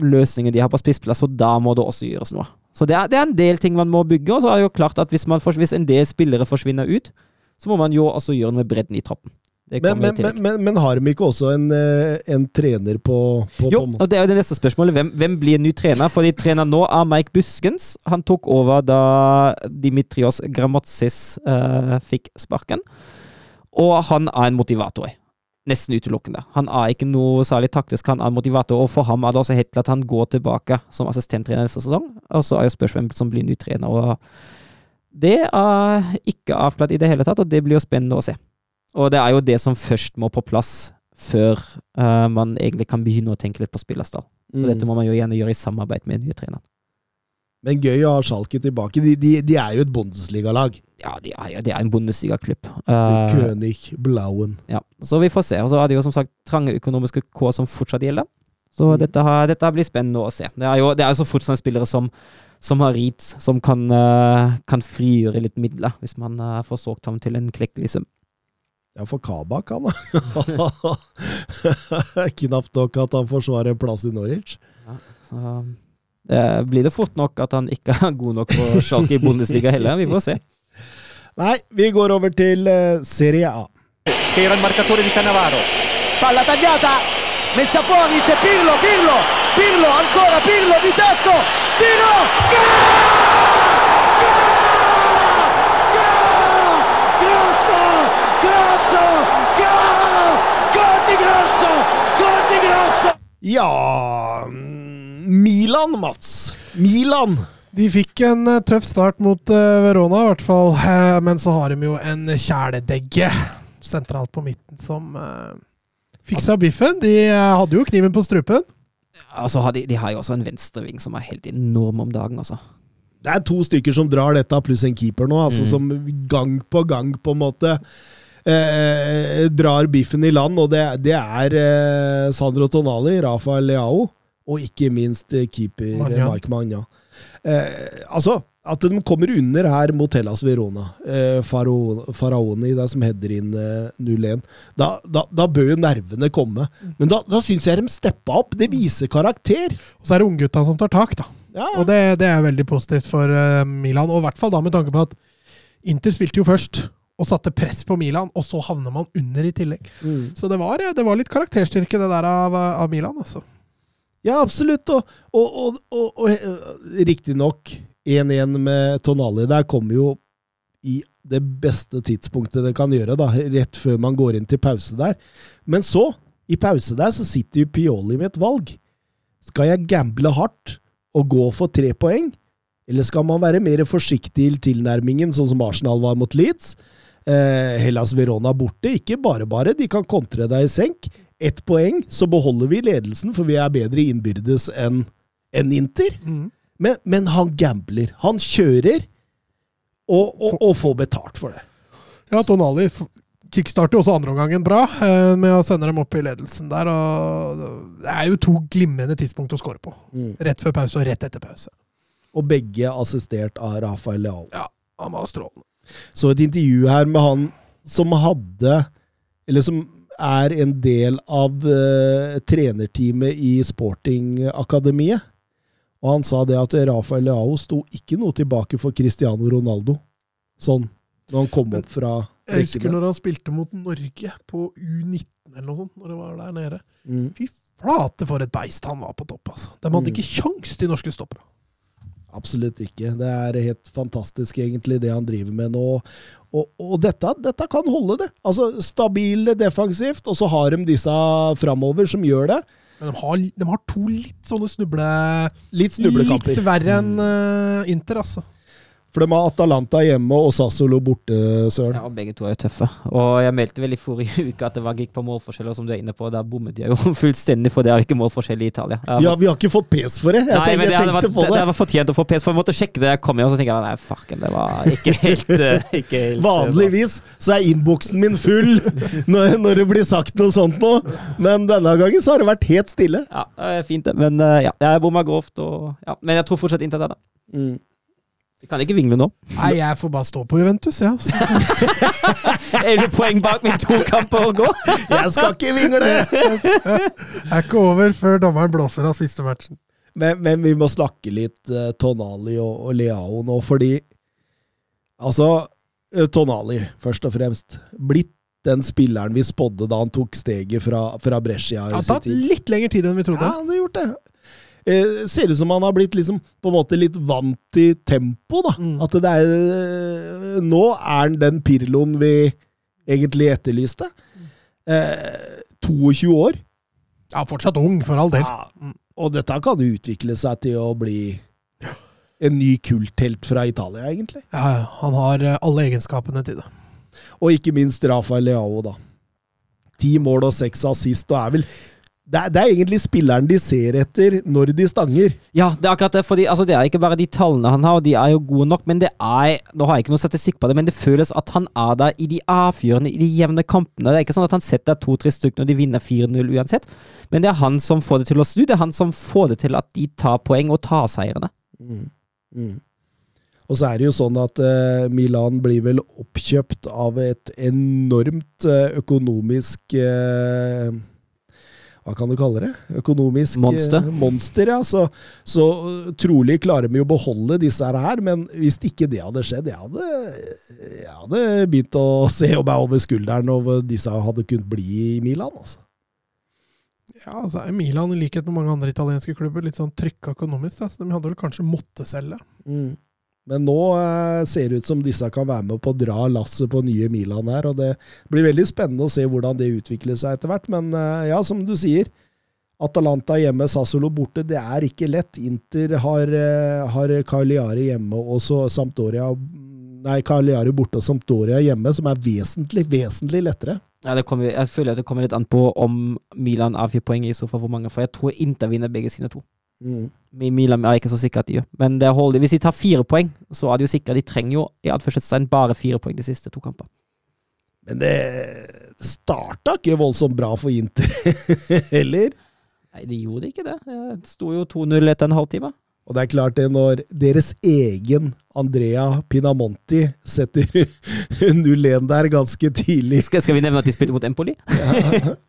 løsningen de har på spissplass, og da må det også gjøres noe. Så det er, det er en del ting man må bygge, og så er det jo klart at hvis, man, hvis en del spillere forsvinner ut, så må man jo også gjøre noe med bredden i troppen. Men, men, men, men, men har de ikke også en, eh, en trener på, på Jo, og det er jo det neste spørsmålet. Hvem, hvem blir ny trener? For de trener nå er Mike Buskens. Han tok over da Dimitrios Gramotsis uh, fikk sparken. Og han er en motivator. Nesten utelukkende. Han er ikke noe særlig taktisk, han er en motivator. Og for ham er det også helt klart at han går tilbake som assistenttrener neste sesong. Og så er jo spørsmålet hvem som blir ny trener. Og det er ikke avklart i det hele tatt, og det blir jo spennende å se. Og det er jo det som først må på plass før uh, man egentlig kan begynne å tenke litt på spillerstall. Og Mm. dette må man jo gjerne gjøre i samarbeid med nye trenere. Men gøy å ha Schalke tilbake. De, de, de er jo et Bundesliga-lag. Ja, de er, jo- er en Bundesliga-klubb. Eh, König, Blauen. ja. Så vi får se. Og så er det jo som sagt trange økonomiske kår som fortsatt gjelder. Så Mm. dette, har, dette blir spennende å se. Det er jo, det er jo så fortsatt spillere som, som har rit, som kan, eh, kan frigjøre litt midler, hvis man eh, får solgt ham til en klekkelig sum. Ja, for Kabak, han. Knapt nok at han forsvarer en plass i Norwich. Så eh, blir det fort nok at han ikke er god nok for Schalke i Bundesliga heller. Vi får se. Nei, vi går over til Serie A. era il marcatore di Cannavaro. Palla tagliata, messa fuori, c'è Pirlo, Pirlo, Pirlo, ancora Pirlo di tacco, tiro, gol! Grosso, grosso, gol! Gol di Grosso, gol di Grosso! Ja mm, Milan, Mats. Milan. De fikk en eh, tøff start mot eh, Verona, i hvert fall. Eh, men så har de jo en kjæledegge sentralt på midten som uh, fiksa biffen. De eh, hadde jo kniven på strupen. Altså, de, de har jo også en venstreving som er helt enorm om dagen, altså. Det er to stykker som drar dette, pluss en keeper nå, altså som gang på gang på en måte eh, drar biffen i land. Og det, det er eh, Sandro Tonali, Rafael Leao og ikke minst eh, keeper Magna. Mike Magna. Eh, altså, at de kommer under her mot Hellas Verona, eh, Faraoni, det er som header inn eh, 0-1, da, da, da bør jo nervene komme. Men da, da syns jeg de steppa opp. Det viser karakter. Og så er det unggutta som tar tak, da. Ja, Og det, det er veldig positivt for uh, Milan, og i hvert fall da med tanke på at Inter spilte jo først og satte press på Milan, og så havner man under i tillegg. Mm. Så det var, det var litt karakterstyrke, det der av, av Milan, altså. Ja, absolutt. Og, og, og, og, eh, riktignok 1-1 med Tonali der kommer jo i det beste tidspunktet det kan gjøre, da, rett før man går inn til pause der. Men så, i pause der, så sitter jo Pioli med et valg. Skal jeg gamble hardt og gå for tre poeng, eller skal man være mer forsiktig i tilnærmingen, sånn som Arsenal var mot Leeds? Eh, Hellas Verona borte, ikke bare bare, de kan kontre deg i senk. Ett poeng, så beholder vi ledelsen, for vi er bedre innbyrdes enn en Inter. Mm. Men, men han gambler. Han kjører, og, og, og får betalt for det. Ja, Tonali kickstarter også andreomgangen bra, eh, med å sende dem opp i ledelsen der. og Det er jo to glimrende tidspunkt å score på. Rett før pause og rett etter pause. Og begge assistert av Rafael Leal. Ja, han var strålende. Så et intervju her med han som hadde Eller som er en del av uh, trenerteamet i Sportingakademiet. Og han sa det at Rafael Leao sto ikke noe tilbake for Cristiano Ronaldo. Sånn når han kom opp fra Jeg husker rekkene. når han spilte mot Norge på U19 eller noe sånt, når det var der nede. Mm. Fy flate for et beist han var på topp, altså. De hadde Mm. ikke kjangs til norske stoppere. Absolutt ikke. Det er helt fantastisk, egentlig, det han driver med nå. Og, og dette, dette kan holde, det. Altså, Stabile defensivt, og så har de disse framover som gjør det. Men de har, de har to litt sånne snuble... Litt snublekamper. Litt verre enn uh, Inter, altså. For de har Atalanta hjemme og Sassolo borte, Søren. Ja, begge to er jo tøffe. Og jeg meldte vel i forrige uke at det var gikk på målforskjeller, som du er inne på, der bommet jeg jo fullstendig, for det er ikke målforskjell i Italia. Har... Ja, vi har ikke fått pes for det! Jeg, Nei, tenkte, det jeg hadde tenkte vært, på det. det. hadde vært fortjent å få pes, for jeg måtte sjekke det jeg kom hjem, og så tenker jeg nei, farken, det var ikke helt, eh, ikke helt eh, Vanligvis så er innboksen min full når, når det blir sagt noe sånt nå, men denne gangen så har det vært helt stille. Ja, det er fint, det. Men eh, ja, jeg bomma grovt, og ja. Men jeg tror fortsatt Inter det, da. Mm. Vi kan ikke vingle nå. Nei, jeg får bare stå på Juventus, ja. Er du poeng bak med to kamper å gå! Jeg skal ikke vingle! Det er ikke over før dommeren blåser av siste matchen. Men, men vi må snakke litt uh, Tonali og, og Leao nå, fordi Altså, eh, Tonali, først og fremst. Blitt den spilleren vi spådde da han tok steget fra, fra Brescia. i Det har tatt litt lengre tid enn vi trodde. Ja, han har gjort det. Eh, ser ut som han har blitt liksom på en måte litt vant til tempo, da. Mm. At det er eh, Nå er han den Pirloen vi egentlig etterlyste. Eh, 22 år. Ja, fortsatt ung, for all del. Ja, og dette kan utvikle seg til å bli en ny kulthelt fra Italia, egentlig. Ja, ja, han har eh, alle egenskapene til det. Og ikke minst Rafael Leao, da. Ti mål og seks assist, og er vel det er, det er egentlig spilleren de ser etter når de stanger. Ja, det er akkurat det. fordi altså, Det er ikke bare de tallene han har, og de er jo gode nok, men det er Nå har jeg ikke noe statistikk på det, men det føles at han er der i de avgjørende, i de jevne kampene. Det er ikke sånn at han setter to-tre stykker når de vinner 4-0 uansett, men det er han som får det til å snu. Det er han som får det til at de tar poeng og tar seirene. Mm. Og så er det jo sånn at uh, Milan blir vel oppkjøpt av et enormt uh, økonomisk eh, Hva kan du kalle det? Økonomisk eh, Monster. monster ja. Så, så eh, trolig klarer vi å beholde disse her, men hvis ikke det hadde skjedd Jeg hadde, jeg hadde begynt å se meg over skulderen over disse hadde kunnet bli i Milan. altså. Ja, altså er Milan, i likhet med mange andre italienske klubber, litt sånn trykka økonomisk. Da. Så de hadde vel kanskje måttet selge. Men nå eh, ser det ut som disse kan være med på å dra lasset på nye Milan her, og det blir veldig spennende å se hvordan det utvikler seg etter hvert. Men eh, ja, som du sier, Atalanta hjemme, Sassolo borte, det er ikke lett. Inter har, eh, har Cagliari hjemme og Sampdoria Nei, Cagliari borte og Sampdoria hjemme, som er vesentlig, vesentlig lettere. Ja, kommer, jeg føler at det kommer litt an på om Milan avgir poeng i så fall hvor mange, for jeg tror Inter vinner begge sine to. Mm. Milan er jeg ikke så sikker at de gjør. Men hvis de tar fire poeng, så er de jo sikre. De trenger jo i anførselstegn bare fire poeng de siste to kamper. Men det starta ikke voldsomt bra for Inter heller. Nei, de gjorde ikke det. Det sto jo 2-0 etter en halvtime. Og det er klart det når deres egen Andrea Pinamonti setter 0-1 der ganske tidlig, Skal, skal vi nevne at de spilte mot Empoli?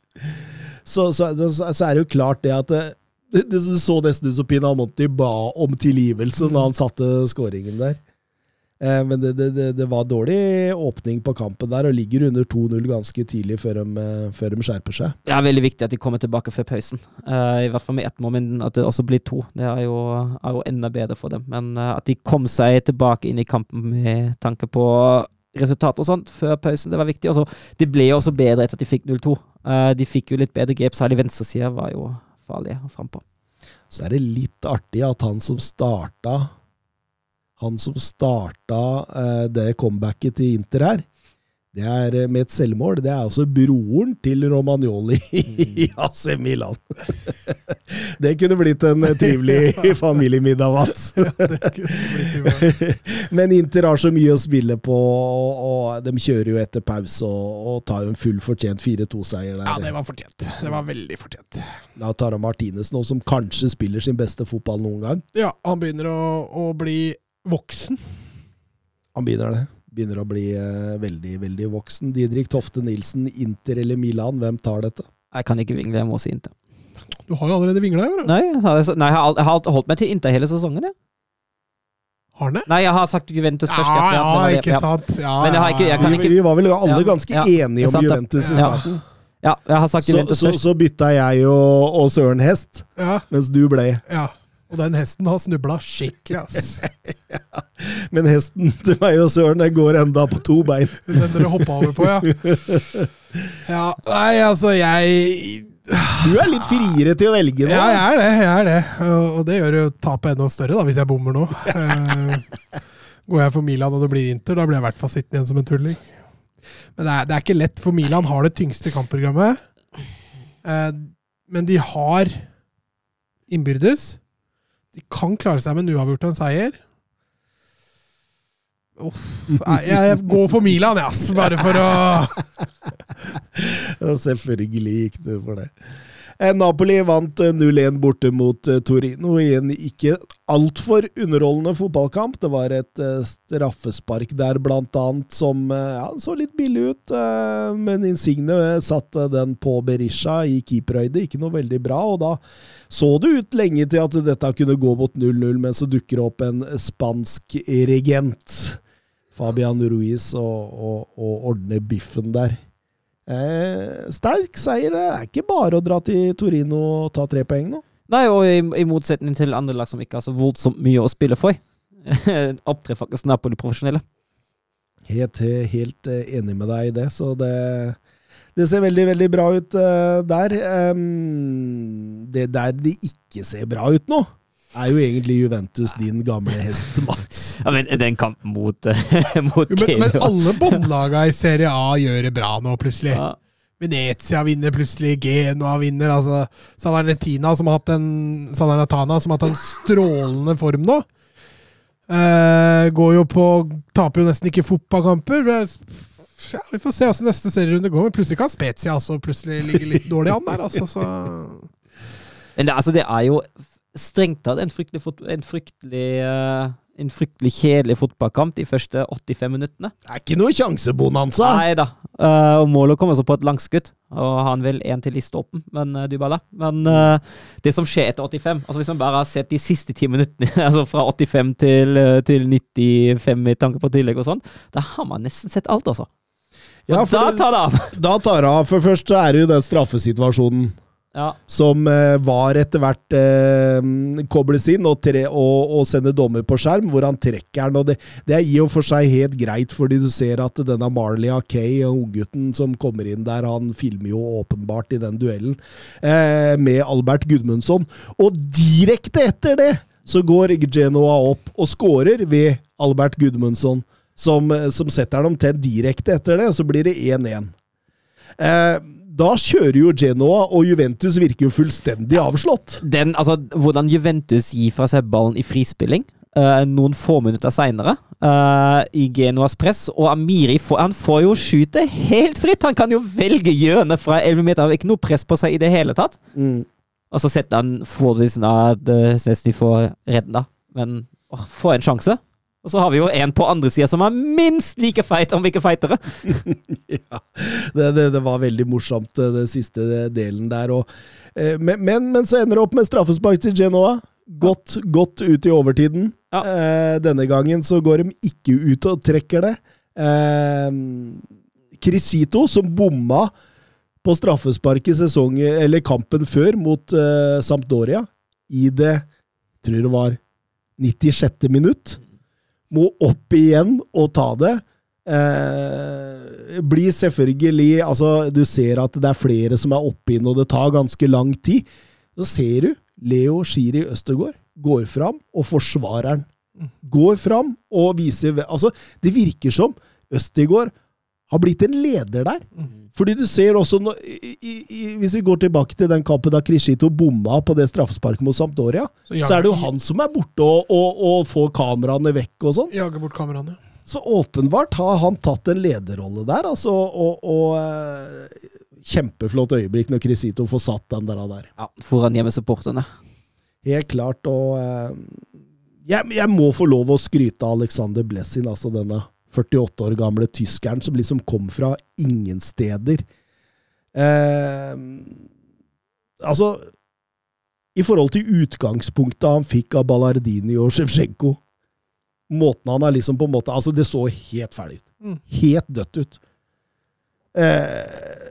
så, så, så, så er det jo klart det at det, så nesten ut som Pinamonti ba om tilgivelse da han satte skåringen der. Eh, men det, det, det, var dårlig åpning på kampen der, og ligger under 2-0 ganske tidlig før de, eh, før de skjerper seg. Det er veldig viktig at de kommer tilbake før pausen. Eh, I hvert fall med ett mål, men at det også blir to. Det er jo, er jo enda bedre for dem. Men eh, at de kom seg tilbake inn i kampen med tanke på resultat og sånt før pausen, det var viktig. Også, det ble jo også bedre etter at de fikk 0-2. Eh, de fikk jo litt bedre grep, særlig venstresida var jo farlig frampå. Så er det litt artig at han som starta Han som starta eh, det comebacket til Inter her, det er eh, med et selvmål. Det er altså broren til Romagnoli i AC Milan. det kunne blitt en eh, trivelig familiemiddag, Mats. Men Inter har så mye å spille på, og, de kjører jo etter pause og tar jo en full fortjent 4-2-seier der. Ja, det var fortjent. Det var veldig fortjent. Da tar han Martinez nå, som kanskje spiller sin beste fotball noen gang. Ja, han begynner å, å bli voksen. Han begynner det. Begynner å bli eh, veldig, veldig voksen. Didrik Tofte Nilsen, Inter eller Milan, hvem tar dette? Jeg kan ikke vingle, jeg må si Inter. Du har jo allerede vingla jo. Nei, nei, jeg har, alt- jeg har alt holdt meg til Inter hele sesongen. Jeg. Har han det? Nei, jeg har sagt Juventus først. Ja, ja, ja, ikke sant. Ja, Men jeg har ikke- jeg kan ikke- vi var vel alle ganske ja, enige om sant. Juventus i Ja. starten. Ja, jeg har sagt Så, Juventus så, først. så bytta jeg og, og Søren hest, Ja, mens du ble. ja. Og den hesten har snubla skikkelig, ass. Men hesten til meg og Søren den går enda på to bein. Den dere hoppa over på, ja. Ja, nei, altså, jeg Du er litt friere til å velge nå. Ja, jeg er det. jeg er det. Og og det gjør jo tapet enda større, da, hvis jeg bommer nå. Eh, Går jeg for Milan og det blir Inter, da blir jeg i hvert fall sittende igjen som en tulling. Men det er, det er ikke lett, for Milan har det tyngste kampprogrammet. Eh, Men de har innbyrdes. De kan klare seg med en uavgjort og en seier. Uff, nei, jeg går for Milan, jeg, ass. Bare for å Selvfølgelig gikk du for det. Eh, Napoli vant eh, 0-1 borte mot eh, Torino i en ikke altfor underholdende fotballkamp. Det var et eh, straffespark der, blant annet, som eh, ja, så litt billig ut. eh, Men Insigne eh, satte den på Berisha i keeperhøyde. Ikke noe veldig bra. Og da så det ut lenge til at dette kunne gå mot 0-0, men så dukker det opp en spansk regent. Fabian Ruiz og, og, og ordner biffen der. Eh, sterk seier. Det er ikke bare å dra til Torino og ta tre poeng nå. Nei, og i, i motsetning til andre lag som ikke har så voldsomt mye å spille for, opptrer faktisk Napoli profesjonelle. Helt, helt eh, enig med deg i det, så det det ser veldig, veldig bra ut uh, der. Um, det der de ikke ser bra ut nå, er jo egentlig Juventus, din gamle hest, Mats. Ja, men den kampen mot, mot Jo, men, men alle båndlaga i Serie A gjør det bra nå, plutselig. ja. Venezia vinner plutselig, Genoa vinner. altså Salernitana, som har hatt en Salernitana, som har hatt en strålende form nå. Eh, går jo på Taper jo nesten ikke fotballkamper. Ja, vi får se hvordan neste serierunde går. Men plutselig kan Spezia altså plutselig ligge litt dårlig an der. altså så Men det, altså, det er jo strengt tatt en fryktelig, en fryktelig uh, en fryktelig kjedelig fotballkamp de første 85 minuttene. Det er ikke noe sjansebonanza! Nei da. Uh, målet kommer så på et langskudd, og han vil en til i stolpen, men uh, Dybala. Men uh, det som skjer etter 85 altså Hvis man bare har sett de siste ti minuttene, altså fra 85 til, til 95 i tanke på tillegg og sånn, da har man nesten sett alt, altså. Ja, da tar det av! Da tar det av. For først er det jo den straffesituasjonen Ja. som eh, var etter hvert eh, kobles inn og, tre, og, og sender dommer på skjerm, hvor han trekker den. og det, det er i og for seg helt greit, fordi du ser at denne Marley Akay, unggutten som kommer inn der, han filmer jo åpenbart i den duellen eh, med Albert Gudmundsson. Og direkte etter det så går Genoa opp og scorer ved Albert Gudmundsson, som, som setter den til direkte etter det, og så blir det 1-1. Eh, da kjører jo Genoa, og Juventus virker jo fullstendig avslått. Den, altså, hvordan Juventus gir fra seg ballen i frispilling uh, noen få minutter seinere, i Genoas press, og Amiri får, han får jo skyte helt fritt! Han kan jo velge hjørnet fra 11 meter, har ikke noe press på seg i det hele tatt. Og så setter han forholdsvis at uh, Snesny får redden, da. Men åh, få en sjanse! Og så har vi jo en på andre sida som er minst like feit, om ikke feitere. ja, det, det, det var veldig morsomt, det, det siste delen der. Og, eh, men, men, men så ender det opp med straffespark til Genoa. Godt, godt ut i overtiden. Ja. Eh, denne gangen så går de ikke ut og trekker det. Eh, Crisito, som bomma på straffespark i sesong, eller kampen før mot eh, Sampdoria, i det tror det var 96. minutt, må opp igjen og ta det. Eh, blir selvfølgelig Altså, du ser at det er flere som er oppe inn, og det tar ganske lang tid. Så ser du Leo Shiri Østergaard går fram og forsvarer den. Går fram og viser Altså, det virker som Østegård har blitt en leder der. Fordi du ser også, nå- i, i, i, Hvis vi går tilbake til den kampen da Krishito bomma på det straffesparket mot Sampdoria, Så så er det jo han som er borte og, og, og får kameraene vekk og sånn. jager bort kameraene. Så åpenbart har han tatt en lederrolle der, altså. Og, og eh, kjempeflott øyeblikk når Crisito får satt den der. der. Ja, Foran hjemmesupporterne. Helt klart. Og eh, jeg, jeg må få lov å skryte av Alexander Blessin, altså denne 48 år gamle tyskeren som liksom kom fra ingen steder. Eh, altså I forhold til utgangspunktet han fikk av Ballardini og Sjevsjenko Måten han har liksom på en måte Altså, det så helt ferdig ut. Mm. Helt dødt ut. Eh,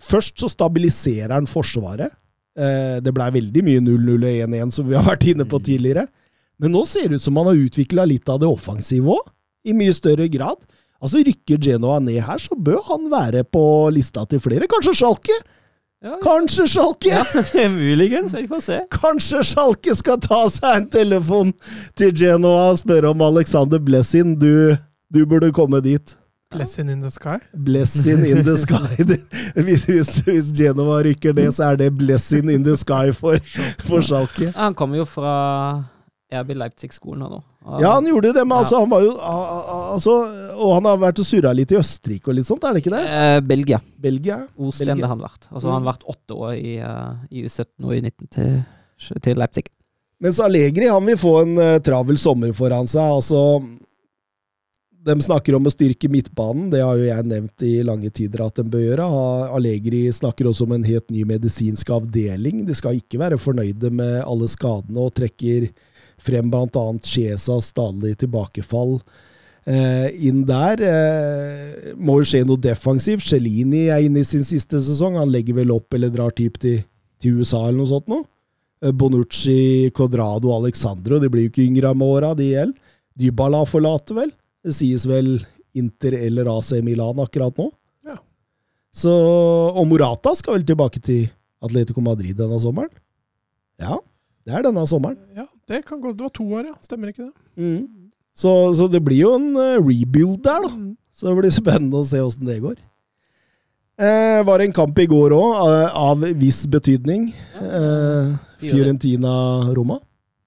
først så stabiliserer han Forsvaret. Eh, det blei veldig mye 0-0 og 1-1, som vi har vært inne på tidligere. Men nå ser det ut som han har utvikla litt av det offensive òg, i mye større grad. Altså Rykker Genoa ned her, så bør han være på lista til flere. Kanskje Schalke? Ja, Kanskje Schalke? ja muligens. Vi får se. Kanskje Schalke skal ta seg en telefon til Genoa og spørre om Alexander Blessin. Du, du burde komme dit. Blessing in the sky. Blessing in the sky. Hvis, hvis, hvis Genova rykker ned, så er det blessing in the sky for, for Schalke. Han kommer jo fra RB Leipzig-skolen nå. Ja, han gjorde jo det, men altså, han var jo altså, Og han har vært og surra litt i Østerrike og litt sånt, er det ikke det? Eh, Belgia. Belgia? Belgia. har han vært. Altså, Han har vært åtte år i, eh, i U17 og i 19 til, til Leipzig. Mens Allegri han vil få en uh, travel sommer foran seg. altså De snakker om å styrke midtbanen, det har jo jeg nevnt i lange tider at de bør gjøre. Allegri snakker også om en helt ny medisinsk avdeling. De skal ikke være fornøyde med alle skadene, og trekker frem bl.a. Chiesas stadig tilbakefall. eh, inn der. Eh, må jo skje noe defensivt. Celini er inne i sin siste sesong. Han legger vel opp eller drar typ til, til USA eller noe sånt nå. Eh, Bonucci, Codrado, Alexandro, de blir jo ikke yngre med åra, de gjelder. Dybala forlater vel. Det sies vel Inter eller AC Milan akkurat nå. Ja. Så, og Morata skal vel tilbake til Atletico Madrid denne sommeren? Ja, det er denne sommeren. Ja, det kan gå. Det var to år, ja. Stemmer ikke det? Mm. Så, så det blir jo en eh, rebuild der, da. Mm. Så det blir spennende å se åssen det går. Eh, var en kamp i går òg, av viss betydning. Eh, Fiorentina-Roma.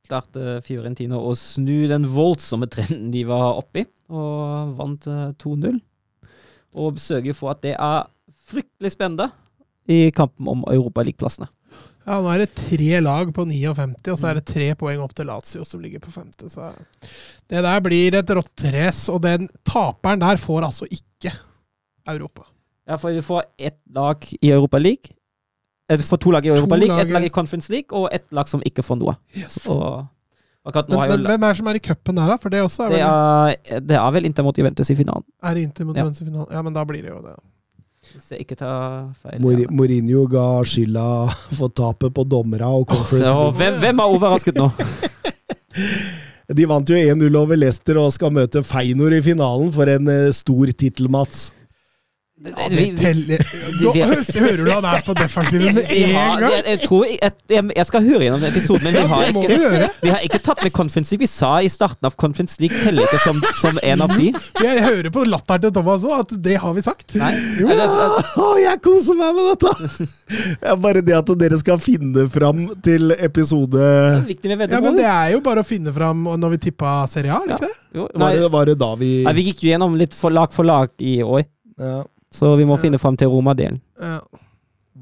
Klarte Fiorentina å snu den voldsomme trenden de var oppi, og vant eh, 2-0. Og sørger for at det er fryktelig spennende i kampen om Europaligaplassene. Ja, nå er det tre lag på 59, og så er det tre poeng opp til Lazio, som ligger på femte. Så det der blir et rotterace, og den taperen der får altså ikke Europa. Ja, for du får ett lag i Europa League. eh, Du får to lag i Europa To League, ett lag i Conference League og ett lag som ikke får noe. Og Men, men hvem er det som er i cupen der, da? For det også er det vel er, det er vel Inter mot Juventus i finalen. er Inter mot Ja. Juventus i finalen. Ja, men da blir det jo det. Jeg ikke ta feil. Mor. Mourinho ga skylda for tapet på dommera og Conference Oh, hvem, hvem er overrasket nå? De vant jo 1-0 over Leicester og skal møte Feinor i finalen for en eh, stor tittel, Mats. Ja, det teller Nå hører du han er på defensiven med en gang! jeg, jeg, tror, jeg, jeg, skal høre gjennom episoden, men vi har, ikke, vi har ikke tatt med Conference League. Vi sa i starten av Conference League teller ikke som, som en av de. Jeg hører på latteren til Thomas òg, at det har vi sagt. Nei. Jo. Altså, jeg koser meg med dette! Det er bare det at dere skal finne fram til episode det er Ja, men det er jo bare å finne fram når vi tippa Serie A, ikke det? Var det, var det da vi nei, vi gikk jo gjennom litt for lag for lag i år, ja. Så vi må finne fram til Roma-delen. Ja.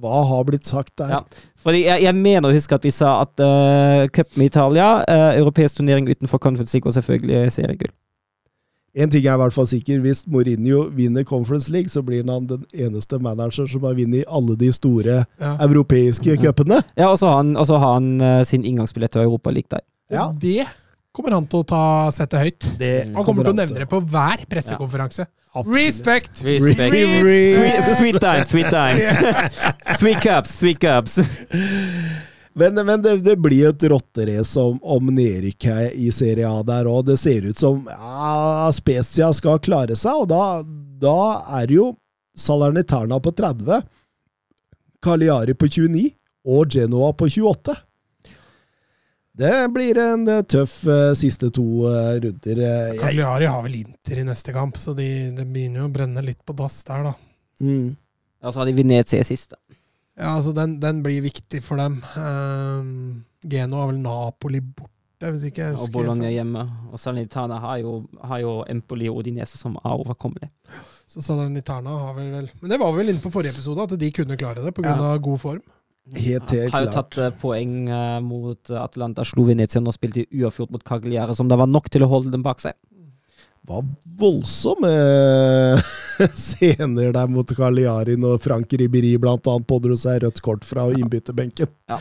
Hva har blitt sagt der? Ja. Fordi jeg, jeg mener å huske at vi sa at uh, cup med Italia, uh, europeisk turnering utenfor Conference League og selvfølgelig seriegull. En ting er i hvert fall sikker, hvis Mourinho vinner Conference League, så blir han den eneste manager som har vunnet alle de store Ja. europeiske cupene. Ja, og så har han, har han uh, sin inngangsbillett til Europa League der. Ja. Det kommer han til å ta sette høyt. Det Han kommer til å nevne det på hver pressekonferanse. Respect! Respect. Respect. Three times, three times. three cups, three cups. Men, men det, det blir et rotterace om, om nedrykk i Serie A der òg. Det ser ut som ja, Spezia skal klare seg, og da, da er det jo Salerniterna på 30, Cagliari på 29 og Genoa på 28. Det blir en eh, tøff uh, siste to uh, runder. Eh, Cagliari har vel Inter i neste kamp, så de, det begynner jo å brenne litt på dass der, da. Mm. Ja, så har de Venezia sist. da. Ja, altså den, den blir viktig for dem. Um, Geno har vel Napoli borte, hvis ikke jeg husker. Og. Bologna hjemme. Og Salernitana har jo, har jo Empoli og Odinese som er overkommelig. Så Salernitana har vel vel Men det var vi vel inne på forrige episode, at de kunne klare det pga. Ja. god form. Helt, helt har jo klart. tatt eh, poeng eh, mot eh, Atlanta, slo Venezia og spilte uavgjort mot Cagliari, som det var nok til å holde dem bak seg. var voldsomme scener der mot Cagliari når Frank Ribberi blant annet pådro seg rødt kort fra innbytterbenken. Ja,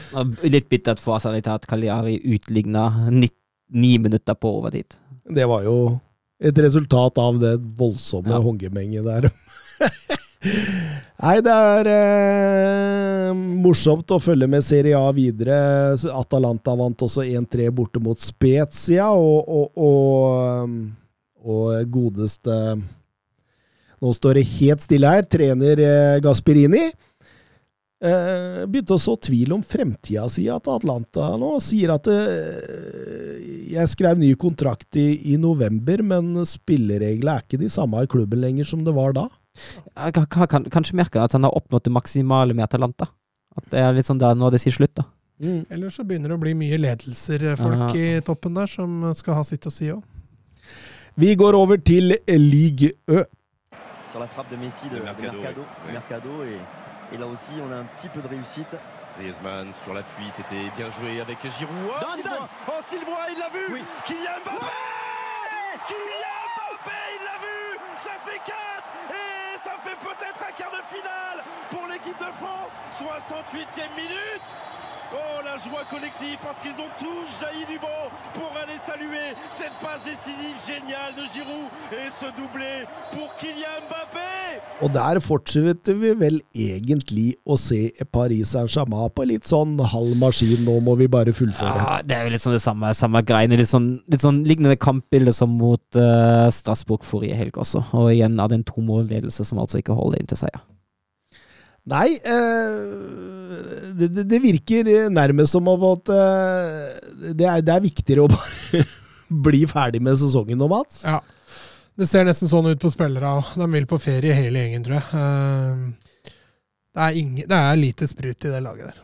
litt bittert for Asarita at Cagliari utligna ni minutter på overtid. Det var jo et resultat av det voldsomme Ja. håndgemenget der. Nei, det er eh, morsomt å følge med Serie A videre. Atalanta vant også 1-3 borte mot Spezia, og, og, og, og godeste Nå står det helt stille her. Trener eh, Gasperini eh, begynte å så tvil om fremtida si til Atlanta nå. Sier at eh, jeg skrev ny kontrakt i, i november, men spillereglene er ikke de samme i klubben lenger som det var da. Jeg kan, kan, kan, kanskje merke at han har oppnådd det maksimale med Atalanta. At det er litt sånn der nå det sier slutt, da. Ellers så begynner det å bli mye ledelser, folk Ja. i toppen der, som skal ha sitt å si òg. Vi går over til Ligue Ø. sur la frappe de Messi de, De de Mercado, Mercado, oui. Mercado, et, et là aussi on a un petit peu de réussite. Griezmann sur l'appui, c'était bien joué avec Giroud. Oh, Zidane Oh, Sylvain, il l'a vu Oui. Kylian Mbappé Kylian Mbappé, il l'a vu Ça fait 4 Et ça fait peut-être un quart de finale pour l'équipe de France. 68e minute Oh, la joie collective parce qu'ils ont tous jailli du banc pour aller saluer cette passe décisive géniale de Giroud et ce doublé pour Kylian Mbappé. Og der fortsetter vi vel egentlig å se Paris Saint-Germain på litt sånn halv maskin. Nå må vi bare fullføre. Ja, det er jo litt sånn det samme, samme greiene. Litt sånn, litt sånn lignende kampbilde som mot uh, Strasbourg forrige helg også. Og igjen av den to målledelse som altså ikke holder inn til seier. Nei, eh, det, det, virker nærmest som om at eh, det, er, det er viktigere å bare bli ferdig med sesongen nå, Mats. Ja. Det ser nesten sånn ut på spillere òg. De vil på ferie hele gjengen, tror jeg. Eh, Det er, ingen, det er lite sprut i det laget der.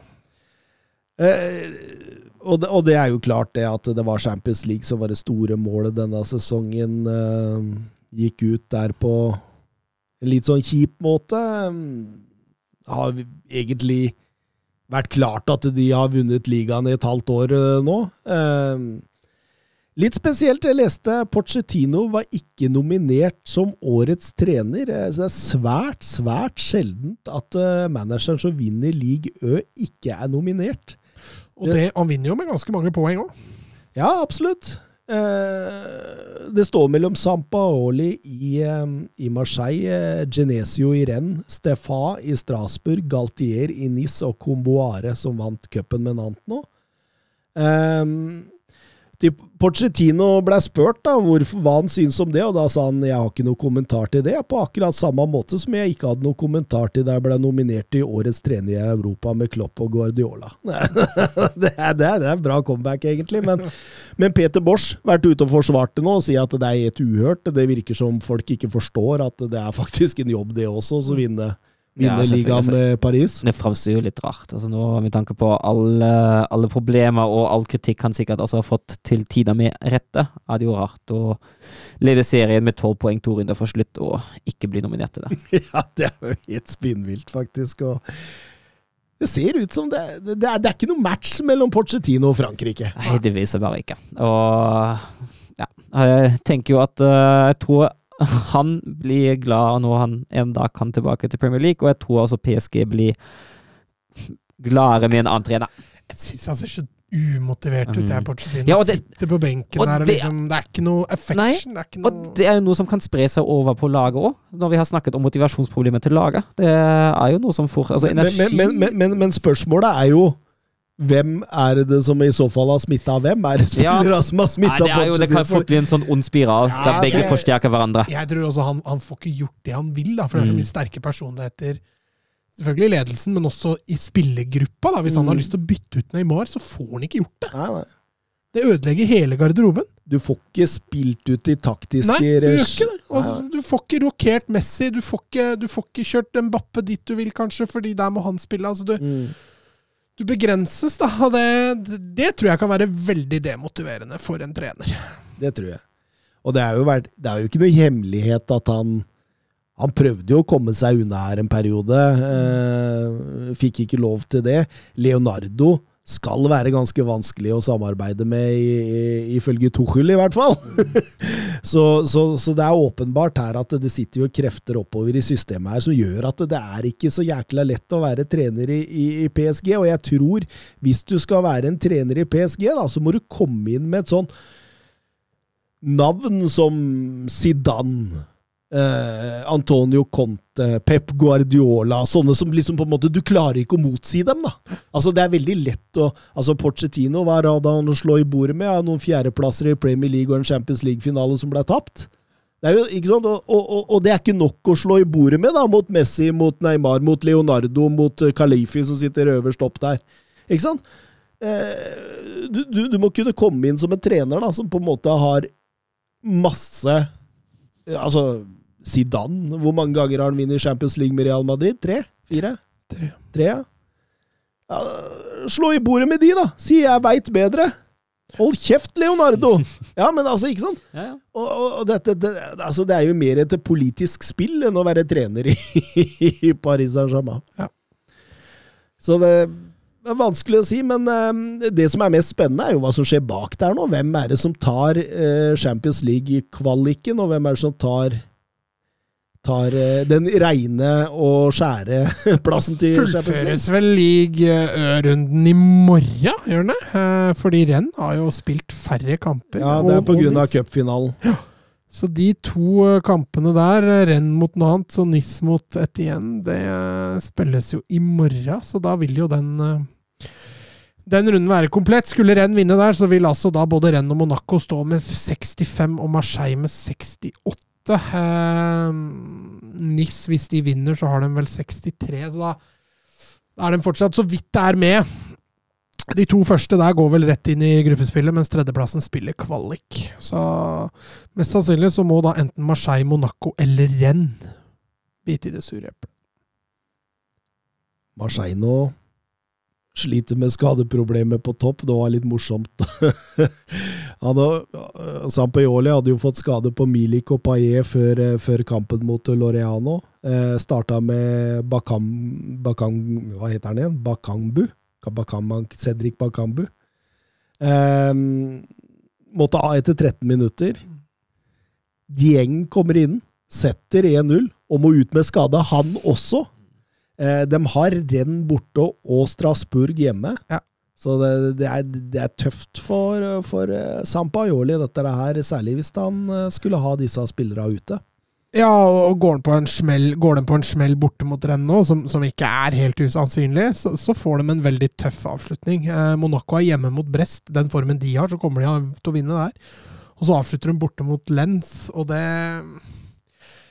Eh, og, og det er jo klart det at det var Champions League som var det store målet denne sesongen. Eh, gikk ut der på en litt sånn kjip måte. Har egentlig vært klart at de har vunnet ligaen i et halvt år eh, nå. Eh, Litt spesielt, jeg leste Pochettino var ikke nominert som årets trener. Eh, Så det er svært, svært sjeldent at manageren som vinner league Ø, ikke er nominert. Og det, han vinner jo med ganske mange poeng òg. Ja, absolutt. Eh, det står mellom Sampaoli i, i Marseille, Genesio i Rennes, Stefa i Strasbourg, Galtier i Nis og Comboare, som vant cupen med Nant nå. Eh, til Pochettino ble spurt da, hvorfor, hva han syntes om det, og da sa han jeg har ikke noe kommentar til det, på akkurat samme måte som jeg ikke hadde noe kommentar til da jeg ble nominert til årets trener i Europa med Klopp og Guardiola. det, er, det, er, det er bra comeback, egentlig, men, men Peter Bosch vært ute og forsvart det nå og sier at det er helt uhørt. Det virker som folk ikke forstår at det er faktisk en jobb, det også, å vinne, vinne ja, ligaen med Paris. Det framstår jo litt rart. Altså nå, Med tanke på alle, alle problemer og all kritikk han sikkert også har fått til tider med rette, er det jo rart å lede serien med tolv poeng to runder for slutt og ikke bli nominert til det. Ja, det er jo helt spinnvilt, faktisk. Og det ser ut som det, det, er, det er ikke noe match mellom Pochettino og Frankrike. Nei, det viser bare ikke. Og ja, jeg tenker jo at eh, Jeg tror han blir glad når han en dag kan tilbake til Premier League, og jeg tror også PSG blir gladere med en annen trener. Jeg syns han ser så umotivert ut, jeg, Porcetino. Ja, og det- Sitter på benken og der og det- liksom Det er ikke noe affection. Nei, det er ikke Og noe det er jo noe som kan spre seg over på laget òg, når vi har snakket om motivasjonsproblemer til laget. Det er jo noe som får Altså, Men, energi men, men, men, men spørsmålet er jo hvem er det som i så fall har smitta hvem? Er det Ja. som har smitta det, jo, det kan fort bli en sånn ond spiral, Ja, der begge jeg, forsterker hverandre. Jeg tror også han, han får ikke gjort det han vil, da, for det er så Mm. mye sterke personligheter. Selvfølgelig i ledelsen, men også i spillergruppa. Da. Hvis han har Mm. lyst til å bytte ut Neymar, så får han ikke gjort det. Nei, nei. Det ødelegger hele garderoben. Du får ikke spilt ut de taktiske Nei, du gjør ikke det. Altså, du får ikke rokert Messi, du får ikke, du får ikke kjørt Mbappe dit du vil, kanskje, fordi der må han spille. Altså, du, Mm. Du begrenses, da. Og det, det, tror jeg kan være veldig demotiverende for en trener. Det tror jeg. Og det er jo, vært, det er jo ikke noe hemmelighet at han Han prøvde jo å komme seg unna her en periode. Eh, fikk ikke lov til det. Leonardo skal være ganske vanskelig å samarbeide med, ifølge Tuchel i hvert fall. så, så, så det er åpenbart her at det sitter jo krefter oppover i systemet her som gjør at det er ikke så jækla lett å være trener i, i, i PSG. Og jeg tror, hvis du skal være en trener i PSG, da, så må du komme inn med et sånn navn som Zidane, eh, Antonio Conte, Pep Guardiola, sånne som liksom på en måte Du klarer ikke å motsi dem, da. Altså Det er veldig lett å Altså Porcetino, hva hadde han å slå i bordet med? Ja, noen fjerdeplasser i Premier League og en Champions League-finale som ble tapt. Det er jo? Og, og, og- det er ikke nok å slå i bordet med da, mot Messi, mot Neymar, mot Leonardo, mot Kalifi, som sitter øverst opp der. Ikke sant? Eh, du, du, du må kunne komme inn som en trener da, som på en måte har masse Altså, Zidane, hvor mange ganger har han vunnet Champions League med Real Madrid? Tre? Fire? Tre. Tre, ja. ja. Slå i bordet med de, da! Si 'jeg veit bedre'. Hold kjeft, Leonardo! Ja, men altså, ikke sant? Ja, ja. Og, og, dette, det, altså, det er jo mer et politisk spill enn å være trener i, i Paris Saint-Germain. Ja. Så det er vanskelig å si, men eh, det som er mest spennende, er jo hva som skjer bak der nå. Hvem er det som tar eh, Champions League-kvaliken, og hvem er det som tar tar eh, den reine og skjære plassen til. Fullføres vel league-runden i morgen, gjør den det? Eh, Fordi renn har jo spilt færre kamper. Ja, det er pga. cupfinalen. Så de to eh, kampene der, eh, renn mot Nantes og Nis mot Etienne, det eh, spilles jo i morgen, så da vil jo den eh, den runden være komplett. Skulle Renn vinne der, så vil altså da både Renn og Monaco stå med 65 og Marseille med 68. Eh, Nis, hvis de vinner, så har de vel 63, så da, er de fortsatt så vidt det er med. De to første der går vel rett inn i gruppespillet, mens tredjeplassen spiller kvalik. Så mest sannsynlig så må da enten Marseille, Monaco eller Renn bite i det sure eplet. Marseille nå sliter med skadeproblemer på topp. Det var litt morsomt. Han Sampaioli hadde jo fått skade på Milik og Paillet før, eh, før kampen mot Loreano. Eh, Starta med Bakam, Bakam... Hva heter han igjen? Bakambu? Bakam, Cedric Bakambu. Eh, måtte av etter 13 minutter. Dieng kommer inn, setter 1-0 og må ut med skade, han også. Eh, de har renn borte og Strasbourg hjemme. Ja. Så det, det, er, det er tøft for, for eh, Sampaioli, dette her, særlig hvis han eh, skulle ha disse spillerne ute. Ja, og går den på en smell, går den på en smell borte mot Rennes som, som ikke er helt usannsynlig, så, så får de en veldig tøff avslutning. Monaco er hjemme mot Brest. Den formen de har, så kommer de til å vinne der. Og så avslutter de borte mot Lens, og det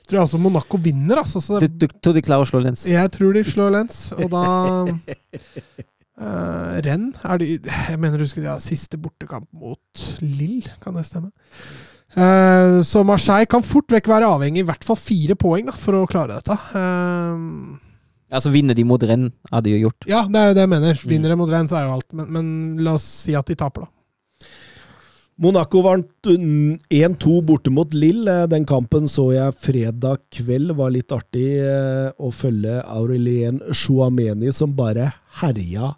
tror jeg altså Monaco vinner, altså. Så Du, du tror de klarer å slå Lens? jeg tror de slår Lens, og da Uh, Renn er de Jeg mener du husker de har siste bortekamp mot Lill, kan det stemme? Uh, så Marseille kan fort vekk være avhengig i hvert fall fire poeng da, for å klare dette. Uh, Altså vinner de mot renn, hadde de jo gjort. ja, det er jo det jeg mener. Vinner de mot Rennes, er jo alt. Men, men la oss si at de taper, da. Monaco vant mm, 1-2 borte mot Lill. Eh, Den kampen så jeg fredag kveld. Var litt artig eh, å følge Aurelien Chouameni, som bare herja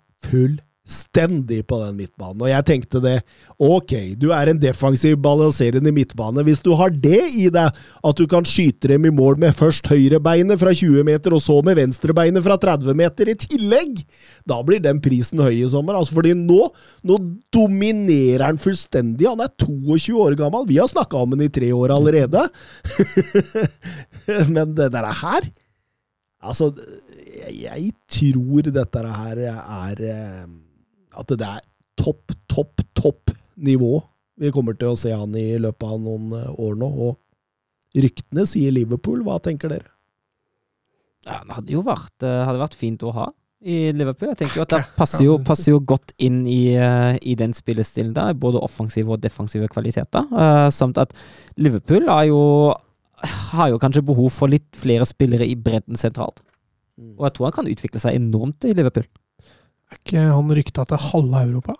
fullstendig på den midtbanen. Og jeg tenkte det. Ok, du er en defensiv, balanserende midtbane. Hvis du har det i deg, at du kan skyte dem i mål med først høyrebeinet fra 20 meter, og så med venstrebeinet fra 30 meter i tillegg, da blir den prisen høy i sommer. Altså, fordi nå, nå dominerer han fullstendig. Han er 22 år gammel. Vi har snakka om han i tre år allerede. Men det der her Altså, jeg, tror dette her er eh, At det er topp, topp, topp nivå vi kommer til å se han i løpet av noen eh, år nå. Og ryktene sier Liverpool. Hva tenker dere? Ja, det hadde jo vært, eh, hadde vært fint å ha i Liverpool. Jeg tenker jo at det passer jo, passer jo godt inn i, eh, i den spillestilen der, både offensive og defensive kvaliteter. Samt at Liverpool har jo, har jo kanskje behov for litt flere spillere i bredden sentralt. Og jeg tror han kan utvikle seg enormt i Liverpool. Er ikke han rykta til halve Europa?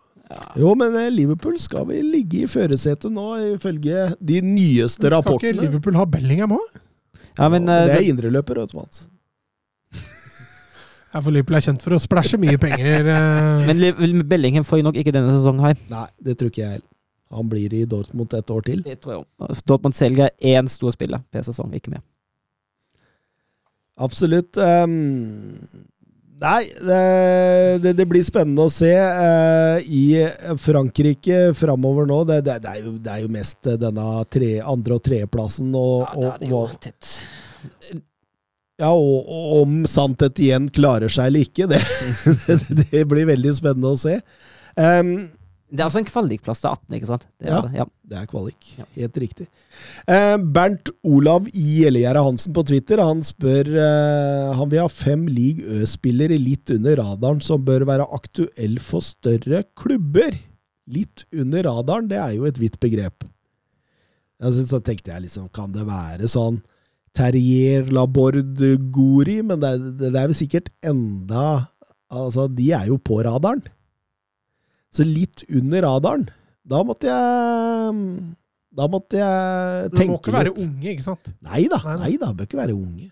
Jo, men eh, Liverpool skal vel ligge i førersetet nå, ifølge de nyeste Skal ikke. Liverpool ha Bellingham òg? Ja, men, det eh, er det- indreløper, vet du, Mats. Ja, for Liverpool er kjent for å splæsje mye penger. eh. men Bellingham får jo nok ikke denne sesongen her. Nei, det tror ikke jeg heller. Han blir i Dortmund et år til. Det tror jeg også. Dortmund selger én stor spiller per sesong, ikke mer. Absolutt. ehm, nei, det, det, det blir spennende å se eh, i Frankrike framover nå. Det, det, er jo, det er jo mest denne tre, andre- og tredjeplassen. Og, og, og, og ja, og, om Santet igjen klarer seg eller ikke, det, det blir veldig spennende å se. Ehm, Det er altså en kvalikplass til 18, ikke sant? Det er Ja. det, ja. Det er kvalik. Ja. Helt riktig. Eh, Bernt Olav Gjellegjerde Hansen på Twitter han spør eh, Han vil ha fem league Ø-spillere litt under radaren som bør være aktuell for større klubber. Litt under radaren, det er jo et vidt begrep. Altså, så tenkte jeg liksom, kan det være sånn Terrier, Laborde, Gori? Men det, det, det er vel sikkert enda Altså, de er jo på radaren. Så litt under radaren. Da måtte jeg Da måtte jeg tenke litt. Du må ikke være litt. unge, ikke sant? Nei da, Nei da. nei da, bør ikke være unge.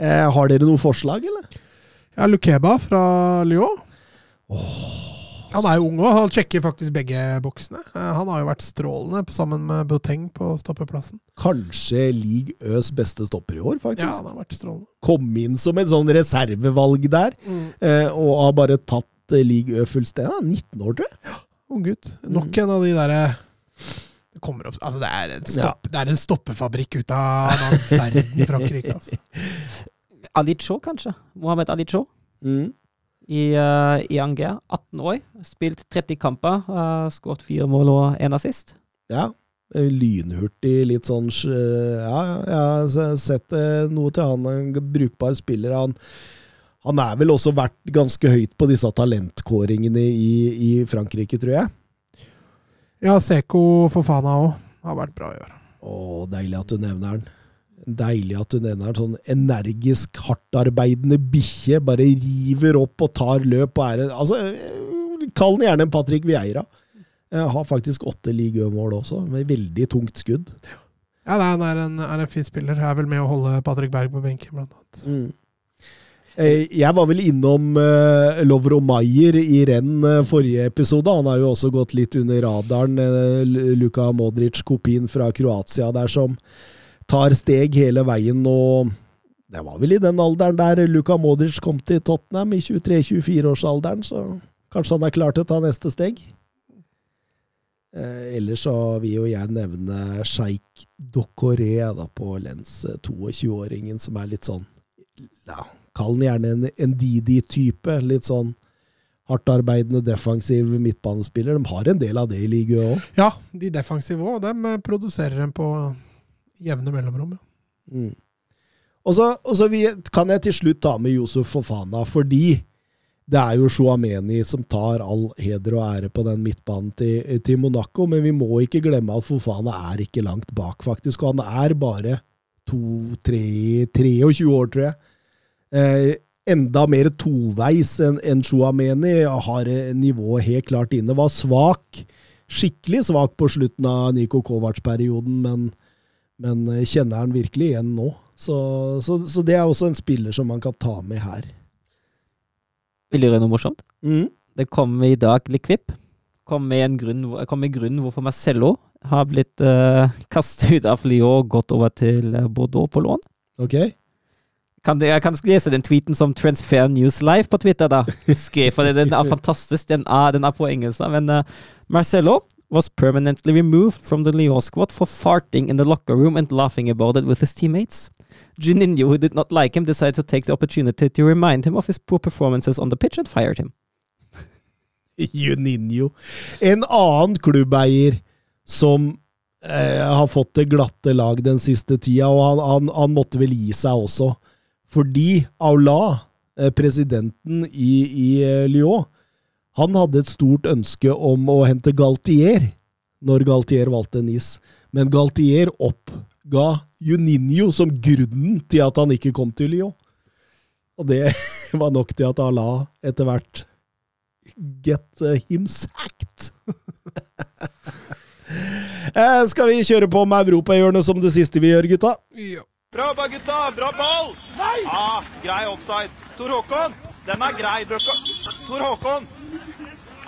Eh, har dere noe forslag, eller? Ja, Lukeba fra Lyon. Han er jo ung òg, han sjekker faktisk begge boksene. Eh, Han har jo vært strålende sammen med Boteng på stoppeplassen. Kanskje league Øs beste stopper i år, faktisk. Ja, han har vært strålende. Kom inn som et sånn reservevalg der, eh, og har bare tatt eh, league Ø fullstendig. Er 19 år, tror jeg. Ung gutt. Nok en av de derre det kommer opp, altså det, er en stopp, det er en stoppefabrikk ut av verden, Frankrike. Altså. Alicho, kanskje? Mohammed Alicho. Mm. i, uh, i Angers. 18 år. Spilt 30 kamper. Uh, Skåret fire mål og én assist. Ja. eh, Lynhurtig, litt sånn Ja, ja, jeg har sett eh, noe til han. En brukbar spiller. Han, han er vel også vært ganske høyt på disse talentkåringene i, i Frankrike, tror jeg. Ja, Seko Fofana òg. Har vært bra i år. Å, deilig at du nevner den. Deilig at du nevner den. Sånn energisk, hardtarbeidende bikkje. Bare river opp og tar løp og er en Altså, eh, kall den gjerne en Patrick Vieira. Jeg Har faktisk åtte ligamål også, med veldig tungt skudd. Ja, han er en, er en fin spiller. Er vel med å holde Patrick Berg på benken, blant annet. Eh, Jeg var vel innom uh, Lovro Maier i renn eh, forrige episode. Han har jo også gått litt under radaren. eh, Luka Modric, kopien fra Kroatia der, som tar steg hele veien. Og det var vel i den alderen der Luka Modric kom til Tottenham, i 23-24-årsalderen. Så kanskje han er klar til å ta neste steg. Eh, ellers så vil jo jeg nevne sjeik Dokoré da, på Lens, eh, 22-åringen, som er litt sånn ja, Kall den gjerne en, en Didi-type. Litt sånn hardtarbeidende, defensiv midtbanespiller. De har en del av det i ligaen òg. Ja, de defensive òg. Dem eh, produserer dem på jevne mellomrom. Ja. Mm. Og så, og så vi, kan jeg til slutt ta med Yusuf Fofana, fordi det er jo Shuameni som tar all heder og ære på den midtbanen til, til Monaco, men vi må ikke glemme at Fofana er ikke langt bak, faktisk. Og han er bare to, tre, 23 år, tror jeg. Eh, enda mer toveis enn en Chouameni. Har eh, nivået helt klart inne. Var svak. Skikkelig svak på slutten av Niko Kovac-perioden, men, men eh, kjenner han virkelig igjen nå. Så, så, så det er også en spiller som man kan ta med her. Vil du gjøre noe morsomt? Mm. Det kommer i dag litt kvipp. Kom med en grunn, kom med grunn hvorfor Marcello har blitt uh, kastet ut av Lyon og gått over til Bordeaux på lån. Ok? Kan det, jeg kan lese den tweeten som Transfer News Live på Twitter, da. Skrev for Den er fantastisk. Den er, den er på engelsk. Men uh, Marcello was permanently removed from the Lyon squad for farting in the locker room and laughing about it with his teammates. Juninho, who did not like him, decided to take the opportunity to remind him of his poor performances on the pitch and fired him. Juninho. En annen klubbeier som eh, har fått det glatte lag den siste tida, og han, han, han måtte vel gi seg også. Fordi Aula, eh, presidenten i, i eh, Lyon, han hadde et stort ønske om å hente Galtier når Galtier valgte Nice. Men Galtier oppga Juninho som grunnen til at han ikke kom til Lyon. Og det var nok til at Allah etter hvert Get uh, him sacked! eh, skal vi kjøre på med europahjørnet som det siste vi gjør, gutta? Bra jobba, gutta! Bra ball! Nei! Ah, grei offside. Tor Håkon, den er grei. Tor Håkon!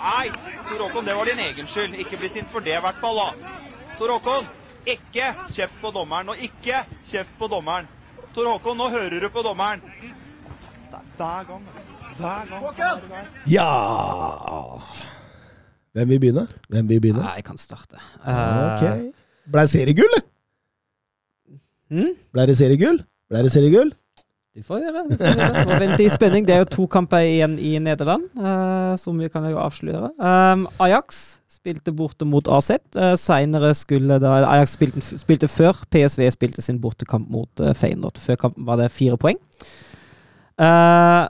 Nei, Tor Håkon, det var din egen skyld. Ikke bli sint for det, i hvert fall. da. Tor Håkon, ikke kjeft på dommeren, og ikke kjeft på dommeren. Tor Håkon, nå hører du på dommeren. Det er hver gang, altså. Hver gang. være. Ja Hvem vil begynne? Hvem vil begynne? Nei, jeg kan starte. Uh, Ok. Ble det seriegull? Hm? Ble det seriegull? Ble det seriegull? Du får gjøre det. Vente i spenning. Det er jo to kamper igjen i Nederland, uh, som vi kan jo avsløre. Um, Ajax spilte borte mot AZ. Uh, Seinere skulle da Ajax spilte, spilte før PSV spilte sin bortekamp mot uh, Feyenoord. Før kampen var det fire poeng. Uh,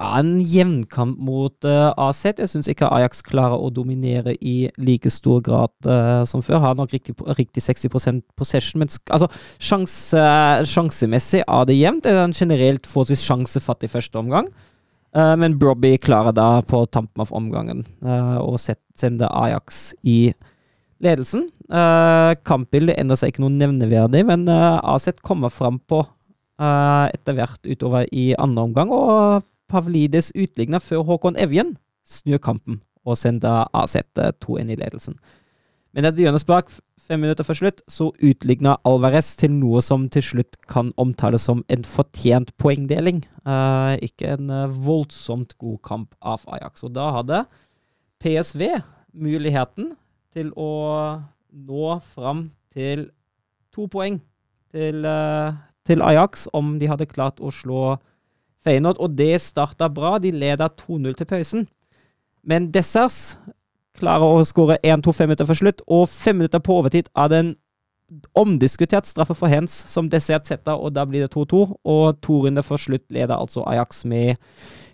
en jevnkamp mot uh, AZ. Jeg syns ikke Ajax klarer å dominere i like stor grad uh, som før. Har nok riktig, riktig 60% possession, men altså, sjanse, sjansemessig er det jevnt. Det er en generelt forholdsvis sjansefattig første omgang. Uh, men Brobby klarer da på tampen av omgangen å sende Ajax i ledelsen. Kampbildet endrer seg ikke noe nevneverdig, men AZ kommer fram på etter hvert utover i andre omgang. Og Pavlides utligna før Håkon Evjen snur kampen og sender AZ 2-1 i ledelsen. Men etter hjørnespark fem minutter før slutt, så utligna Alvarez til noe som til slutt kan omtales som en fortjent poengdeling. Eh, ikke en eh, voldsomt god kamp av Ajax. Og da hadde PSV muligheten til å nå fram til to poeng til, eh, til Ajax om de hadde klart å slå Feyenoord, og det starta bra. De leda 2-0 til pausen. Men Dessers klarer å skåre 1-2 fem minutter før slutt, og fem minutter på overtid av den omdiskutert straffe for Hens som Dessert setter, og da blir det 2-2. Og to runder før slutt leder altså Ajax med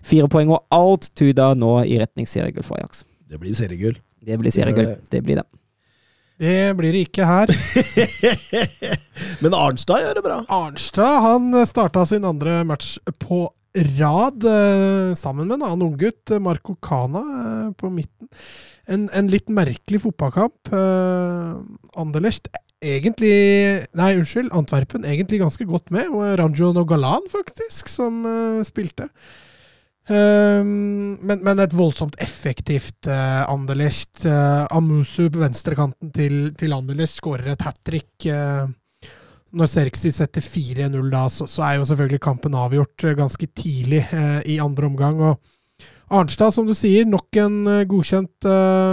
fire poeng, og alt tyder nå i retning seriegull for Ajax. Det blir seriegull. Det blir seriegull. Det blir det. Det blir det ikke her. Men Arnstad gjør det bra. Arnstad han starta sin andre match på rad eh, sammen med en annen unggutt, Marco Cana, eh, på midten. En, en litt merkelig fotballkamp. Eh, Anderlecht egentlig Nei, unnskyld, Antwerpen egentlig ganske godt med. Og Ranjo Nogalan, faktisk, som eh, spilte. Men, men, et voldsomt effektivt Anderlecht. Amusu på venstrekanten til, til Anderlecht skårer et hat trick. Når Serksi setter 4-0 da, så, så, er jo selvfølgelig kampen avgjort ganske tidlig i andre omgang. og Arnstad, som du sier, nok en godkjent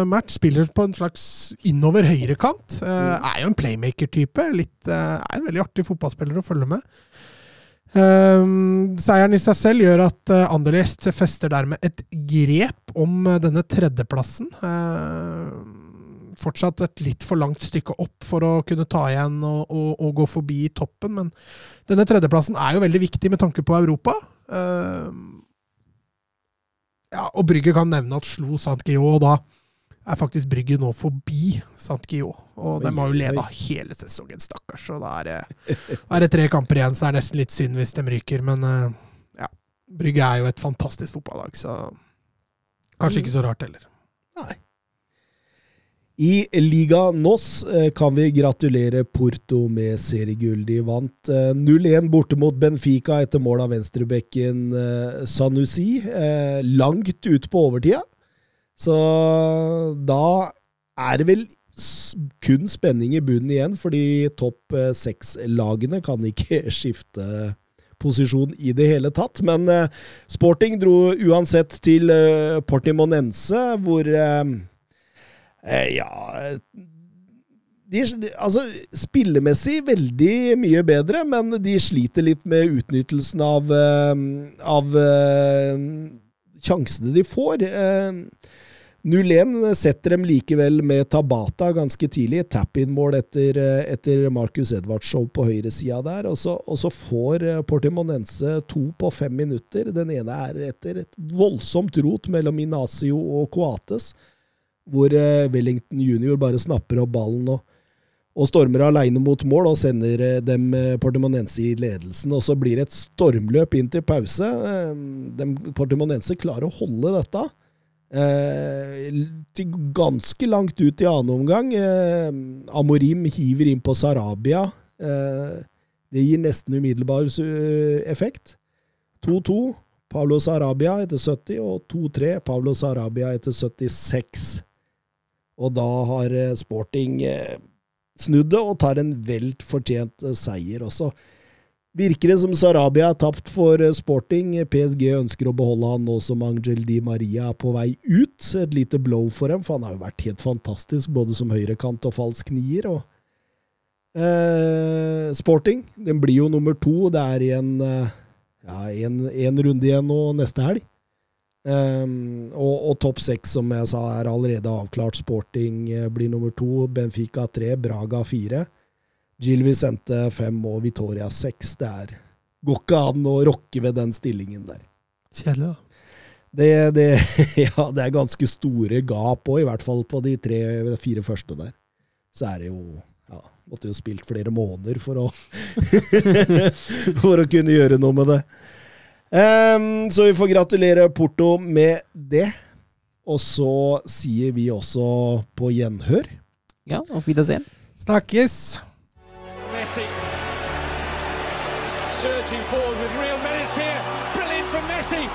match. Spiller på en slags innover høyrekant. er jo en playmaker-type. Er en veldig artig fotballspiller å følge med. Um, seieren i seg selv gjør at uh, Anderlecht fester dermed et grep om denne tredjeplassen. Uh, fortsatt et litt for langt stykke opp for å kunne ta igjen og, og, og, gå forbi toppen, men denne tredjeplassen er jo veldig viktig med tanke på Europa. Uh, ja, og Brygge kan nevne at slo Sant Gio da er faktisk Brygge nå forbi Sant Gio. Og de har jo leda hele sesongen, stakkars. Og da er, er det tre kamper igjen, så det er nesten litt synd hvis de ryker. Men eh, ja, Brygge er jo et fantastisk fotballag, så kanskje ikke så rart heller. Nei. I Liga NOS eh, kan vi gratulere Porto med seriegull. De vant 0-1 eh, borte mot Benfica etter mål av venstrebekken Sanusi, langt ut på overtida. Så da er det vel kun spenning i bunnen igjen, fordi topp eh, seks-lagene kan ikke skifte posisjon i det hele tatt. Men Sporting dro uansett til Portimonense, hvor Ja de, altså, Spillemessig veldig mye bedre, men de sliter litt med utnyttelsen av, av sjansene de får. Uh, 0-1 setter dem likevel med Tabata ganske tidlig. Tap-in-mål etter, eh, etter Marcus Edvards show på høyresida der. Og så, og så får eh, Portimonense to på fem minutter. Den ene er etter et voldsomt rot mellom Inacio og Coates, hvor eh, Wellington junior bare snapper opp ballen og, og stormer aleine mot mål og sender dem Portimonense i ledelsen. Og så blir det et stormløp inn til pause. Portimonense klarer å holde dette. Eh, ganske langt ut i annen omgang. Eh, Amorim hiver inn på Sarabia. Eh, det gir nesten umiddelbar effekt. 2-2 Pablo Sarabia etter 70, og 2-3 Pablo Sarabia etter 76. Og da har eh, Sporting eh, snudd det og tar en velt fortjent eh, seier også. Virker det som Sarabia er tapt for sporting. PSG ønsker å beholde han nå som Angel Di Maria er på vei ut. Et lite blow for dem, for han har jo vært helt fantastisk, både som høyrekant og falsk nier. Og, eh, sporting den blir jo nummer to. Det er igjen eh, ja, runde igjen nå neste helg. Um, og, og topp seks, som jeg sa, er allerede avklart. Sporting eh, blir nummer to. Benfica tre, Braga fire. Gil Vicente fem og Vitoria seks. Det er går ikke an å rokke ved den stillingen der. Kjedelig, da. Det, det, ja, det er ganske store gap òg, i hvert fall på de tre-fire første der. Så er det jo ja, Måtte jo spilt flere måneder for å For å kunne gjøre noe med det. Um, så vi får gratulere Porto med det. Og så sier vi også på gjenhør. Ja, auf Wiedersehen. Snakkes! Messi. Surging forward with real menace here. Brilliant from Messi.